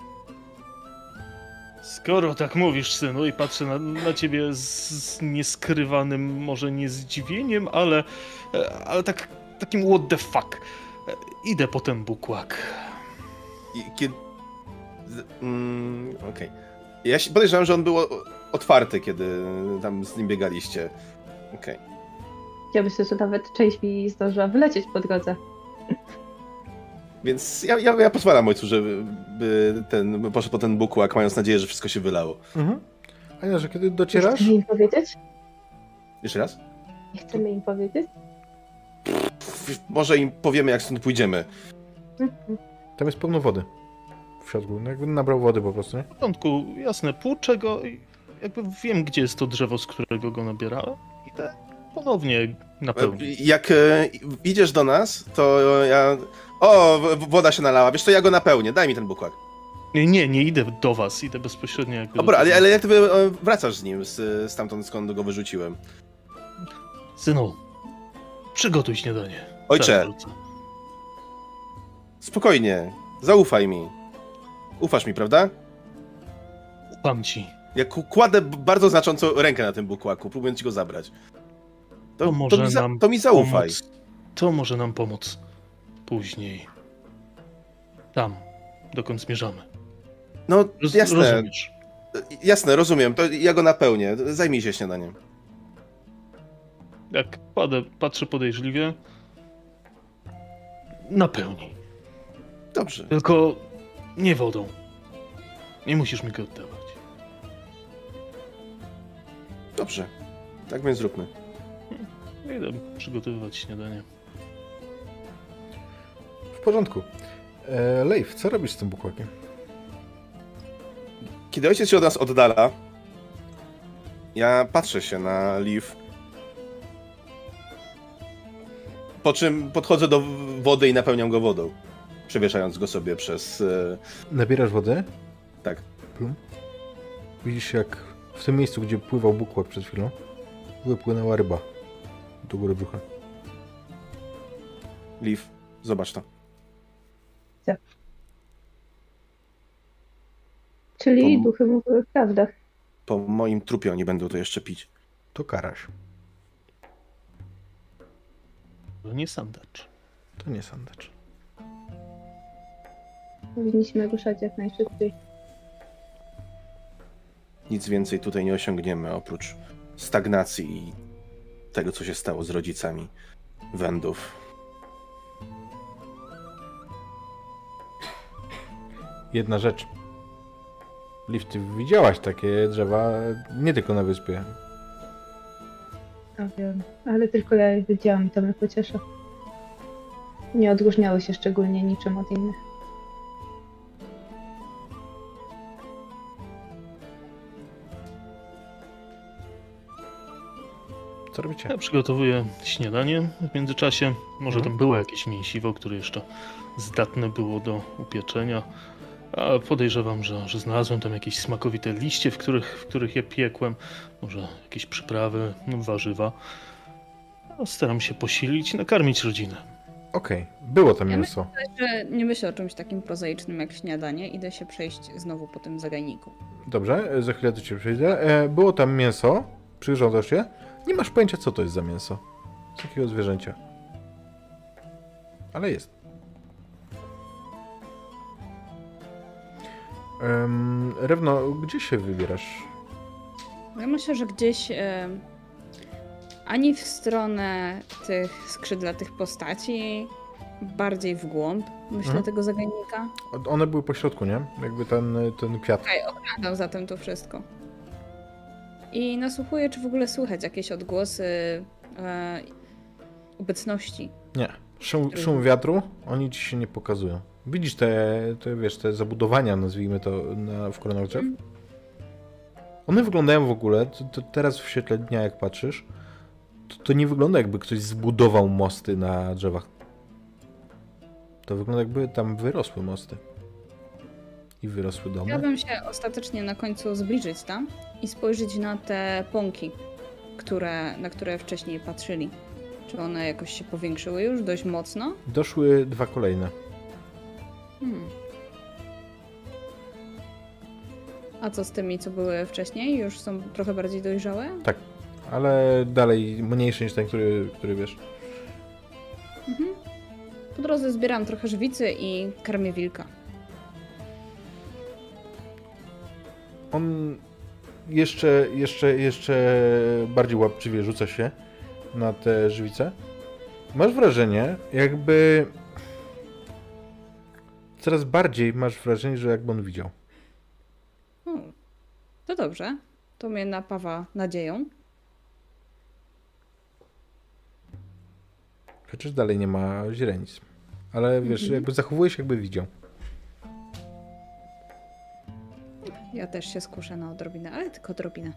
Skoro tak mówisz, synu, i patrzę na, na ciebie z, z nieskrywanym, może nie zdziwieniem, ale, e, ale tak, takim what the fuck. E, Idę po ten bukłak. I kiedy... Mm, Okej. Ja się podejrzewam, że on był otwarty, kiedy tam z nim biegaliście. Okej. Ja myślę, że nawet część mi zdążyła wylecieć po drodze. Więc ja, ja, ja pozwalam ojcu, żeby by ten, poszedł po ten bukłak, mając nadzieję, że wszystko się wylało. Mhm. Ania, że kiedy docierasz, Chcemy im powiedzieć? Jeszcze raz? Nie chcemy im powiedzieć? Pff, Może im powiemy, jak stąd pójdziemy. Mhm. tam jest pełno wody. W środku. No jakby nabrał wody po prostu, nie? W porządku, jasne, płuczę go i jakby wiem, gdzie jest to drzewo, z którego go nabierałem. Idę ponownie napełnić. Jak e, idziesz do nas, to ja... O, woda się nalała. Wiesz co, ja go napełnię. Daj mi ten bukłak. Nie, nie, nie idę do was, idę bezpośrednio jakby Dobra, do ale, ale jak ty wracasz z nim, z, stamtąd skąd go wyrzuciłem? Synu, przygotuj śniadanie. Ojcze, spokojnie. Zaufaj mi. Ufasz mi, prawda? Ufam ci. Ja ku- kładę bardzo znacząco rękę na tym bukłaku, próbując ci go zabrać. To, To może mi, za, nam to mi zaufaj. Pomóc, to może nam pomóc później. Tam, dokąd zmierzamy. No, Roz, jasne, Rozumiesz. jasne, rozumiem. To ja go napełnię. Zajmij się śniadaniem. Jak padę, patrzę podejrzliwie, napełnij. Dobrze. Tylko nie wodą. Nie musisz mi go oddawać. Dobrze. Tak więc zróbmy. Idę przygotowywać śniadanie. W porządku. E, Leif, co robisz z tym bukłakiem? Kiedy ojciec się od nas oddala, ja patrzę się na Liv. Po czym podchodzę do wody i napełniam go wodą. Przewieszając go sobie przez. e, Nabierasz wodę? Tak. Plum. Widzisz jak w tym miejscu, gdzie pływał bukłak przed chwilą, wypłynęła ryba do góry brzucha. Liv, zobacz to. Czyli To- duchy mówiły prawdę. Po moim trupie oni będą to jeszcze pić. To karaś. To nie sandacz. To nie sandacz. Powinniśmy ruszać jak najszybciej. Nic więcej tutaj nie osiągniemy oprócz stagnacji i tego, co się stało z rodzicami Wendów. Jedna rzecz. Liv, ty widziałaś takie drzewa nie tylko na wyspie. Ja wiem, ale tylko ja je widziałam i to mnie pociesza. Nie odróżniały się szczególnie niczym od innych. Co robicie? Ja przygotowuję śniadanie w międzyczasie. Może Mhm. tam było jakieś mięsiwo, które jeszcze zdatne było do upieczenia. A podejrzewam, że, że znalazłem tam jakieś smakowite liście, w których, w których je piekłem. Może jakieś przyprawy, no, warzywa. No, staram się posilić i nakarmić rodzinę. Okej, było tam Ja mięso. Że nie myślę o czymś takim prozaicznym jak śniadanie. Idę się przejść znowu po tym zagajniku. Dobrze, za chwilę do ciebie przejdę. E, było tam mięso, przyglądasz się. Nie masz pojęcia, co to jest za mięso. Z jakiego zwierzęcia. Ale jest. Um, Rewno, gdzie się wybierasz? Ja myślę, że gdzieś e, ani w stronę tych skrzydlatych postaci, bardziej w głąb, myślę, Mhm. tego zagajnika. One były po środku, nie? Jakby ten, ten kwiat. Okej, okradał zatem to wszystko. I nasłuchuję, czy w ogóle słychać jakieś odgłosy e, obecności. Nie. Szum, szum wiatru, oni ci się nie pokazują. Widzisz te, te wiesz, te zabudowania, nazwijmy to, na, w koronach drzew? One wyglądają w ogóle, to, to teraz w świetle dnia jak patrzysz, to, to nie wygląda jakby ktoś zbudował mosty na drzewach. To wygląda jakby tam wyrosły mosty. I wyrosły domy. Chciałabym się ostatecznie na końcu zbliżyć tam i spojrzeć na te pąki, które, na które wcześniej patrzyli. Czy one jakoś się powiększyły już dość mocno? Doszły dwa kolejne. Hmm. A co z tymi, co były wcześniej? Już są trochę bardziej dojrzałe? Ale dalej mniejszy niż ten, który, który wiesz. Mhm. Po drodze zbieram trochę żywicy i karmię wilka. On jeszcze, jeszcze, jeszcze bardziej łapczywie rzuca się na te żywice. Masz wrażenie, jakby coraz bardziej masz wrażenie, że jakby on widział. O, to dobrze. To mnie napawa nadzieją. Chociaż dalej nie ma źrenic. Ale wiesz, Mhm. jakby zachowuje się jakby widział. Ja też się skuszę na odrobinę, ale tylko odrobinę.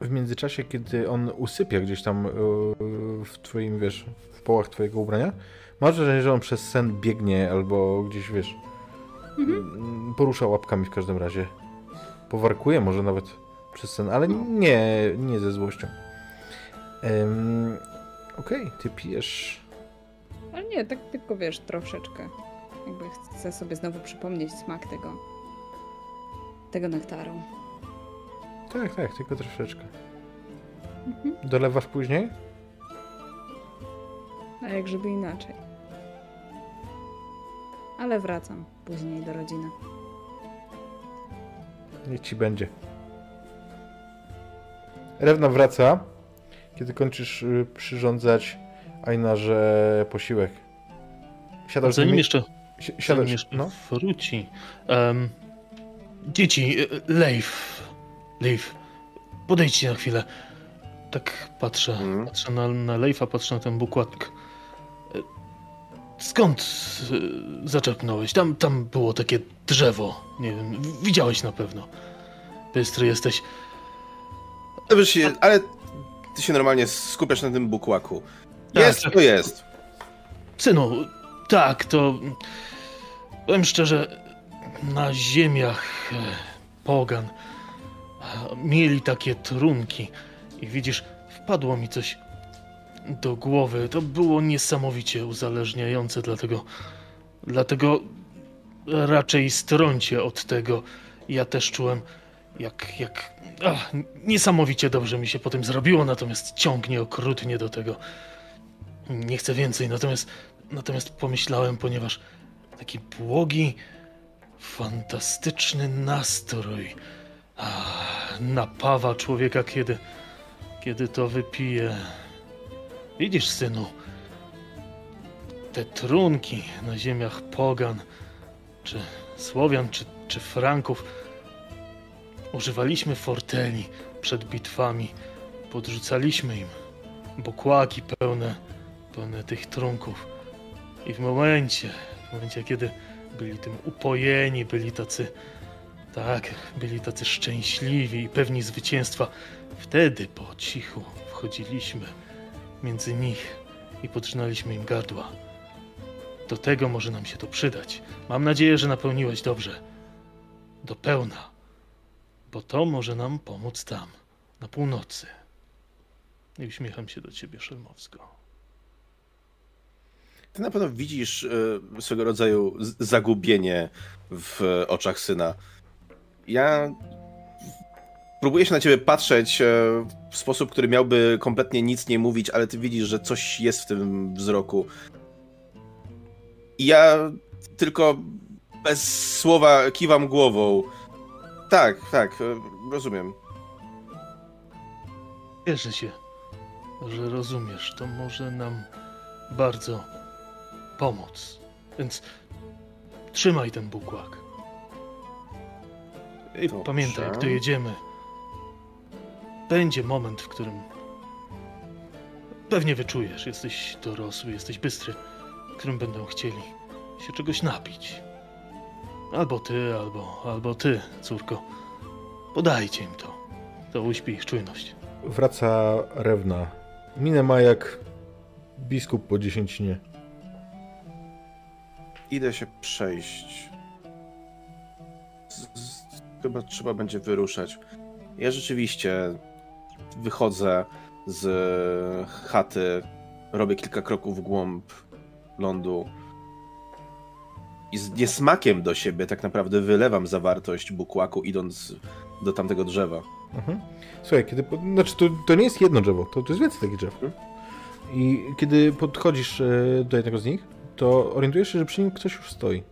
W międzyczasie, kiedy on usypia gdzieś tam yy, w twoim, wiesz, w połach twojego ubrania, masz wrażenie, że on przez sen biegnie albo gdzieś, wiesz, mm, porusza łapkami w każdym razie. Powarkuje może nawet przez sen, ale nie, nie ze złością. Em, Okej, ty pijesz... Ale nie, tak tylko wiesz, troszeczkę. Jakby chcę sobie znowu przypomnieć smak tego. tego nektaru. Tak, tak, tylko troszeczkę. Mhm. Dolewasz później? A jak żeby inaczej. Ale wracam później do rodziny. Niech ci będzie. Rewna wraca, kiedy kończysz y, przyrządzać Ainarze posiłek. Siadasz z Zanim nimi? jeszcze, si- zanim Siadasz, jeszcze no. wróci. em, dzieci, e, Leif, Leif, podejdźcie na chwilę. Tak patrzę, Mhm. patrzę na, na Leifa, patrzę na ten bukłak. Skąd e, zaczerpnąłeś? Tam, tam było takie drzewo. Nie wiem, widziałeś na pewno. Bystry jesteś. Wiesz, ale ty się normalnie skupiasz na tym bukłaku. Tak, Jest, tak. to jest. Synu, tak, to. Powiem szczerze, na ziemiach e, pogan mieli takie trunki. I widzisz, wpadło mi coś do głowy. To było niesamowicie uzależniające, dlatego. Dlatego raczej strącie od tego. Ja też czułem, jak. jak ach, niesamowicie dobrze mi się po tym zrobiło, natomiast ciągnie okrutnie do tego. Nie chcę więcej, natomiast, natomiast pomyślałem, ponieważ taki błogi, fantastyczny nastrój ah, napawa człowieka, kiedy, kiedy to wypije. Widzisz, synu, te trunki na ziemiach Pogan, czy Słowian, czy, czy Franków, używaliśmy forteli przed bitwami, podrzucaliśmy im bukłaki pełne pełne tych trunków. I w momencie, w momencie, kiedy byli tym upojeni, byli tacy, tak, byli tacy szczęśliwi i pewni zwycięstwa, wtedy po cichu wchodziliśmy między nich i podrzynaliśmy im gardła. Do tego może nam się to przydać. Mam nadzieję, że napełniłeś dobrze. Do pełna. Bo to może nam pomóc tam, na północy. I uśmiecham się do ciebie, Szelmowsko. Ty na pewno widzisz e, swego rodzaju zagubienie w oczach syna. Ja próbuję się na ciebie patrzeć e, w sposób, który miałby kompletnie nic nie mówić, ale ty widzisz, że coś jest w tym wzroku. I ja tylko bez słowa kiwam głową. Tak, tak, e, rozumiem. Cieszę się, że rozumiesz. To może nam bardzo pomóc. Więc trzymaj ten bukłak. I Dobrze. pamiętaj, jak dojedziemy, będzie moment, w którym pewnie wyczujesz, jesteś dorosły, jesteś bystry, w którym będą chcieli się czegoś napić. Albo ty, albo, albo ty, córko. Podajcie im to. To uśpi ich czujność. Wraca Rewna. Minę ma jak biskup po dziesięcinie. Idę się przejść. Z, z, chyba trzeba będzie wyruszać. Ja rzeczywiście wychodzę z chaty, robię kilka kroków w głąb lądu i z niesmakiem do siebie tak naprawdę wylewam zawartość bukłaku, idąc do tamtego drzewa. Mhm. Słuchaj, kiedy. Znaczy, to, to nie jest jedno drzewo, to, to jest więcej takich drzew. Mhm. I kiedy podchodzisz e, do jednego z nich, to orientujesz się, że przy nim ktoś już stoi.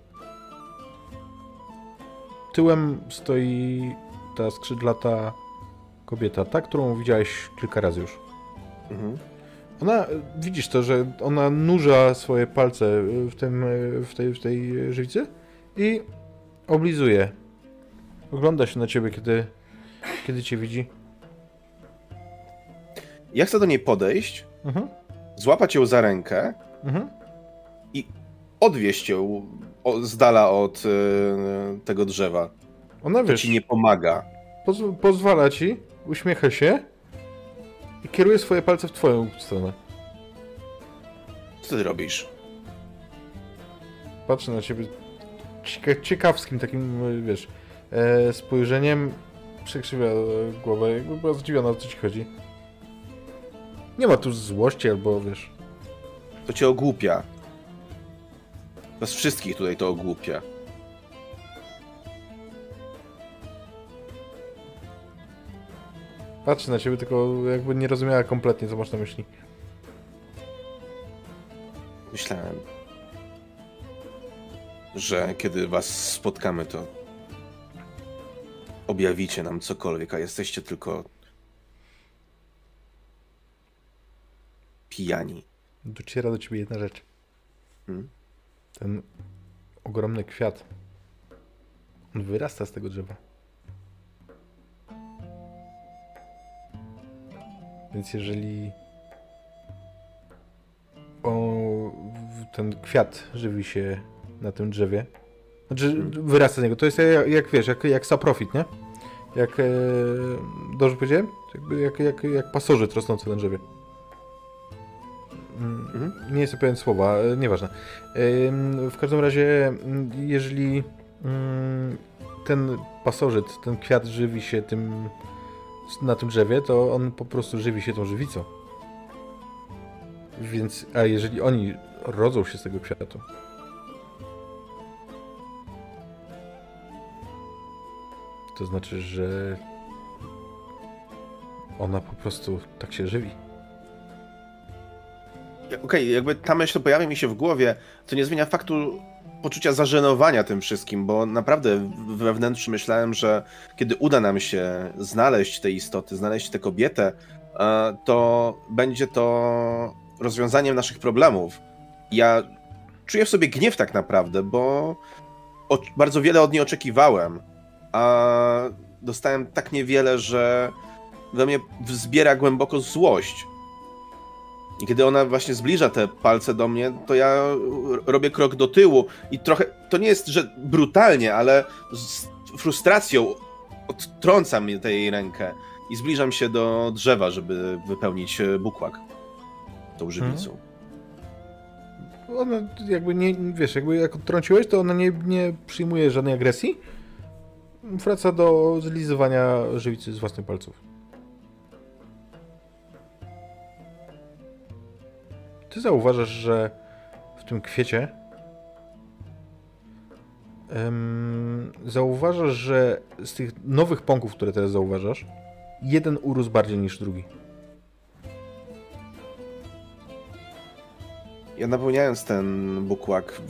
Tyłem stoi ta skrzydlata kobieta, ta, którą widziałeś kilka razy już. Mhm. Ona, e, widzisz to, że ona nurza swoje palce e, w, tym, e, w, tej, w tej żywicy i oblizuje. Ogląda się na ciebie, kiedy, kiedy cię widzi. Ja chcę do niej podejść, Mhm. złapać ją za rękę, Mhm. odwieźć ją z dala od tego drzewa. Ona To wiesz, ci nie pomaga. poz- pozwala ci, uśmiecha się i kieruje swoje palce w twoją stronę. Co ty robisz? Patrzy na ciebie cieka- ciekawskim takim, y, wiesz, e, spojrzeniem. Przekrzywia e, głowę, jakby była zdziwiona, o co ci chodzi. Nie ma tu złości albo, wiesz... To cię ogłupia. Was wszystkich tutaj to ogłupia. Patrzy na ciebie, tylko jakby nie rozumiała kompletnie, co masz na myśli. Myślałem, że kiedy was spotkamy, to objawicie nam cokolwiek, a jesteście tylko pijani. Dociera do ciebie jedna rzecz. Hmm? Ten ogromny kwiat. On wyrasta z tego drzewa. Więc jeżeli o, ten kwiat żywi się na tym drzewie, znaczy wyrasta z niego, to jest jak, jak wiesz, jak, jak saprofit, nie? Jak, e, dobrze powiedziałem? Jak, jak, jak pasożyt rosnący na drzewie. Mm, Mhm. Nie jestem pewien słowa, e, nieważne. W każdym razie, mm, jeżeli mm, ten pasożyt, ten kwiat żywi się tym na tym drzewie, to on po prostu żywi się tą żywicą. Więc, a jeżeli oni rodzą się z tego kwiatu, to znaczy, że ona po prostu tak się żywi. Okej, jakby ta myśl pojawia mi się w głowie, to nie zmienia faktu poczucia zażenowania tym wszystkim, bo naprawdę wewnętrznie myślałem, że kiedy uda nam się znaleźć te istoty, znaleźć tę kobietę, e, to będzie to rozwiązaniem naszych problemów. Ja czuję w sobie gniew tak naprawdę, bo bardzo wiele od niej oczekiwałem, a dostałem tak niewiele, że we mnie wzbiera głęboko złość. I kiedy ona właśnie zbliża te palce do mnie, to ja robię krok do tyłu i trochę, to nie jest, że brutalnie, ale z frustracją odtrącam jej rękę i zbliżam się do drzewa, żeby wypełnić e, bukłak tą żywicą. Ona jakby nie, wiesz, jakby jak odtrąciłeś, to ona nie, nie przyjmuje żadnej agresji. Wraca do zlizywania żywicy z własnych palców. Ty zauważasz, że w tym kwiecie em, zauważasz, że z tych nowych pąków, które teraz zauważasz, jeden urósł bardziej niż drugi. Ja napełniając ten bukłak,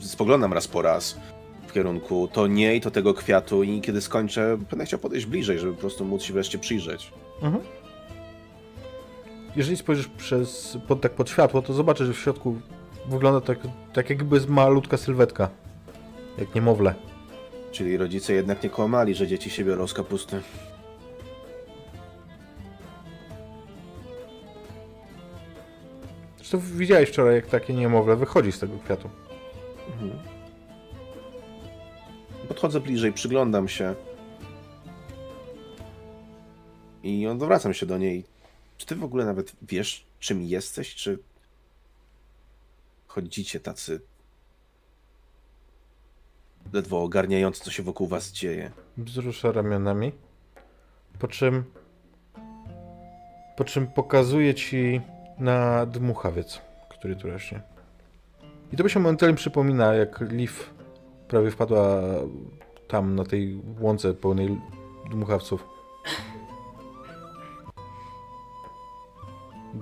spoglądam raz po raz w kierunku to niej, to tego kwiatu i kiedy skończę, będę chciał podejść bliżej, żeby po prostu móc się wreszcie przyjrzeć. Mhm. Jeżeli spojrzysz przez, pod, tak pod światło, to zobaczysz, że w środku wygląda tak, tak jakby malutka sylwetka. Jak niemowlę. Czyli rodzice jednak nie kłamali, że dzieci się biorą z kapusty. Zresztą widziałeś wczoraj, jak takie niemowlę wychodzi z tego kwiatu. Mhm. Podchodzę bliżej, przyglądam się. I odwracam się do niej. Czy ty w ogóle nawet wiesz, czym jesteś, czy chodzicie tacy ledwo ogarniający, co się wokół was dzieje? Wzrusza ramionami. Po czym... Po czym pokazuje ci na dmuchawiec, który tu rośnie. I to by się momentalnie przypomina, jak Liv prawie wpadła tam, na tej łące pełnej dmuchawców.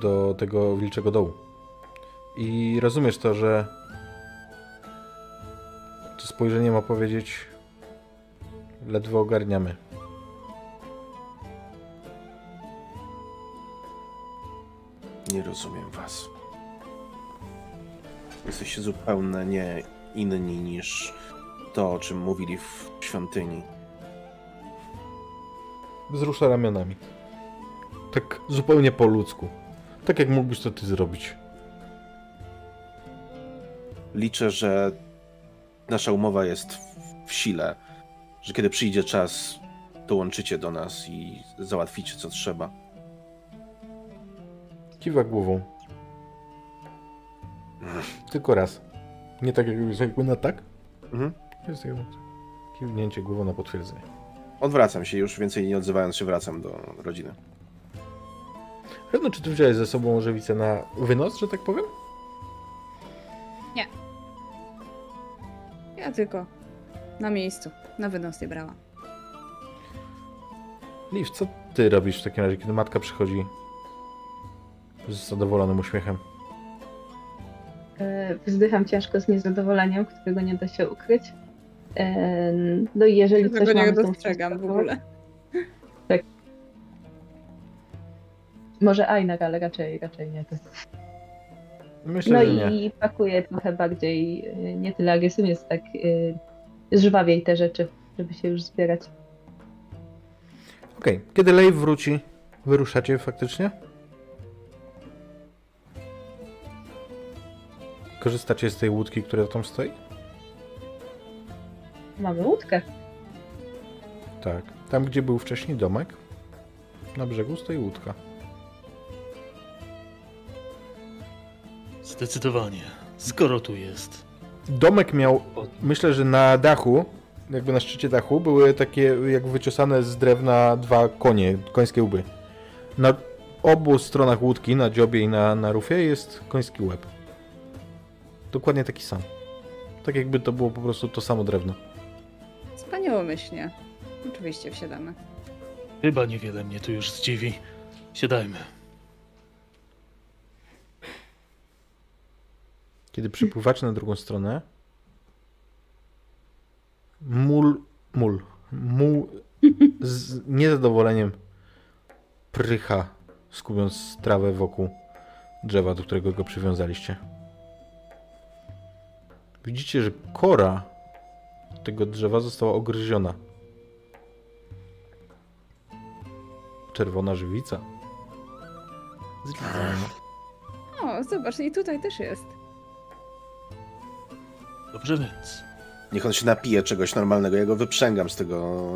Do tego wilczego dołu. I rozumiesz to, że to spojrzenie ma powiedzieć ledwo ogarniamy. Nie rozumiem was. Jesteście zupełnie nie inni niż to, o czym mówili w świątyni. Wzrusza ramionami. Tak zupełnie po ludzku. Tak jak mógłbyś to ty zrobić. Liczę, że nasza umowa jest w- sile, że kiedy przyjdzie czas, dołączycie do nas i załatwicie co trzeba. Kiwa głową. Tylko raz. Nie tak jak jakby na tak? Mhm. Jest jakby kiwnięcie głową na potwierdzenie. Odwracam się już, więcej nie odzywając się, wracam do rodziny. Pewno, czy ty wziąłeś ze sobą żywicę na wynos, że tak powiem? Ja tylko na miejscu, na wynos nie brałam. Liv, co ty robisz w takim razie, kiedy matka przychodzi z zadowolonym uśmiechem? E, Wzdycham ciężko z niezadowoleniem, którego nie da się ukryć. E, No i jeżeli Tego coś nie mamy tą dostrzegam w ogóle. Może Einar, ale raczej, raczej nie. Myślę, No że nie. i pakuję trochę bardziej, e, nie tyle agresywnie, jest tak e, żwawiej te rzeczy, żeby się już zbierać. Okej, kiedy Leif wróci, wyruszacie faktycznie? Korzystacie z tej łódki, która tam stoi? Mamy łódkę. Tak. Tam, gdzie był wcześniej domek, na brzegu stoi łódka. Zdecydowanie. Skoro tu jest. Domek miał, myślę, że na dachu, jakby na szczycie dachu, były takie jak wyciosane z drewna dwa konie, końskie łby. Na obu stronach łódki, na dziobie i na, na rufie jest koński łeb. Dokładnie taki sam. Tak jakby to było po prostu to samo drewno. Wspaniałomyślnie. Oczywiście wsiadamy. Chyba niewiele mnie tu już zdziwi. Siadajmy. Kiedy przypływacie na drugą stronę, mól, mól, muł z niezadowoleniem prycha, skubiąc trawę wokół drzewa, do którego go przywiązaliście. Widzicie, że kora tego drzewa została ogryziona. Czerwona żywica. Zlizana. O, zobacz, i tutaj też jest. Dobrze więc. Niech on się napije czegoś normalnego, ja go wyprzęgam z tego...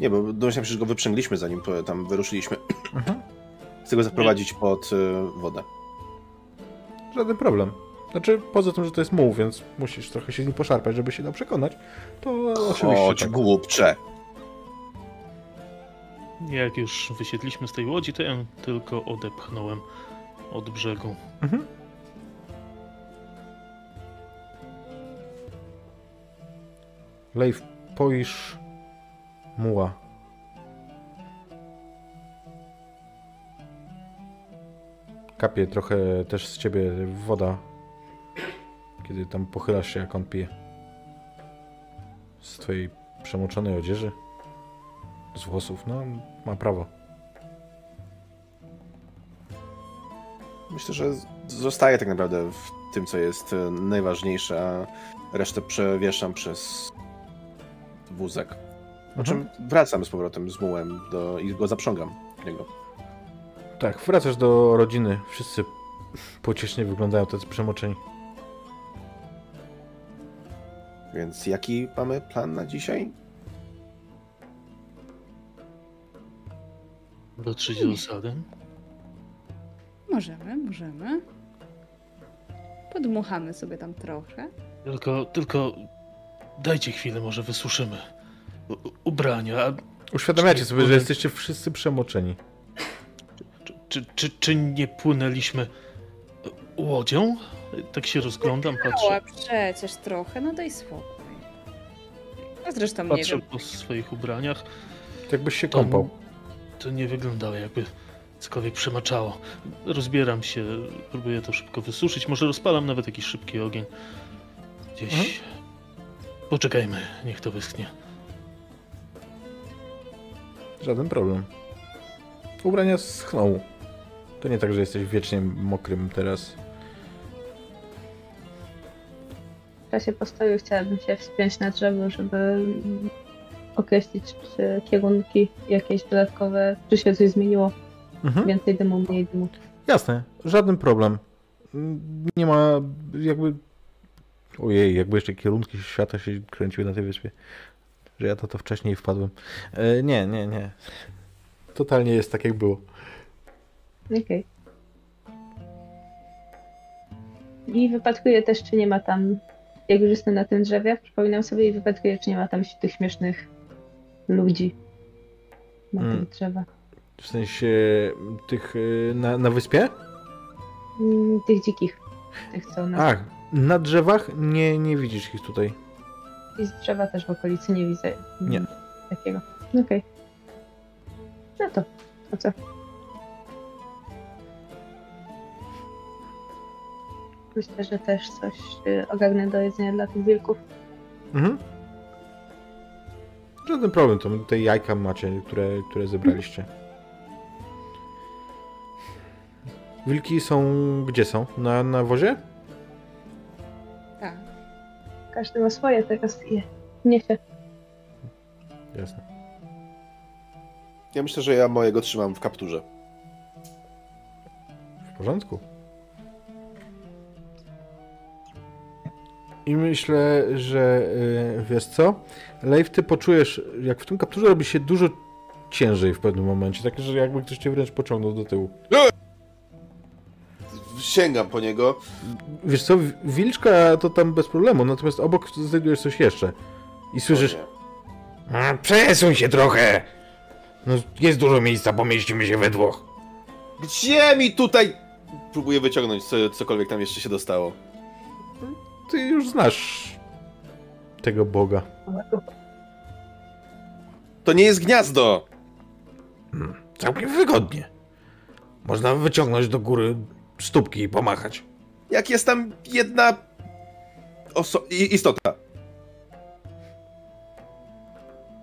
Nie, bo domyślam się, że go wyprzęgliśmy zanim tam wyruszyliśmy. Mhm. Chcę go zaprowadzić pod y, wodę. Żaden problem. Znaczy, poza tym, że to jest muł, więc musisz trochę się z nim poszarpać, żeby się dał przekonać, to oczywiście Chodź, tak. głupcze. Jak już wysiedliśmy z tej łodzi, to ja ją tylko odepchnąłem od brzegu. Mhm. Leif, poisz muła. Kapie trochę też z ciebie woda, kiedy tam pochylasz się, jak on pije. Z twojej przemoczonej odzieży. Z włosów, no, ma prawo. Myślę, że z- zostaję tak naprawdę w tym, co jest y, najważniejsze, a resztę przewieszam przez wózek. Po czym wracam z powrotem z mułem do, i go zaprzągam w niego. Tak, wracasz do rodziny. Wszyscy pociesznie wyglądają tacy przemoczeni. Więc jaki mamy plan na dzisiaj? Dotrzeć do osady. Możemy, możemy. Podmuchamy sobie tam trochę. Tylko, tylko dajcie chwilę, może wysuszymy. U, ubrania. a Uświadamiacie sobie, że jesteście wszyscy przemoczeni. Czy, czy, czy, czy nie płynęliśmy e, łodzią? Tak się rozglądam, Mała patrzę, przecież trochę, no daj spokój. A zresztą nie patrzę wiem. po swoich ubraniach. Jakbyś się To, kąpał. to nie wyglądało jakby cokolwiek przemaczało. Rozbieram się, próbuję to szybko wysuszyć. Może rozpalam nawet jakiś szybki ogień. Gdzieś. Mhm. Poczekajmy, niech to wyschnie. Żaden problem. Ubrania schną. To nie tak, że jesteś wiecznie mokrym teraz. W czasie postoju chciałabym się wspiąć na drzewo, żeby określić czy kierunki jakieś dodatkowe, czy się coś zmieniło. Mhm. Więcej dymu, mniej dymu. Jasne, żaden problem. Nie ma jakby... Ojej, jakby jeszcze kierunki świata się kręciły na tej wyspie. Że ja to, to wcześniej wpadłem. E, nie, nie, nie. Totalnie jest tak, jak było. Okej. I wypatruję też, czy nie ma tam, jak już jestem na tym drzewie, przypominam sobie i wypatruję, czy nie ma tam tych śmiesznych ludzi na Mm. tych drzewach. W sensie tych e, na, na wyspie? Mm, Tych dzikich. Tych, co na Ach, na drzewach nie, nie widzisz ich tutaj. I z drzewa też w okolicy nie widzę Nie. takiego. Okej. No to, to co? Myślę, że też coś y, ogarnę do jedzenia dla tych wilków. Mhm. Żaden problem, to te jajka macie, które, które zebraliście. Wilki są gdzie są? Na, na wozie? Każdy ma swoje, teraz je niesie. Jasne. Ja myślę, że ja mojego trzymam w kapturze. W porządku. I myślę, że y, wiesz co? Leif, ty poczujesz, jak w tym kapturze robi się dużo ciężej w pewnym momencie, tak, że jakby ktoś cię wręcz pociągnął do tyłu. Sięgam po niego. Wiesz co, wi- wilczka to tam bez problemu, natomiast obok znajdujesz coś jeszcze. I słyszysz. A, przesuń się trochę! No, jest dużo miejsca, pomieścimy się we dwóch. Gdzie mi tutaj... Próbuję wyciągnąć co, cokolwiek tam jeszcze się dostało. Ty już znasz tego Boga. To nie jest gniazdo! Całkiem wygodnie. Można wyciągnąć do góry stópki i pomachać. Jak jest tam jedna... Oso... istota.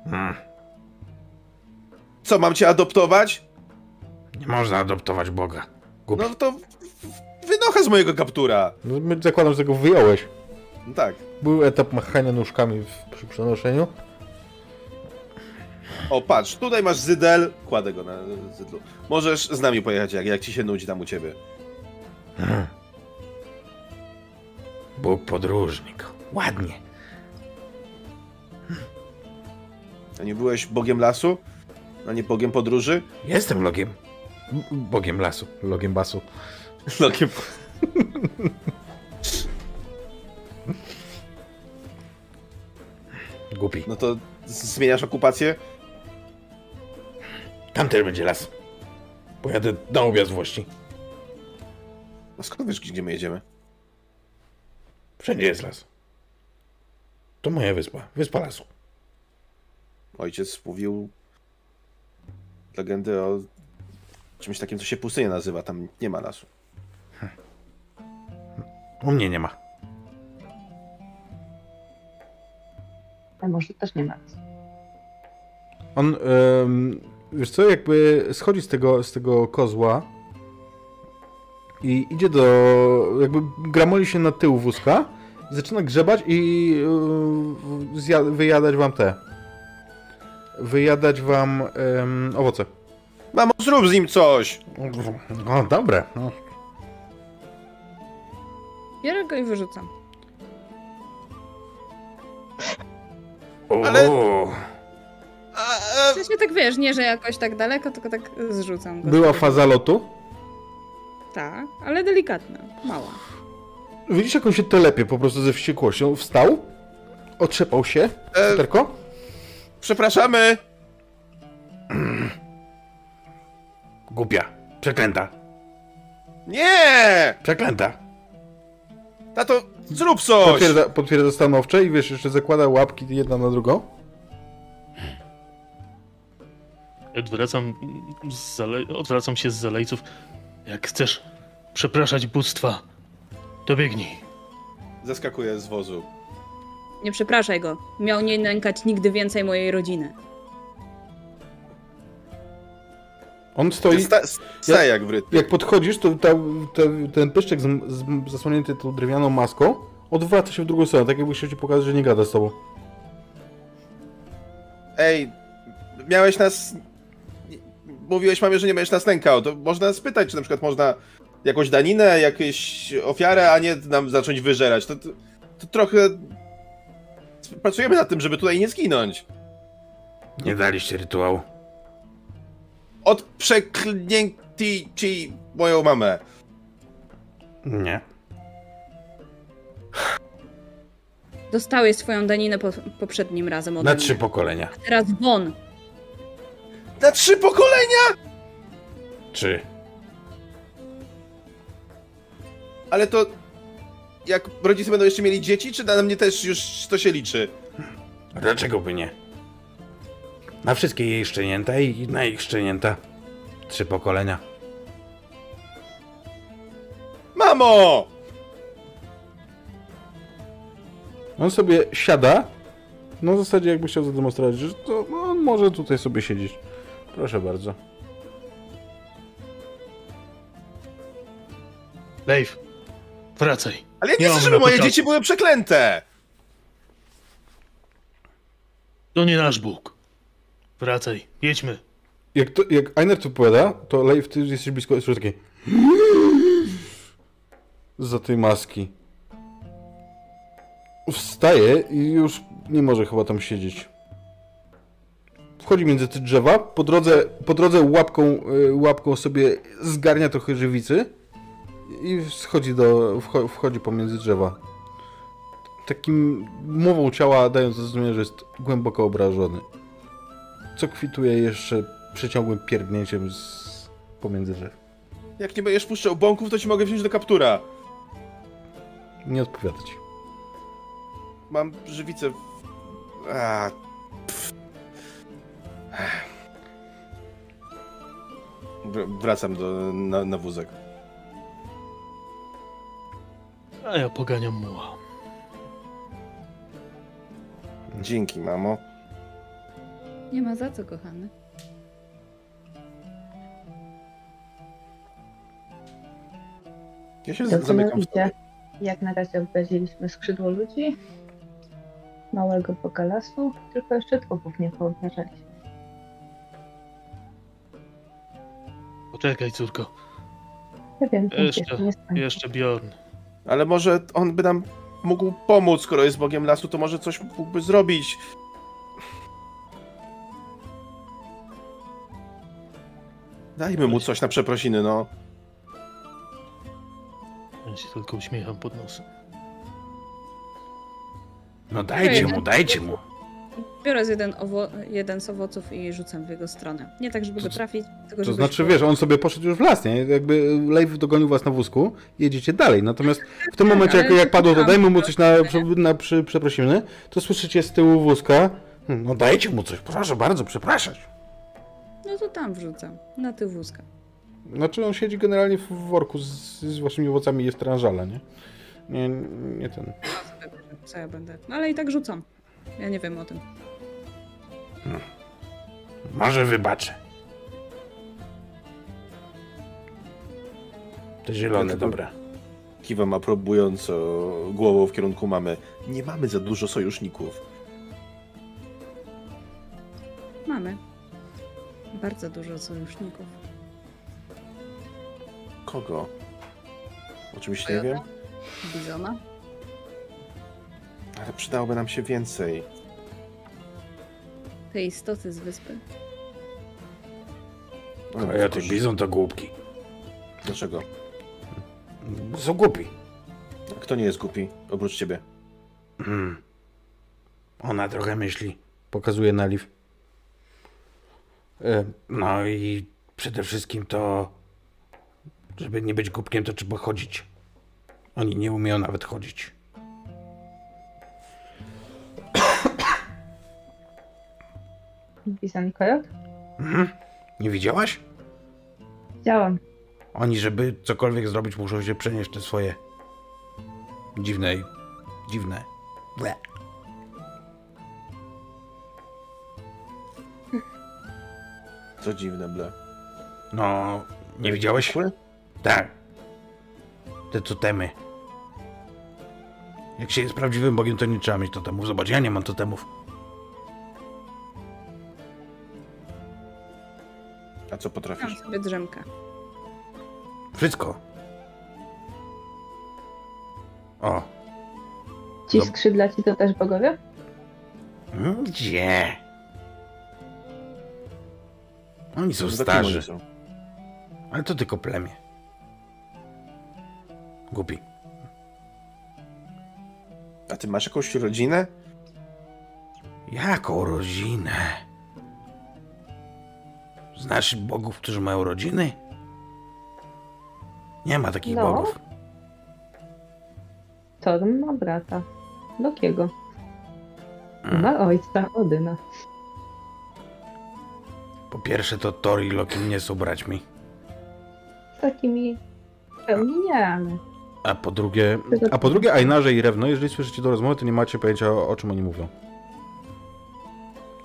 Hmm. Co, mam cię adoptować? Nie można adoptować Boga. Głupi. No to... w- w- Wynocha z mojego kaptura. No, my zakładam, że tego wyjąłeś. No tak. Był etap machania nóżkami w, przy przenoszeniu. O, patrz, tutaj masz zydel. Kładę go na zydlu. Możesz z nami pojechać, jak, jak ci się nudzi tam u ciebie. Hmm. Bóg podróżnik. Ładnie. A nie byłeś bogiem lasu? A nie bogiem podróży? Jestem logiem. Bogiem lasu. Logiem basu. Bogiem... Głupi. No to zmieniasz okupację? Tam też będzie las. Pojadę na obiad z Włości. A skąd wiesz, gdzie my jedziemy? Wszędzie jest las. To moja wyspa. Wyspa lasu. Ojciec mówił legendy o czymś takim, co się pustynia nazywa. Tam nie ma lasu. U mnie nie ma. A może też nie ma. On, em, wiesz co, jakby schodzi z tego, z tego kozła i idzie do, jakby gramoli się na tył wózka, zaczyna grzebać i yy, zja- wyjadać wam te, wyjadać wam em, owoce. Mamo, zrób z nim coś! O, dobre. No. Biorę go i wyrzucam. O, Ale- A, a, W sensie tak wiesz, nie, że jakoś tak daleko, tylko tak zrzucam go. Była faza lotu. Tak, ale delikatna, mała. Widzisz, jak on się telepie po prostu ze wściekłością. Wstał, otrzepał się, E- przepraszamy! Głupia. Przeklęta. Nie! Przeklęta. Tato, zrób coś! Potwierdza, potwierdza stanowcze i wiesz, jeszcze zakłada łapki jedna na drugą. Odwracam, z zale... odwracam się z zalejców. Jak chcesz przepraszać bóstwa, to biegnij. Zeskakuję z wozu. Nie przepraszaj go. Miał nie nękać nigdy więcej mojej rodziny. On stoi, Sta, staje jak wryty. jak podchodzisz, to ta, ta, ten pyszczek z, z, zasłonięty tą drewnianą maską odwraca się w drugą stronę, tak jakby chciał ci pokazać, że nie gada z tobą. Ej, miałeś nas... mówiłeś mamie, że nie będziesz nas nękał, to można spytać, czy na przykład można jakąś daninę, jakąś ofiarę, a nie nam zacząć wyżerać. To, to, to trochę... Pracujemy nad tym, żeby tutaj nie zginąć. Nie daliście rytuału. Od przeklnięci ci moją mamę. Nie. Dostałeś swoją daninę po, poprzednim razem ode Na mnie. trzy pokolenia. Teraz won. Na trzy pokolenia! Trzy. Ale to... Jak rodzice będą jeszcze mieli dzieci, czy na mnie też już to się liczy? Dlaczego by nie? Na wszystkie jej szczenięta i na ich szczenięta. Trzy pokolenia. Mamo! On sobie siada. Na zasadzie jakby chciał zademonstrować, że to no, on może tutaj sobie siedzieć. Proszę bardzo. Leif, wracaj. Ale ja nie Nie chcę, żeby moje początku. dzieci były przeklęte! To nie nasz Bóg. Wracaj, jedźmy. Jak, to, jak Einer tu powiada, to Leif, ty jesteś blisko, jest takie... Za tej maski. Wstaje i już nie może chyba tam siedzieć. Wchodzi między te drzewa, po drodze, po drodze łapką, y, łapką sobie zgarnia trochę żywicy i schodzi do, wcho- wchodzi pomiędzy drzewa. Takim mową ciała dając zrozumienie, że jest głęboko obrażony co kwituje jeszcze przeciągłym pierdnięciem z pomiędzy drzew. Jak nie będziesz puszczał bąków, to ci mogę wziąć do kaptura. Nie odpowiada ci. Mam żywicę w... A, pff. Wr- Wracam do, na, na wózek. A ja poganiam muła. Dzięki, mamo. Nie ma za co, kochany. Ja się To zamykam w mianowicie, jak na razie obraziliśmy skrzydło ludzi, małego boga lasu, tylko jeszcze trupów nie poobnażaliśmy. Poczekaj, córko. Ja wiem, Jeszcze, jeszcze Bjorn. Ale może on by nam mógł pomóc, skoro jest bogiem lasu, to może coś mógłby zrobić. Dajmy mu coś na przeprosiny, no. Ja się tylko uśmiecham pod nosem. No dajcie mu, dajcie mu. Biorę z jeden, owo- jeden z owoców i rzucam w jego stronę. Nie tak, żeby go trafić, tylko To żeby... znaczy, wiesz, on sobie poszedł już w las, nie? Jakby Leif dogonił was na wózku, jedziecie dalej. Natomiast w tym momencie, jak, ale jak padło, to tam- dajmy mu coś na, na przy, przeprosiny, to słyszycie z tyłu wózka, "Hmm, no dajcie mu coś, proszę bardzo, przepraszać. No to tam wrzucam, na tył wózka. Znaczy on siedzi generalnie w worku z, z waszymi owocami i jest tranżala, nie? Nie, nie ten. Bierze, Co ja będę... No ale i tak rzucam. Ja nie wiem o tym. Może wybaczę. Te zielone, dobre. Kiwam aprobująco głową w kierunku mamy. Nie mamy za dużo sojuszników. Mamy. Bardzo dużo sojuszników. Kogo? Oczywiście nie wiem, Bizona. Ale przydałoby nam się więcej. Te istoty z wyspy. No, A ja tych bizon to głupki. Dlaczego? Są głupi. Kto nie jest głupi, oprócz ciebie? Mm. Ona trochę myśli. Pokazuje na Liv. E, No i przede wszystkim to, żeby nie być głupkiem, to trzeba chodzić. Oni nie umieją nawet chodzić. Bizon i Kojot? Mhm. Nie widziałaś? Widziałam. Oni, żeby cokolwiek zrobić, muszą się przenieść te swoje dziwne, i- dziwne. Ble. Co dziwne, ble. No, nie widziałeś? Kły? Tak. Te totemy. Jak się jest prawdziwym bogiem, to nie trzeba mieć totemów. Zobacz, ja nie mam totemów. A co Mam potrafisz? sobie drzemkę. Wszystko. O. Ci Dob- skrzydlaci to też bogowie? Gdzie? Oni są starzy, są? ale to tylko plemię. Głupi. A ty masz jakąś rodzinę? Jaką rodzinę? Znasz bogów, którzy mają rodziny? Nie ma takich No. bogów. Thor ma brata. Lokiego. Mm. Ma ojca Odyna. Po pierwsze, to Thor i Loki nie są braćmi. Z takimi pełni nie, ale A po drugie, a po drugie Ainarze i Rewno, jeżeli słyszycie do rozmowy, to nie macie pojęcia o, o czym oni mówią.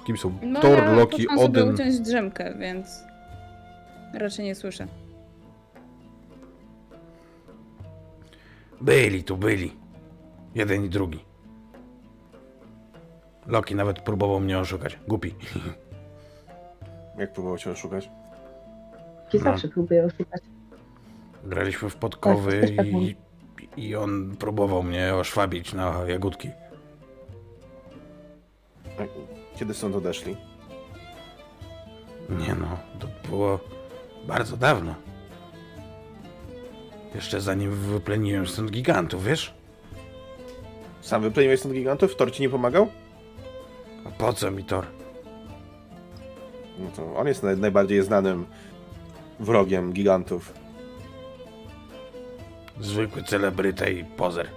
Kim są No Thor, ja Loki, poszłam sobie Odyn. uciąć drzemkę, więc raczej nie słyszę. Byli tu, byli. Jeden i drugi. Loki nawet próbował mnie oszukać. Głupi. Jak próbował cię oszukać? ci No. zawsze próbuje oszukać. Graliśmy w podkowy Tak, też tak i, i on próbował mnie oszwabić na jagódki. Kiedy stąd odeszli? Nie no, to było bardzo dawno. Jeszcze zanim wypleniłem stąd gigantów, wiesz? Sam wypleniłeś stąd gigantów? Thor ci nie pomagał? A po co mi Thor? No to on jest naj, najbardziej znanym wrogiem gigantów. Zwykły celebryta i pozer.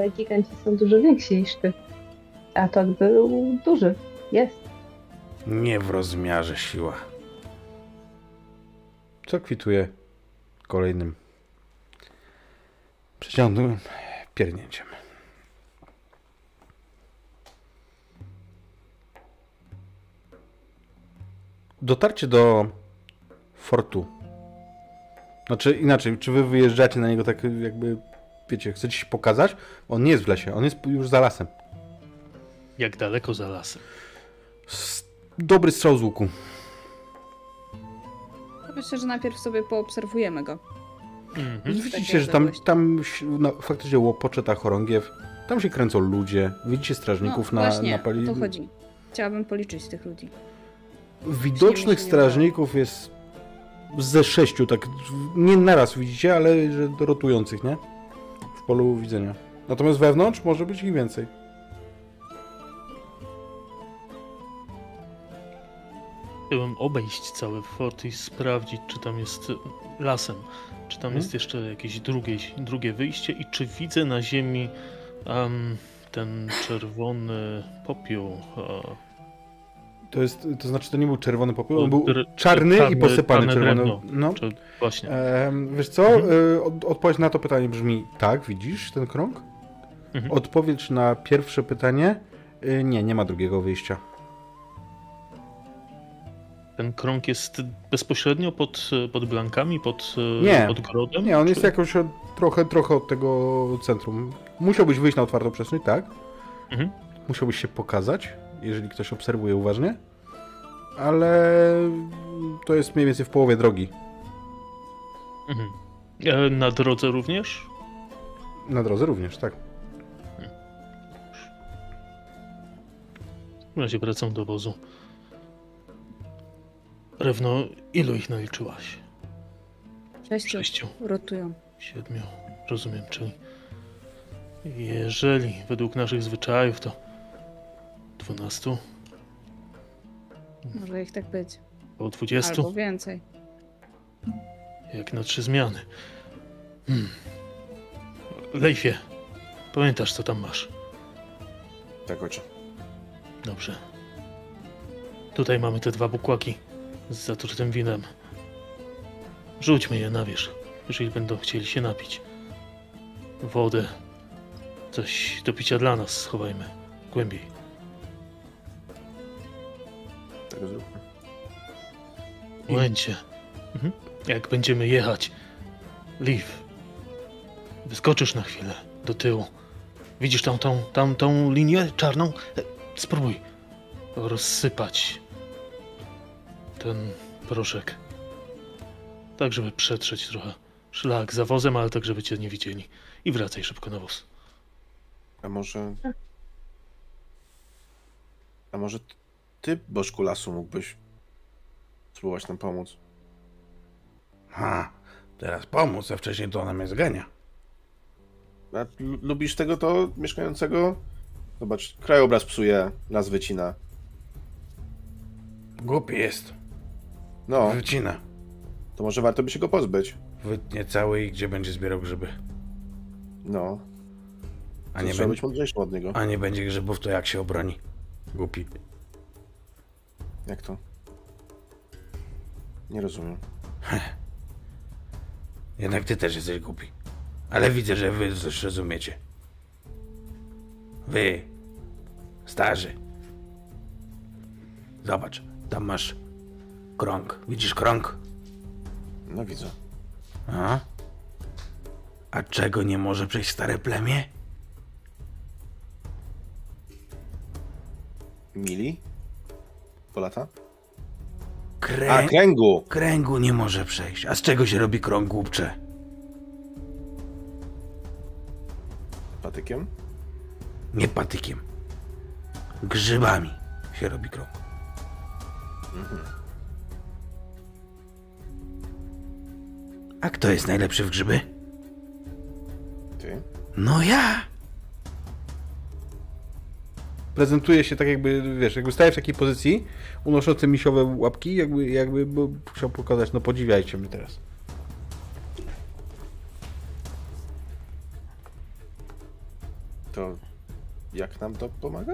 Ale giganci są dużo więksi niż ty. A Thor był duży. Jest. Nie w rozmiarze siła. Co kwituje kolejnym przeciągłym piernięciem. Dotarcie do fortu. Znaczy inaczej, czy wy wyjeżdżacie na niego tak jakby, wiecie, chcecie się pokazać? On nie jest w lesie, on jest już za lasem. Jak daleko za lasem? S- Dobry strzał z łuku. Myślę, że najpierw sobie poobserwujemy go. Mhm. Widzicie, że tam, tam no, faktycznie łopocze ta chorągiew. Tam się kręcą ludzie. Widzicie strażników no, na, właśnie, na pali... to chodzi. Chciałabym policzyć tych ludzi. Widocznych strażników jest ze sześciu, tak nie naraz widzicie, ale że rotujących, nie? Polu widzenia. Natomiast wewnątrz może być ich więcej. Chciałbym obejść cały fort i sprawdzić, czy tam jest lasem, czy tam Mhm. jest jeszcze jakieś drugie, drugie wyjście i czy widzę na ziemi em, ten czerwony popiół. e, To jest, to znaczy to nie był czerwony popiół, on był Dr- czarny i czarny- posypany drewno. No. właśnie. Em, wiesz co? Mhm. E, Od, odpowiedź na to pytanie brzmi tak, widzisz ten krąg? Mhm. Odpowiedź na pierwsze pytanie y, nie, nie ma drugiego wyjścia. Ten krąg jest bezpośrednio pod, e, pod blankami, pod e, Nie. odgrodem? Nie, on jest czy- jakoś od, trochę, trochę od tego centrum. Musiałbyś wyjść na otwartą przestrzeń, tak? Mhm. Musiałbyś się pokazać, jeżeli ktoś obserwuje uważnie. Ale to jest mniej więcej w połowie drogi. Mhm. E, Na drodze również? Na drodze również, tak. W razie wracam do wozu. Rewno, ilu ich naliczyłaś? Sześciu Sześciu, rotują. siedmiu. Rozumiem, czyli jeżeli według naszych zwyczajów to dwunastu, Może ich tak być. około dwudziestu, Albo więcej. jak na trzy zmiany. Hmm. Lejfie, pamiętasz co tam masz? Tak ojcze. Dobrze. Tutaj mamy te dwa bukłaki z zatrutym winem. Rzućmy je na wierzch, jeżeli będą chcieli się napić. Wodę. Coś do picia dla nas schowajmy. Głębiej. Tak zróbmy. W momencie. Mhm. Jak będziemy jechać. Liv. Wyskoczysz na chwilę do tyłu. Widzisz tą, tą, tą, tą linię czarną? E, Spróbuj rozsypać ten proszek. Tak, żeby przetrzeć trochę szlak za wozem, ale tak, żeby cię nie widzieli. I wracaj szybko na wóz. A może... A może ty, Bożku Lasu, mógłbyś spróbować nam pomóc? Ha, teraz pomóc, a wcześniej to ona mnie zgania. A lubisz tego to mieszkającego? Zobacz, krajobraz psuje, las wycina. Głupi jest. No, Wycina. to może warto by się go pozbyć. Wytnie cały i gdzie będzie zbierał grzyby. No, A nie nie, trzeba być mądrzejszym od niego. a nie będzie grzybów, to jak się obroni? Głupi. Jak to? Nie rozumiem. Jednak ty też jesteś głupi. Ale widzę, że wy coś rozumiecie. Wy, starzy. Zobacz, tam masz krąg. Widzisz krąg? No widzę. A? A czego nie może przejść stare plemię? Mili? Po lata? A, Kręg... kręgu! Kręgu nie może przejść. A z czego się robi krąg głupcze? Patykiem? Nie patykiem. Grzybami się robi krąg. A kto jest najlepszy w grzyby? Ty? No ja! Prezentuje się tak jakby, wiesz, jakby staje w takiej pozycji, unoszący misiowe łapki, jakby, jakby bo chciał pokazać, no podziwiajcie mnie teraz. To jak nam to pomaga?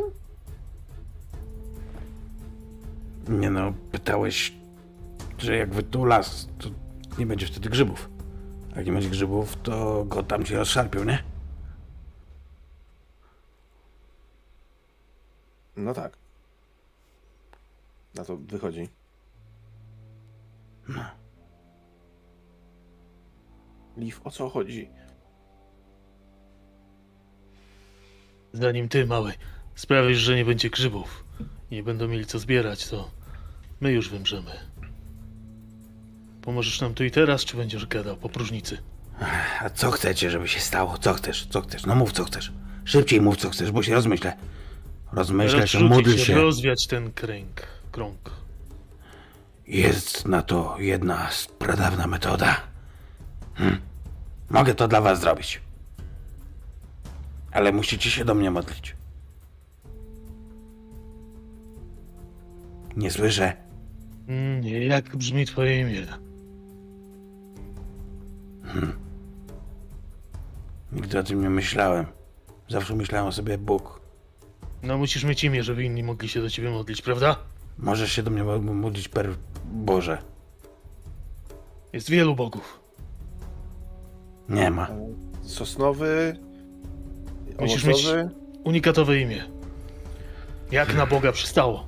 Nie no, pytałeś, że jak wytulas, to nie będzie wtedy grzybów. A jak nie będzie grzybów, to go tam ci rozszarpią, nie? No tak. Na to wychodzi. No. Liv, o co chodzi? Zanim ty, mały, sprawisz, że nie będzie grzybów i nie będą mieli co zbierać, to my już wymrzemy. Pomożesz nam tu i teraz, czy będziesz gadał po próżnicy? A co chcecie, żeby się stało? Co chcesz? Co chcesz? No mów, co chcesz. Szybciej mów, co chcesz, bo się rozmyślę. Rozmyślę się, módl się. rozwiać ten kręg, krąg. Jest na to jedna pradawna metoda. Hm. Mogę to dla was zrobić. Ale musicie się do mnie modlić. Nie słyszę. Mm, jak brzmi twoje imię? Nigdy o tym nie myślałem. Zawsze myślałem o sobie Bóg. No musisz mieć imię, żeby inni mogli się do ciebie modlić, prawda? Możesz się do mnie mo- modlić per Boże. Jest wielu bogów. Nie ma. Sosnowy? Musisz owocowy? Unikatowe imię. Jak na Boga przystało.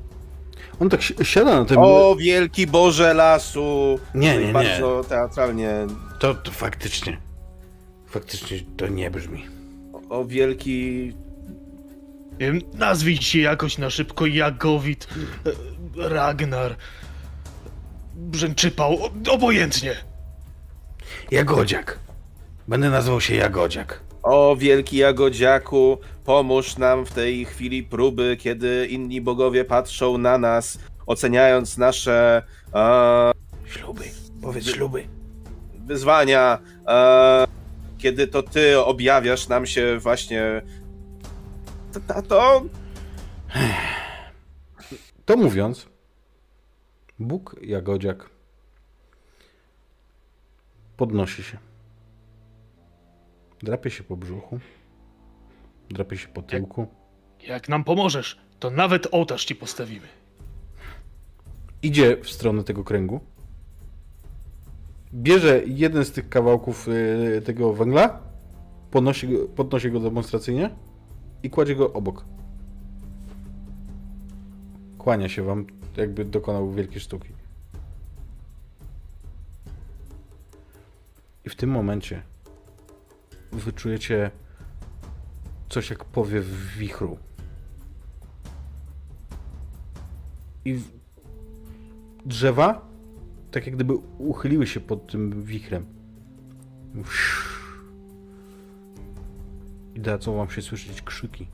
On tak si- siada na tym. O, wielki Boże lasu! Nie, nie, nie. Bardzo teatralnie. To, to faktycznie. Faktycznie to nie brzmi. O, wielki... Nazwij się jakoś na szybko Jagowit, e, Ragnar, Brzęczypał, obojętnie. Jagodziak. Będę nazywał się Jagodziak. O, wielki Jagodziaku, pomóż nam w tej chwili próby, kiedy inni bogowie patrzą na nas, oceniając nasze e, Śluby. Powiedz śluby. wyzwania, e, kiedy to ty objawiasz nam się właśnie... Tato? To mówiąc, Bóg Jagodziak podnosi się. Drapie się po brzuchu. Drapie się po tyłku. Jak nam pomożesz, to nawet ołtarz ci postawimy. Idzie w stronę tego kręgu. Bierze jeden z tych kawałków y, tego węgla, podnosi go, podnosi go demonstracyjnie i kładzie go obok. Kłania się wam, jakby dokonał wielkiej sztuki. I w tym momencie wyczujecie coś jak powiew wichru. I w- drzewa tak jak gdyby uchyliły się pod tym wichrem. I dadzą wam się słyszeć krzyki.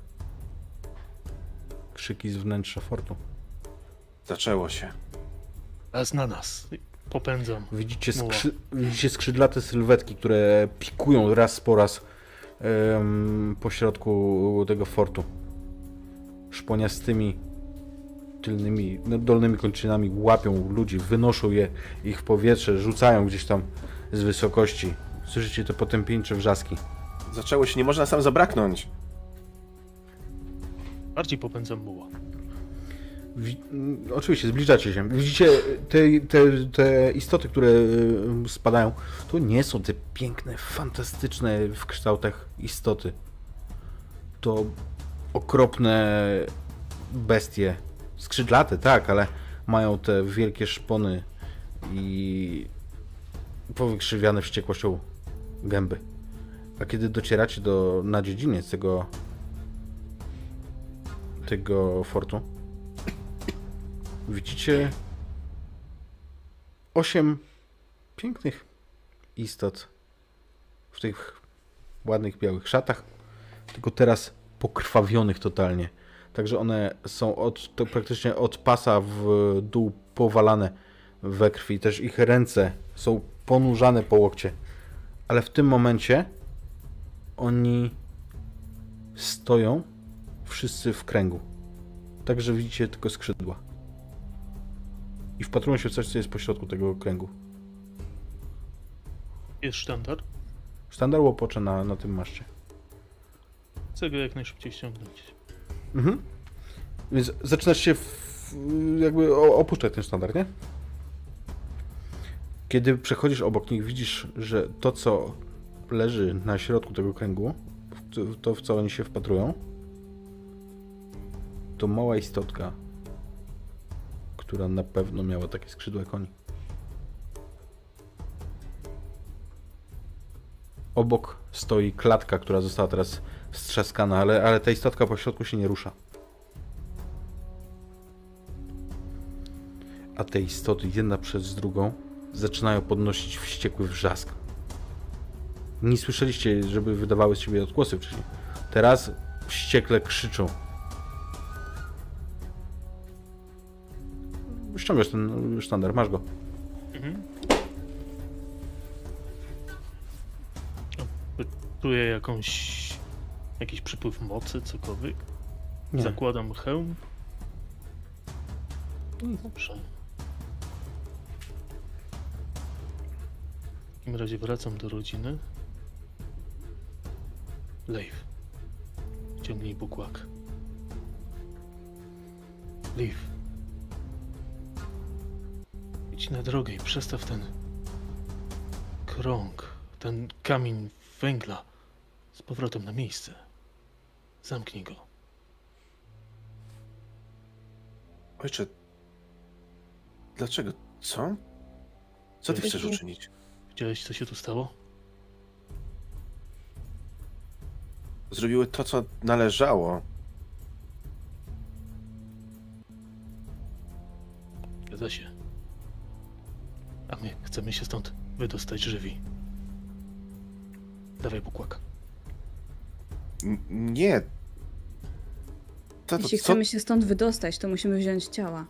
Krzyki z wnętrza fortu. Zaczęło się. Raz na nas. Popędzam. Widzicie, skrzy... Widzicie skrzydlate sylwetki, które pikują raz po raz em, po środku tego fortu. Szponiastymi tylnymi, no, dolnymi kończynami łapią ludzi, wynoszą je ich w powietrze, rzucają gdzieś tam z wysokości. Słyszycie te potępieńcze wrzaski. Zaczęło się, nie można sam zabraknąć. Bardziej popędzam muła. Wi- mm, oczywiście, zbliżacie się. Widzicie te, te, te istoty, które y, spadają. To nie są te piękne, fantastyczne w kształtach istoty. To okropne bestie. Skrzydlate, tak, ale mają te wielkie szpony i powykrzywiane wściekłością gęby. A kiedy docieracie do, na dziedziniec tego tego fortu, widzicie osiem pięknych istot w tych ładnych białych szatach, tylko teraz pokrwawionych totalnie. Także one są od, praktycznie od pasa w dół powalane we krwi. Też ich ręce są ponurzane po łokcie. Ale w tym momencie oni stoją wszyscy w kręgu. Także widzicie tylko skrzydła. I wpatrują się w coś, co jest pośrodku tego kręgu. Jest sztandar. Sztandar łopocze na, na tym maszcie. Chcę go jak najszybciej ściągnąć. Mhm. Więc zaczynasz się w, jakby opuszczać ten sztandar, nie? Kiedy przechodzisz obok nich, widzisz, że to, co leży na środku tego kręgu, to- w co oni się wpatrują, to mała istotka, która na pewno miała takie skrzydła jak oni. Obok stoi klatka, która została teraz strzaskana, ale, ale ta istotka po środku się nie rusza. A te istoty, jedna przez drugą, zaczynają podnosić wściekły wrzask. Nie słyszeliście, żeby wydawały z siebie odgłosy wcześniej. Teraz wściekle krzyczą. Ściągasz ten sztandar, masz go. Mhm. No, Czuję jakąś... jakiś przypływ mocy, cokolwiek. Nie. Zakładam hełm. No dobrze. W takim razie wracam do rodziny. Leif. Ciągnij bukłak. Leif. Idź na drogę i przestaw ten krąg, ten kamień węgla z powrotem na miejsce. Zamknij go. Ojcze, dlaczego? Co? Co ty chcesz uczynić? Widziałeś, co się tu stało? Zrobiły to, co należało. Zgadza się. A my chcemy się stąd wydostać żywi. Dawaj bukłak. N- nie. To, to, Jeśli co? chcemy się stąd wydostać, to musimy wziąć ciała.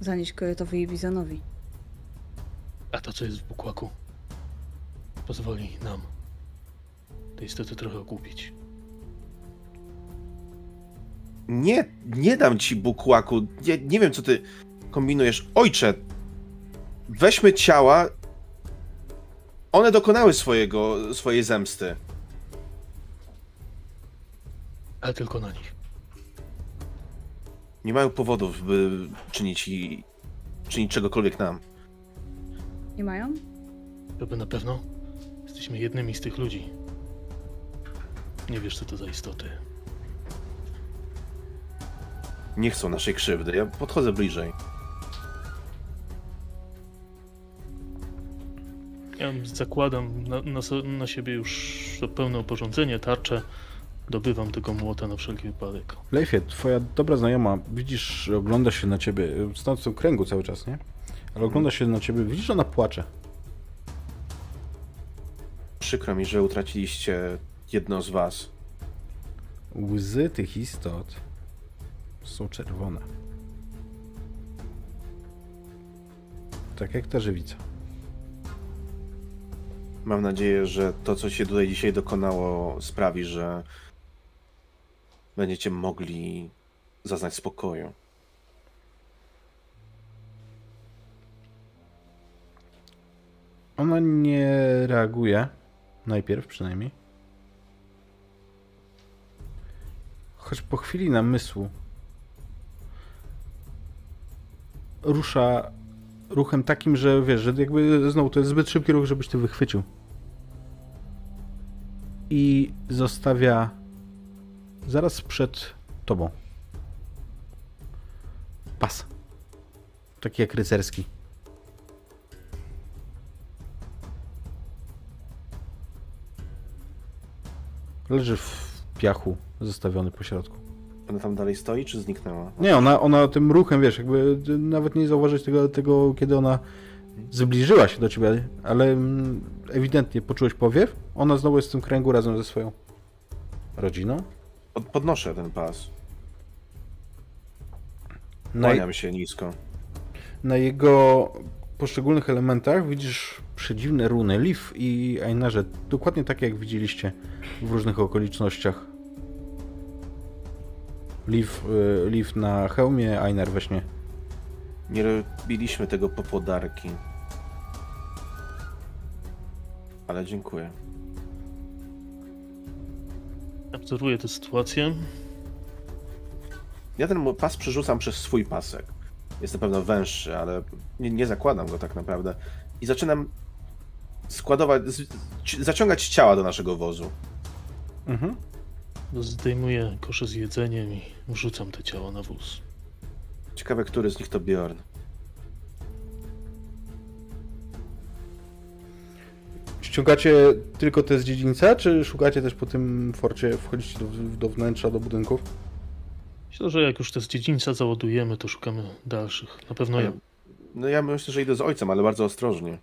Zanieść Korytowi i Bizanowi. A to, co jest w bukłaku, pozwoli nam te istoty trochę ogłupić. Nie, nie dam ci bukłaku. Nie, nie wiem, co ty kombinujesz. Ojcze, weźmy ciała. One dokonały swojego, swojej zemsty. Ale tylko na nich. Nie mają powodów, by czynić, i, czynić czegokolwiek nam. Nie mają? Żeby na pewno jesteśmy jednymi z tych ludzi. Nie wiesz, co to za istoty. Nie chcą naszej krzywdy. Ja podchodzę bliżej. Ja zakładam na, na, na siebie już to pełne oporządzenie, tarcze. dobywam tego młota na wszelki wypadek. Leifie, twoja dobra znajoma, widzisz, ogląda się na ciebie, stąd w tym kręgu cały czas, nie? Ale ogląda się na ciebie, widzisz, że ona płacze. Przykro mi, że utraciliście jedno z was. Łzy tych istot są czerwone. Tak jak ta żywica. Mam nadzieję, że to, co się tutaj dzisiaj dokonało, sprawi, że będziecie mogli zaznać spokoju. Ona nie reaguje. Najpierw przynajmniej. Choć po chwili namysłu rusza ruchem takim, że wiesz, że jakby znowu to jest zbyt szybki ruch, żebyś ty wychwycił. I zostawia zaraz przed tobą pas. Taki jak rycerski. Leży w piachu, zostawiony po środku. Ona tam dalej stoi, czy zniknęła? Nie, ona, ona tym ruchem, wiesz, jakby nawet nie zauważyć tego, tego, kiedy ona zbliżyła się do ciebie, ale mm, ewidentnie poczułeś powiew. Ona znowu jest w tym kręgu razem ze swoją rodziną. Pod, podnoszę ten pas. Kłaniam się nisko. na jego poszczególnych elementach widzisz przedziwne runy Leaf i Einarze, dokładnie takie jak widzieliście w różnych okolicznościach. Leaf, y, Leaf na hełmie, Einar we śnie. Nie robiliśmy tego po podarki. Ale dziękuję. Obserwuję tę sytuację. Ja ten pas przerzucam przez swój pasek. Jest na pewno węższy, ale nie, nie zakładam go tak naprawdę. I zaczynam składować, zaciągać ciała do naszego wozu. Mhm. Zdejmuję kosze z jedzeniem i rzucam te ciała na wóz. Ciekawe, który z nich to Bjorn. Ściągacie tylko te z dziedzińca, czy szukacie też po tym forcie, wchodzicie do, do wnętrza, do budynków? Myślę, że jak już te z dziedzińca załadujemy, to szukamy dalszych. Na pewno ja. No ja myślę, że idę z ojcem, ale bardzo ostrożnie.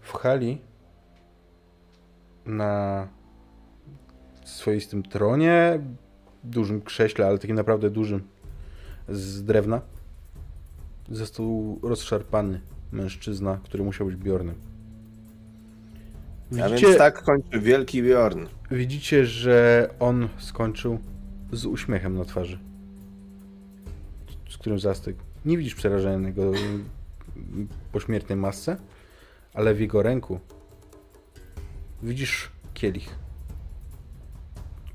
W hali na swoistym tronie, dużym krześle, ale takim naprawdę dużym, z drewna, został rozszarpany mężczyzna, który musiał być Bjornem. A Widzicie, więc tak kończy wielki Bjorn. widzicie, że on skończył z uśmiechem na twarzy, z którym zastygł. Nie widzisz przerażenia jego pośmiertnej masce, ale w jego ręku widzisz kielich,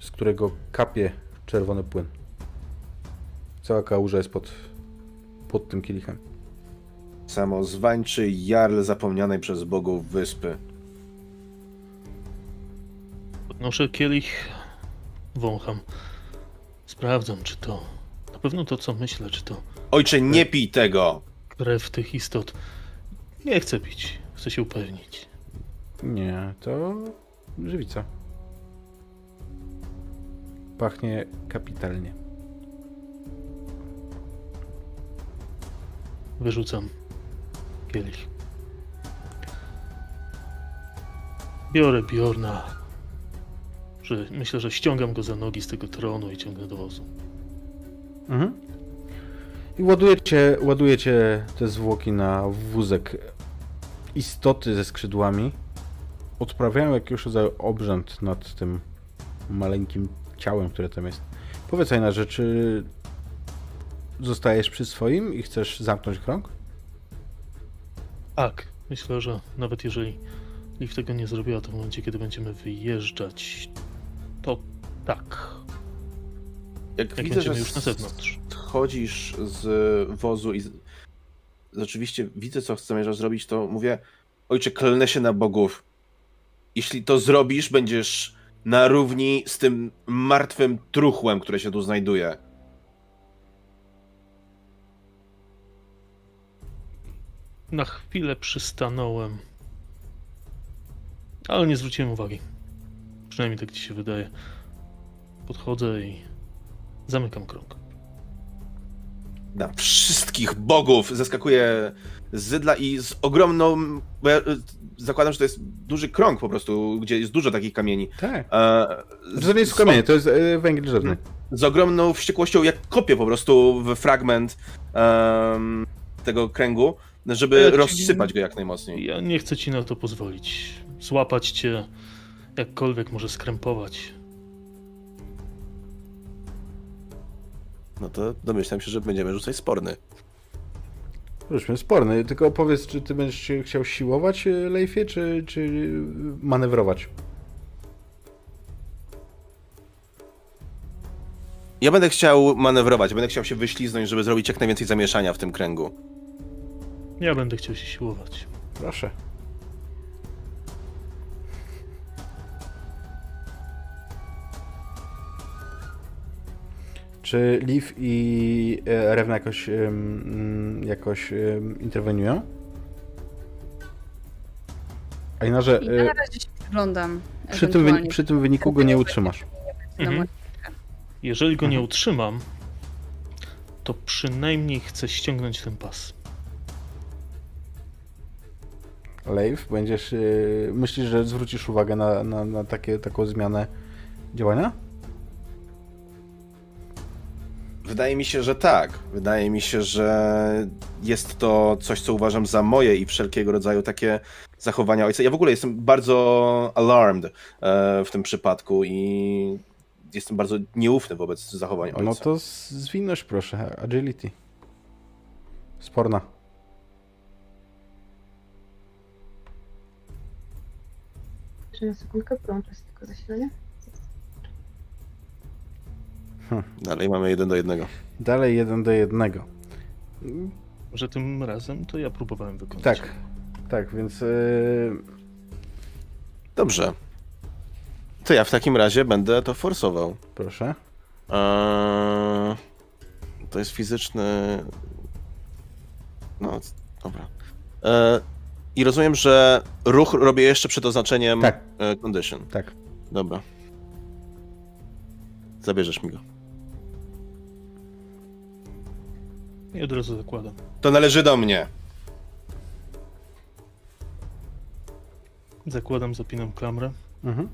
z którego kapie czerwony płyn. Cała kałuża jest pod, pod tym kielichem. Samozwańczy jarl zapomnianej przez bogów wyspy. Podnoszę kielich, wącham. Sprawdzam, czy to na pewno to, co myślę, czy to Ojcze, nie pij tego! krew tych istot. Nie chcę pić, chcę się upewnić. Nie, to żywica. Pachnie kapitalnie. Wyrzucam kielich. Biorę Bjorna. Że myślę, że ściągam go za nogi z tego tronu i ciągnę do wozu. Mhm. I ładujecie, ładujecie te zwłoki na wózek. Istoty ze skrzydłami odprawiają jakiś rodzaj obrzęd nad tym maleńkim ciałem, które tam jest. Powiedz na rzeczy. Zostajesz przy swoim i chcesz zamknąć krąg? Tak, myślę, że nawet jeżeli Liv tego nie zrobiła, to w momencie, kiedy będziemy wyjeżdżać, to tak. Jak, Jak widzę, że już na zewnątrz. chodzisz z wozu i z... rzeczywiście widzę, co zamierzasz zrobić, to mówię, ojcze, klnę się na bogów. Jeśli to zrobisz, będziesz na równi z tym martwym truchłem, które się tu znajduje. Na chwilę przystanąłem, ale nie zwróciłem uwagi. Przynajmniej tak ci się wydaje. Podchodzę i zamykam krąg. Na wszystkich bogów zeskakuje z zydla i z ogromną. Bo ja, y, zakładam, że to jest duży krąg po prostu, gdzie jest dużo takich kamieni. Tak. E, To nie jest kamienie, to jest e, węgiel drzewny. z ogromną wściekłością, jak kopię po prostu w fragment em, tego kręgu, żeby Ja ci- rozsypać go jak najmocniej. Ja nie chcę ci na to pozwolić. Złapać cię, jakkolwiek może skrępować. No to domyślam się, że będziemy rzucać sporny. Ruszmy, sporny. Tylko powiedz, czy ty będziesz chciał siłować, e, Leifie, czy, czy manewrować? Ja będę chciał manewrować, będę chciał się wyśliznąć, żeby zrobić jak najwięcej zamieszania w tym kręgu. Ja będę chciał się siłować. Proszę. Czy Liv i e, Rewna jakoś, mm, jakoś interweniują? A inaczej, I e, na razie się przyglądam. przy, tym, przy tym wyniku go nie utrzymasz. Mhm. Jeżeli go nie Mhm. utrzymam, to przynajmniej chcę ściągnąć ten pas. Leif, będziesz, e, myślisz, że zwrócisz uwagę na, na, na takie, taką zmianę działania? Wydaje mi się, że tak. Wydaje mi się, że jest to coś, co uważam za moje i wszelkiego rodzaju takie zachowania ojca. Ja w ogóle jestem bardzo alarmed e, w tym przypadku i jestem bardzo nieufny wobec zachowań ojca. No to zwinność proszę, agility. Sporna. Jeszcze na sekundkę połączę z tylko zasilanie. Dalej mamy jeden do jednego. Dalej jeden do jednego. Że tym razem to ja próbowałem wykonać. Tak, tak, więc yy, Dobrze. To ja w takim razie będę to forsował. proszę. Eee, to jest fizyczny. No, dobra. Eee, I rozumiem, że ruch robię jeszcze przed oznaczeniem Tak. e, condition. Tak. Dobra. Zabierzesz mi go. I od razu zakładam. To należy do mnie. Zakładam, zapinam klamrę. Mhm.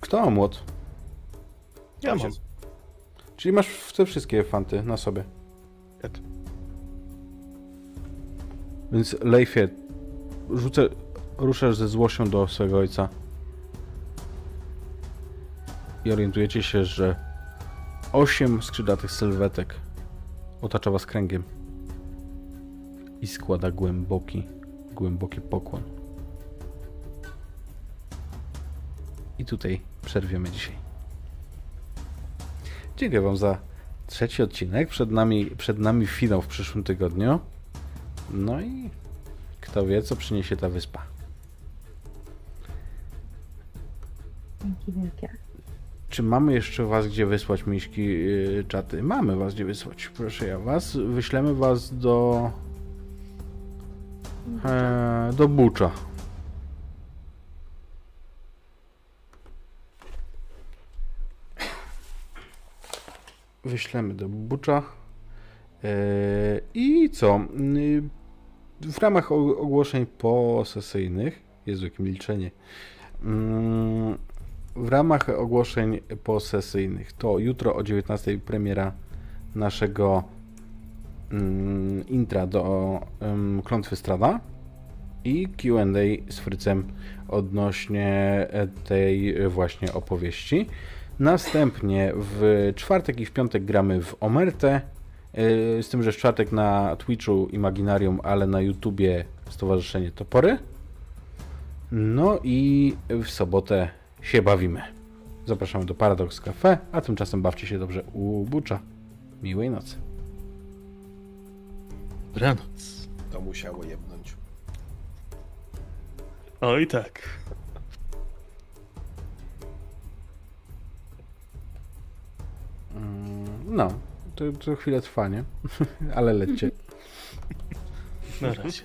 Kto ma młot? Ja mam. Czyli masz w te wszystkie fanty na sobie. Tak. Więc Leifie, rzucę, ruszasz ze złością do swojego ojca. I orientujecie się, że osiem skrzydlatych sylwetek otacza was kręgiem. I składa głęboki, głęboki pokłon. I tutaj przerwiemy dzisiaj. Dziękuję wam za trzeci odcinek. Przed nami, przed nami finał w przyszłym tygodniu. No i kto wie, co przyniesie ta wyspa. Dzięki wielkie. Czy mamy jeszcze was gdzie wysłać, miśki, yy, czaty? Mamy was gdzie wysłać. Proszę ja was. Wyślemy was do... E, do Bucza. Wyślemy do Bucza. E, I co? Y, W ramach ogłoszeń posesyjnych. Jezu, jakie milczenie. Mm, w ramach ogłoszeń posesyjnych to jutro o 19 premiera naszego mm, intra do um, Klątwy Strada i Q&A z Frycem odnośnie tej właśnie opowieści. Następnie w czwartek i w piątek gramy w Omertę, e, z tym, że w czwartek na Twitchu Imaginarium, ale na YouTubie Stowarzyszenie Topory. No i w sobotę się bawimy. Zapraszamy do Paradox Cafe, a tymczasem bawcie się dobrze u Bucza. Miłej nocy. Dobranoc. To musiało jebnąć. Oj tak. Mm, No, to, to chwilę trwa, nie? Ale lećcie. Na razie.